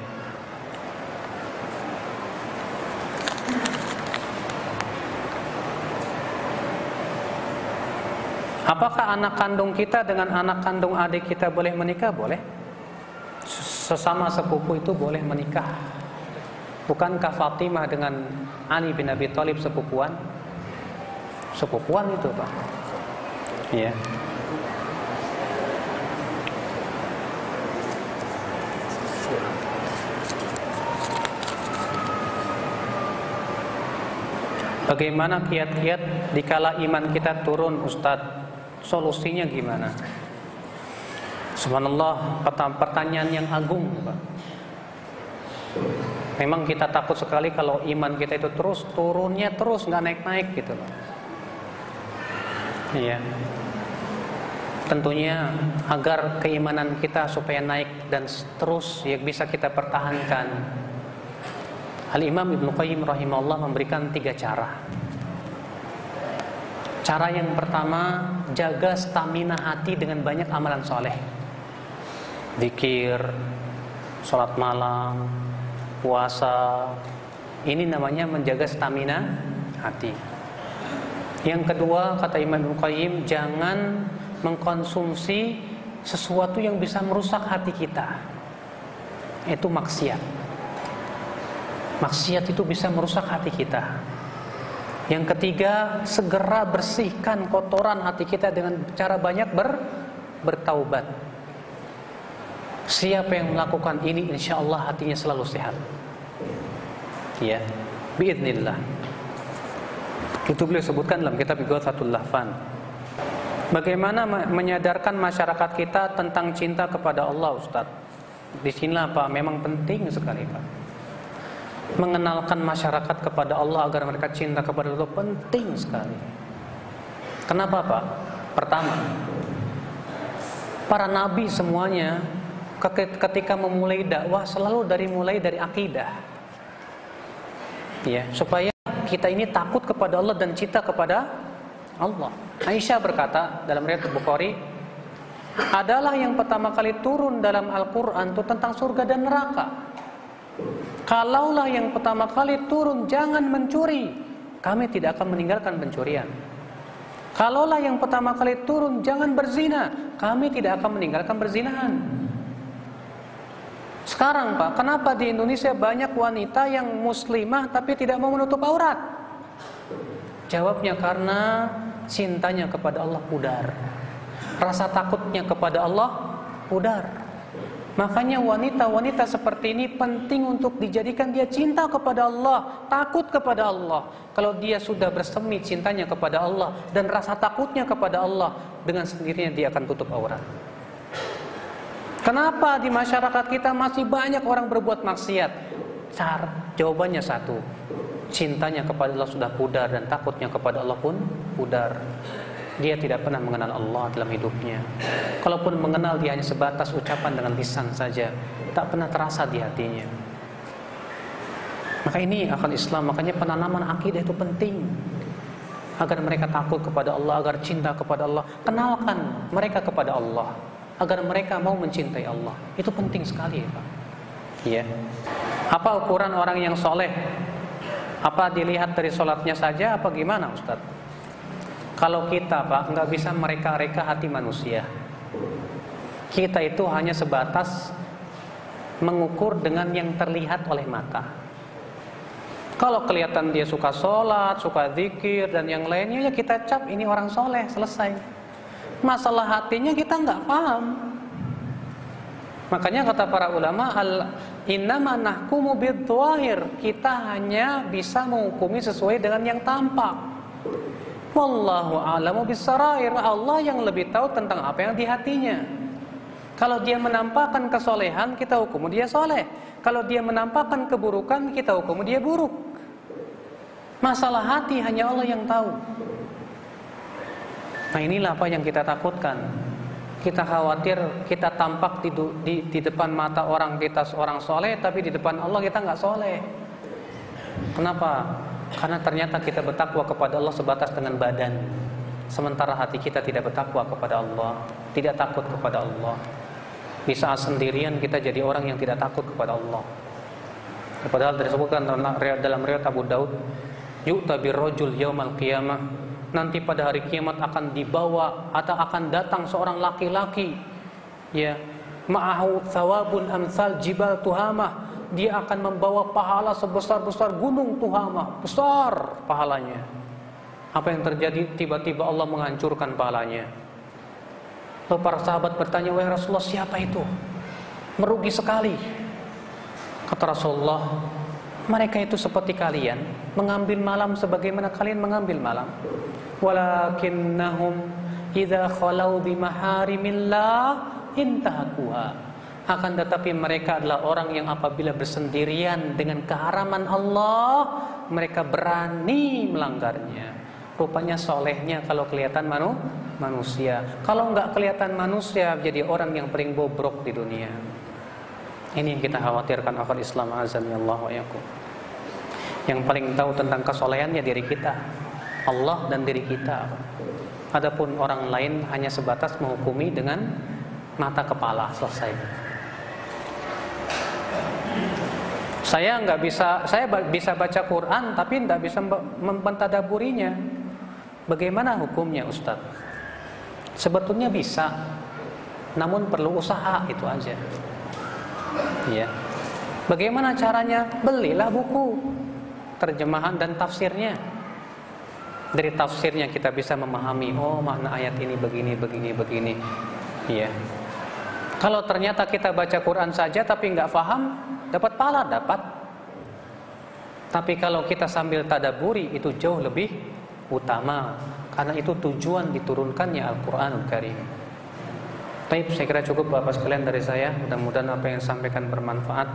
Apakah anak kandung kita dengan anak kandung adik kita boleh menikah? Boleh. Sesama sepupu itu boleh menikah. Bukankah Fatimah dengan Ali bin Abi Thalib sepupuan? sepupuan itu pak ya Bagaimana kiat-kiat dikala iman kita turun Ustadz Solusinya gimana? Subhanallah pertanyaan yang agung. Memang kita takut sekali kalau iman kita itu terus turunnya terus nggak naik-naik gitu loh. Iya. Tentunya agar keimanan kita supaya naik dan terus ya bisa kita pertahankan. Al Imam Ibnu Qayyim rahimahullah memberikan tiga cara. Cara yang pertama, jaga stamina hati dengan banyak amalan soleh. Dikir, sholat malam, puasa. Ini namanya menjaga stamina hati. Yang kedua kata Imam Qayyim jangan mengkonsumsi sesuatu yang bisa merusak hati kita. Itu maksiat. Maksiat itu bisa merusak hati kita. Yang ketiga, segera bersihkan kotoran hati kita dengan cara banyak ber, bertaubat. Siapa yang melakukan ini, insya Allah hatinya selalu sehat. Ya, biidnillah. Itu beliau sebutkan dalam kitab Ighathatul Lahfan. Bagaimana menyadarkan masyarakat kita tentang cinta kepada Allah Ustaz? Di sini Pak memang penting sekali Pak. Mengenalkan masyarakat kepada Allah agar mereka cinta kepada Allah penting sekali. Kenapa Pak? Pertama, para nabi semuanya ketika memulai dakwah selalu dari mulai dari akidah. Ya, supaya kita ini takut kepada Allah dan cinta kepada Allah. Aisyah berkata dalam riwayat Bukhari, adalah yang pertama kali turun dalam Al-Quran itu tentang surga dan neraka. Kalaulah yang pertama kali turun jangan mencuri, kami tidak akan meninggalkan pencurian. Kalaulah yang pertama kali turun jangan berzina, kami tidak akan meninggalkan berzinahan. Sekarang Pak, kenapa di Indonesia banyak wanita yang muslimah tapi tidak mau menutup aurat? Jawabnya karena cintanya kepada Allah pudar. Rasa takutnya kepada Allah pudar. Makanya wanita-wanita seperti ini penting untuk dijadikan dia cinta kepada Allah, takut kepada Allah. Kalau dia sudah bersemi cintanya kepada Allah dan rasa takutnya kepada Allah, dengan sendirinya dia akan tutup aurat. Kenapa di masyarakat kita masih banyak orang berbuat maksiat? Cara jawabannya satu. Cintanya kepada Allah sudah pudar dan takutnya kepada Allah pun pudar. Dia tidak pernah mengenal Allah dalam hidupnya. Kalaupun mengenal dia hanya sebatas ucapan dengan lisan saja, tak pernah terasa di hatinya. Maka ini akal Islam, makanya penanaman akidah itu penting agar mereka takut kepada Allah, agar cinta kepada Allah. Kenalkan mereka kepada Allah agar mereka mau mencintai Allah. Itu penting sekali ya Pak. Ya. Apa ukuran orang yang soleh? Apa dilihat dari sholatnya saja apa gimana Ustaz? Kalau kita Pak nggak bisa mereka-reka hati manusia. Kita itu hanya sebatas mengukur dengan yang terlihat oleh mata. Kalau kelihatan dia suka sholat, suka zikir dan yang lainnya ya kita cap ini orang soleh selesai. Masalah hatinya kita nggak paham. Makanya kata para ulama al innama nahkumu bidhahir. Kita hanya bisa menghukumi sesuai dengan yang tampak. Wallahu a'lamu bisarair. Allah yang lebih tahu tentang apa yang di hatinya. Kalau dia menampakkan kesolehan, kita hukum dia soleh. Kalau dia menampakkan keburukan, kita hukum dia buruk. Masalah hati hanya Allah yang tahu. Nah inilah apa yang kita takutkan. Kita khawatir kita tampak di, di, di depan mata orang kita seorang soleh, tapi di depan Allah kita nggak soleh. Kenapa? Karena ternyata kita bertakwa kepada Allah sebatas dengan badan. Sementara hati kita tidak bertakwa kepada Allah, tidak takut kepada Allah. Di saat sendirian kita jadi orang yang tidak takut kepada Allah. Padahal disebutkan dalam riwayat Abu Daud, yu'ta birrajul yaumal qiyamah. Nanti pada hari kiamat akan dibawa atau akan datang seorang laki-laki ya ma'ahu thawabun amsal jibal tuhamah dia akan membawa pahala sebesar-besar gunung Tuhamah, besar pahalanya. Apa yang terjadi? Tiba-tiba Allah menghancurkan pahalanya. Lalu para sahabat bertanya, "Wahai Rasulullah, siapa itu?" Merugi sekali. Kata Rasulullah, mereka itu seperti kalian mengambil malam sebagaimana kalian mengambil malam. Walakinnahum idza khalau bimaharimillah intahakuha. Akan tetapi mereka adalah orang yang apabila bersendirian dengan keharaman Allah, mereka berani melanggarnya. Rupanya solehnya kalau kelihatan manu, manusia. Kalau nggak kelihatan manusia, jadi orang yang paling bobrok di dunia. Ini yang kita khawatirkan akal Islam azan ya Allah wa Yang paling tahu tentang kesolehannya diri kita. Allah dan diri kita. Adapun orang lain hanya sebatas menghukumi dengan mata kepala selesai. Saya nggak bisa, saya bisa baca Quran tapi nggak bisa mentadaburinya. Bagaimana hukumnya Ustadz? Sebetulnya bisa, namun perlu usaha itu aja. Ya. Bagaimana caranya? Belilah buku terjemahan dan tafsirnya. Dari tafsirnya kita bisa memahami, oh makna ayat ini begini, begini, begini. Ya. Kalau ternyata kita baca Quran saja tapi nggak paham, dapat pala dapat. Tapi kalau kita sambil tadaburi itu jauh lebih utama karena itu tujuan diturunkannya Al-Qur'anul Karim. Baik, saya kira cukup Bapak sekalian dari saya. Mudah-mudahan apa yang sampaikan bermanfaat.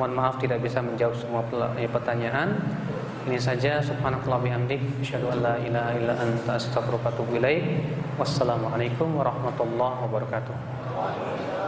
Mohon maaf tidak bisa menjawab semua eh, pertanyaan. Ini saja subhanakallah bihamdik asyhadu an la ilaha illa anta astaghfiruka wa. Wassalamualaikum warahmatullahi wabarakatuh.